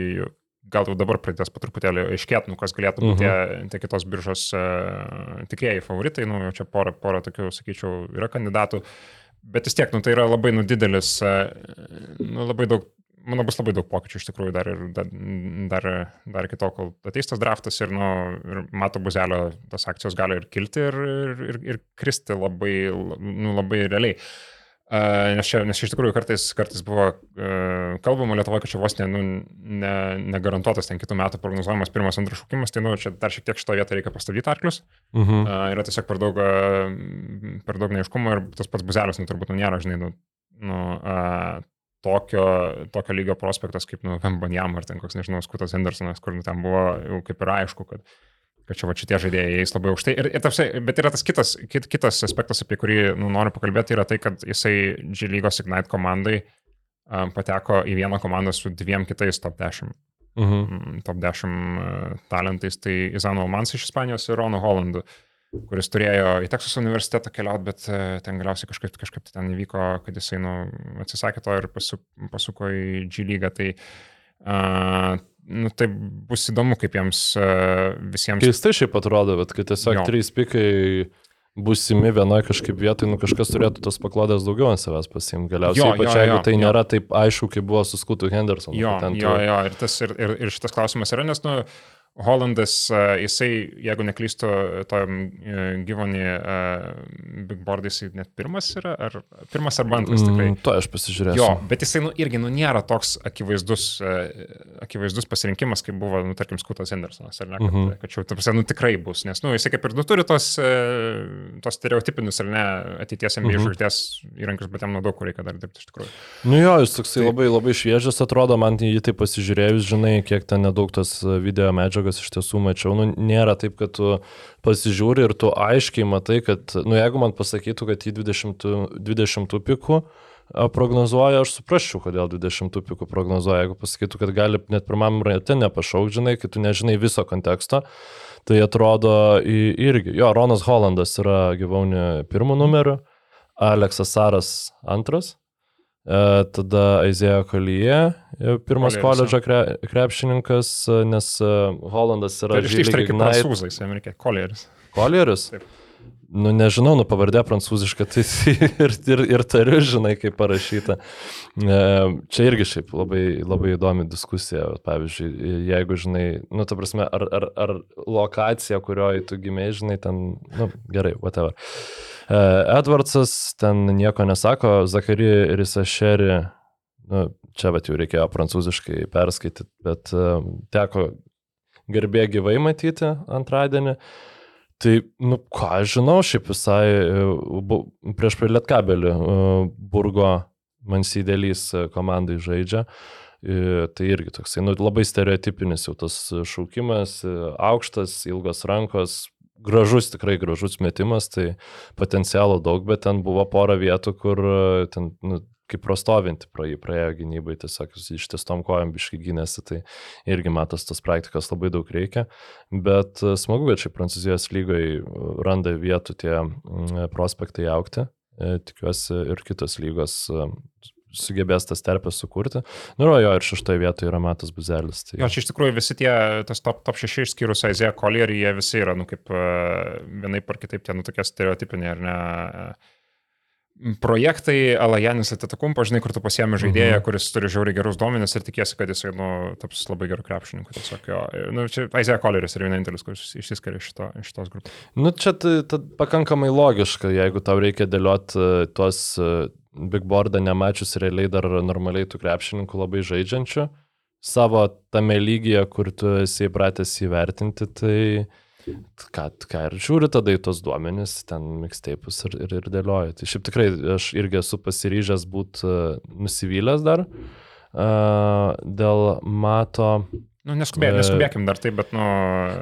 gal jau dabar pradės po truputėlį aiškėti, nu, kas galėtų būti tie, tie kitos biržos uh, tikrieji favoritai, nu, jau čia pora, pora tokių, sakyčiau, yra kandidatų, bet vis tiek, nu, tai yra labai nu, didelis, uh, nu, labai daug, manau, bus labai daug pokyčių iš tikrųjų dar ir dar, dar, dar iki to, kol ateis tas draftas ir, nu, ir mato buzelio, tas akcijos gali ir kilti ir, ir, ir, ir kristi labai, nu, labai realiai. Uh, nes, čia, nes čia iš tikrųjų kartais, kartais buvo uh, kalbama Lietuvoje, kad čia vos ne, nu, ne, negarantuotas ten kitų metų prognozuojamas pirmas, antras šūkimas, tai nu, čia dar šiek tiek šito vietą reikia pastabdyti arklius. Mhm. Uh, yra tiesiog per daug, uh, per daug neiškumo ir tas pats buzelis, nu, turbūt nu, nėra, žinai, nu, nu, uh, tokio, tokio lygio prospektas kaip, nu, Vembanjam ar ten koks, nežinau, Skutas Hendersonas, kur nu, ten buvo jau kaip ir aišku, kad kad čia va šitie žaidėjai eis labai aukštai. Ir, ir tapsi, bet yra tas kitas, kit, kitas aspektas, apie kurį nu, noriu pakalbėti, yra tai, kad jisai G lygos Ignite komandai um, pateko į vieną komandą su dviem kitais top 10, Mhm. mm, top 10 uh, talentais. Tai Izano Almans iš Ispanijos ir Ronu Hollandu, kuris turėjo į Teksaso universitetą keliauti, bet uh, ten galiausiai kažkaip, kažkaip tai ten įvyko, kad jisai nu, atsisakė to ir pasu, pasuko į G lygą. Tai uh, nu, tai bus įdomu, kaip jiems uh, visiems Keistai šiaip atrodo, bet kad tiesiog Jo. trys pikai busimi vienoje kažkaip vietoje, nu kažkas turėtų tos paklodės daugiau ant savęs pasimti. Galiausiai, Jo, ypač jo, jeigu tai jo. nėra taip aišku, kaip buvo su Skutu Hendersonu. Jo, jo, jo, ir, tas, ir, ir, ir šitas klausimas yra, nes, nu, Hollandas, uh, jisai, jeigu neklystu, tam uh, gyvonį uh, Big Board, jisai net pirmas yra, ar pirmas arba antras tikrai. Mm, to aš pasižiūrėsiu. Jo, bet jisai, nu, irgi, nu, nėra toks akivaizdus, akivaizdus pasirinkimas, kaip buvo, nu, tarkim, Skutas Hendersonas, ar ne, kad, Mhm. kad čia, tarsi, nu, tikrai bus, nes, nu, jisai kaip ir, nu, turi tos, tos stereotipinius, ar ne, ateities NBA Mhm. žvaigždės įrankius, bet jam nu daug kur reikia dar dirbti iš tikrųjų. Nu jo, jis toksai Tai- labai, labai šviežias atrodo, man jį tai pasižiūrėjus, žinai, kiek ten nedaug tos video medžiagos iš tiesų mačiau. Nu, nėra taip, kad tu pasižiūri ir tu aiškiai matai, kad, nu jeigu man pasakytų, kad į 20, 20 pikų prognozuoja, aš suprasčiau, kodėl 20 pikų prognozuoja. Jeigu pasakytų, kad gali net pirmam rate nepašaukti, žinai, kai tu nežinai viso konteksto, tai atrodo irgi. Jo, Ronas Hollandas yra gyvauni pirmų numerių, Aleksas Saras antras. E, tada Aizėjo Kolyje, e, pirmas koledžo kre, krepšininkas, e, nes e, Hollandas yra Tai iš ištari kaip Ignite prancūzai, jam reikia kolieris. Koljeris. Taip. Nu, nežinau, nu pavardė prancūziška, tai ir, ir, ir tariu, žinai, kaip parašyta. E, Čia irgi šiaip labai, labai įdomi diskusija. Pavyzdžiui, jeigu, žinai, nu, ta prasme, ar, ar, ar lokacija, kurioje tu gimėjai, žinai, ten, nu, gerai, whatever. E, Edwardsas ten nieko nesako, Zakary Risašeri, nu, čia bet jau reikėjo prancūziškai perskaityti, bet e, teko garbė gyvai matyti antradienį. Tai, nu, ką aš žinau, šiaip visai e, bu- prieš Lietkabelį e, Burgo Mansydėlys komandai žaidžia. E, Tai irgi toksai, nu, labai stereotipinis jau tas šaukimas, e, aukštas, ilgos rankos, gražus, tikrai gražus metimas, tai potencialo daug, bet ten buvo pora vietų, kur e, ten, nu, kaip prostovinti pro jį praėjo gynybai, tiesiog jis ištestom kojom biškai gynėsi, tai irgi matas tos praktikos labai daug reikia, bet e, smagu, kad čia Prancūzijos lygoje randa vietų tie prospektai aukti, E, tikiuosi ir kitos lygos e, sugebės tas terpės sukurti. Nu, ir jo, ir šeštoje vietoje yra Matas Buzelis. Tai... Jo, čia iš tikrųjų visi tie, tas top, top 6 išskyrus Aizėją Kolierį, jie visi yra, nu, kaip vienaip ar kitaip, tie, nu, tokie stereotipiniai, ar ne. e, projektai, Alajanis Atetakumpo, žinai, kur tu pasiemi žaidėją, mhm. kuris turi žiauriai gerus duomenis ir tikiesi, kad jisai, nu, taps labai gerų krepšininkų. Tiesiog jo. Nu, čia Aizė Koleris yra vienintelis, kuris išsiskiria iš šito, šitos grupės. Nu, čia tai, tai pakankamai logiška, jeigu tau reikia dėlioti uh, tuos uh, big boardą nemačius realiai dar normaliai tų krepšininkų labai žaidžiančių savo tame lygyje, kur tu esi įpratęs įvertinti, tai ką, ką ir žiūri tada į tos duomenis, ten mixtapus ir, ir, ir dėlioju. Tai šiaip tikrai aš irgi esu pasiryžęs būti uh, nusivylęs dar uh, dėl mato. Nu, neskubė, neskubėkim dar taip, bet, nu...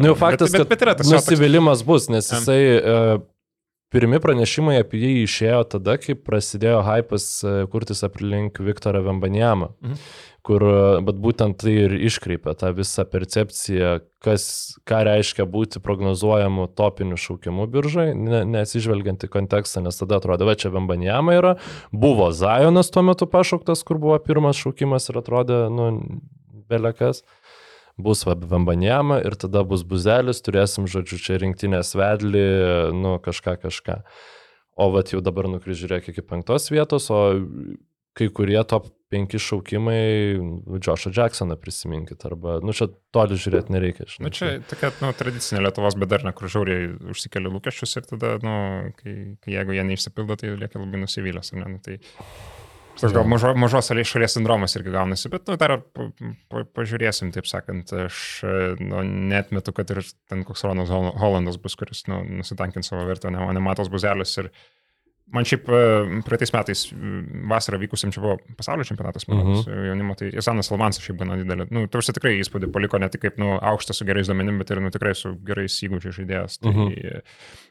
Nu, faktas, bet, bet, bet yra tas nusivylimas bus, nes jisai... Uh, Pirmi pranešimai apie jį išėjo tada, kai prasidėjo hypas kurtis aplink Viktorą Vembanjamą. Mhm kur, bet būtent tai ir iškreipia tą visą percepciją, kas, ką reiškia būti prognozuojamu topiniu šaukimu biržai, ne, nesižvelgiant į kontekstą, nes tada atrodė, va čia Vembanjama yra, buvo Zajonas tuo metu pašauktas, kur buvo pirmas šaukimas ir atrodė, nu, belekas. Bus Vembanjama ir tada bus Buzelis, turėsim, žodžiu, čia rinktinės vedlį, nu, kažką, kažką. O vat jau dabar nukryžiūrėk iki penktos vietos, o kai kurie top penki šaukimai, Džošą Jacksoną prisiminkit, arba, nu čia toli žiūrėti nereikia. Žinai. Nu čia tokia, nu, tradicinė Lietuvos bedarna, kur žiauriai užsikelia lūkesčius ir tada, nu, kai, kai jeigu jie neišsipildo, tai lieka labai nusivylęs, ar ne? Nu, tai toks gal mažo, mažos šalies sindromas irgi gaunasi, bet, nu, dar pa, pa, pažiūrėsim, taip sakant, aš nu, net metu, kad ir ten koks Ronas Hollandas bus, kuris, nu, nusitankins savo vertę, o ne Matos Buzelis ir Man šiaip e, praeitais metais vasarą vykusiam čia buvo pasaulio čempionatas, manau, uh -huh. jaunimo, tai Isanas Almansas šiaip gana didelė. Nu, tarsi tikrai įspūdį paliko ne tik kaip, nu, aukštas su gerais duomenim, bet ir, nu, tikrai su gerais įgūdžiais žaidėjas. Tai uh -huh.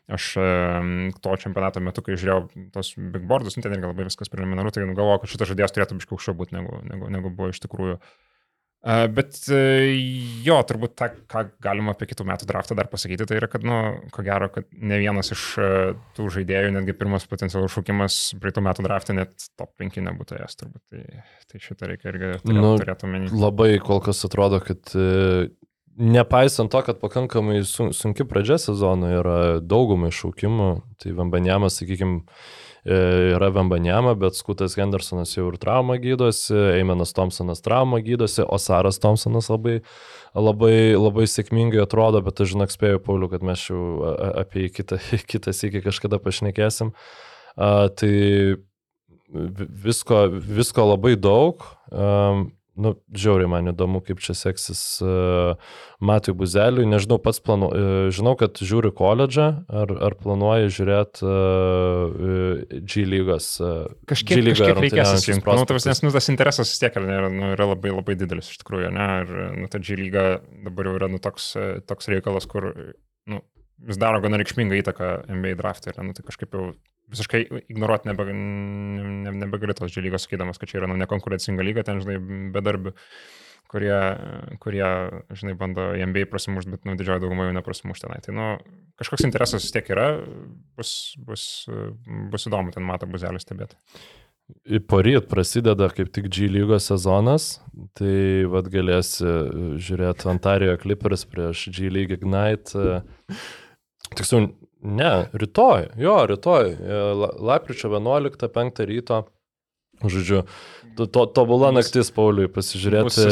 aš e, to čempionato metu, kai žiūrėjau tos big boardus, nu, ten irgi labai viskas preliminaru, tai nu, galvoju, kad šitas žaidėjas turėtų biškiau aukščiau būti negu, negu, negu buvo iš tikrųjų. Uh, Bet e, jo, turbūt tą, ką galima apie kitų metų draftą dar pasakyti, tai yra, kad, nu, ko gero, kad ne vienas iš e, tų žaidėjų, netgi pirmas potencialus šūkimas praeitų metų draftą net top 5 nebūtų jas, turbūt. Tai, tai šitą reikia irgi turėti, nu, turėti omeny. Labai kol kas atrodo, kad e, nepaisant to, kad pakankamai sunki pradžia sezono yra daugumai šūkimų, tai Vambanjamas, sakykime, yra Vembanjama, bet Skutas Hendersonas jau ir traumą gydosi, Eimenas Thompsonas traumą gydosi, o Saras Thompsonas labai, labai, labai sėkmingai atrodo, bet aš žinok spėjau, Pauliu, kad mes jau apie jį kitą, kitą sėkį kažkada pašnekėsim. A, tai visko, visko labai daug. Um, nu, žiauriai man įdomu, kaip čia seksis uh, Matui Buzeliui. Nežinau, pats planu, uh, žinau, kad žiūri koledžą, ar, ar planuoji žiūrėti uh, G lygos. Uh, kažkiek, G kažkiek reikės įsijungti. Nu, tas, nes nu, tas interesas vis tiek yra, nu, yra labai, labai didelis iš tikrųjų, ne? Ir nu, ta G lyga dabar jau yra nu, toks, toks reikalas, kur nu, vis daro gana reikšmingą įtaką NBA draftui. Nu, tai kažkaip jau visiškai ignoruoti nebe, ne, nebegali tos dželygos sakydamas, kad čia yra nu, nekonkurencinga lyga, ten, žinai, bedarbių, kurie, kurie, žinai, bando MBA prasimušti, bet, nu, didžioji dauguma jų neprasimušti tenai. Tai, nu, kažkoks interesas vis tiek yra, bus, bus, bus įdomu ten matą buzelį stebėti. Poryt prasideda kaip tik G lygos sezonas, tai vad galėsi žiūrėti Ontario Clippers prieš G League Ignite. Tiksliau, Ne, rytoj, jo, rytoj, e, lapkričio 11, 5 ryto. Žodžiu, to, to, tobula naktis Pauliui pasižiūrėti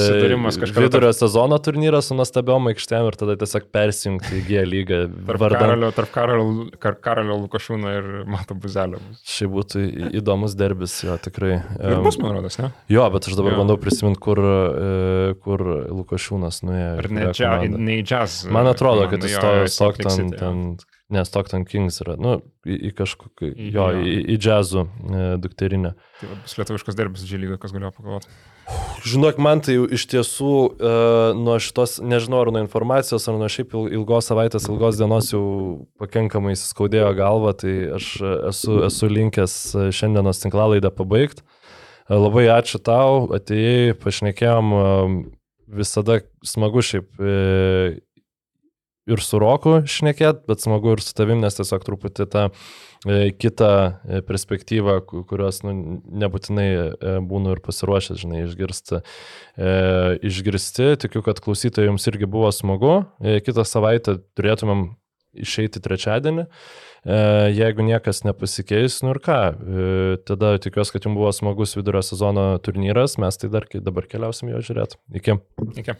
vidurio tarp... sezono turnyrą su nuostabiom aikštėm ir tada tiesiog persijungti į G lygą. Tarp vardan... Karolio, tarp Karolio, Kar, Karolio Lukašūno ir Mato Buzelio. Šiai būtų įdomus derbis, jo tikrai. Ir bus, man rodos, ne? Jo, bet aš dabar jo. bandau prisiminti, kur, e, kur Lukašūnas nuėjo. Ar ne, džia, ne į jazz. Man atrodo, kad jis to Stockton ten nes Stockton Kings yra, nu, į, į kažkokį, jo, į, į džiazų e, dukterinę. Tai bus lietuviškas derbis džilyga, kas galėjo pagalvoti. Žinok, man tai iš tiesų e, nuo šitos, nežinau, ar nuo informacijos, ar nuo šiaip ilgos savaitės, ilgos dienos jau pakankamai įsiskaudėjo galva, tai aš esu, esu linkęs šiandienos tinklalaidą pabaigti. E, labai ačiū tau, atėjai, pašnekėjom, e, visada smagu šiaip e, ir su Roku šnekėt, bet smagu ir su tavim, nes tiesiog truputį tą e, kitą e, perspektyvą, kurios nu, nebūtinai e, būnu ir pasiruošęs, žinai, išgirsti. E, išgirsti, tikiu, kad klausytojams irgi buvo smagu. E, kitą savaitę turėtumėm išeiti trečiadienį. E, jeigu niekas nepasikeis, nu ir ką, e, tada tikiuosi, kad jums buvo smagus vidurio sezono turnyras, mes tai dar dabar keliausim jo žiūrėti. Iki. Iki.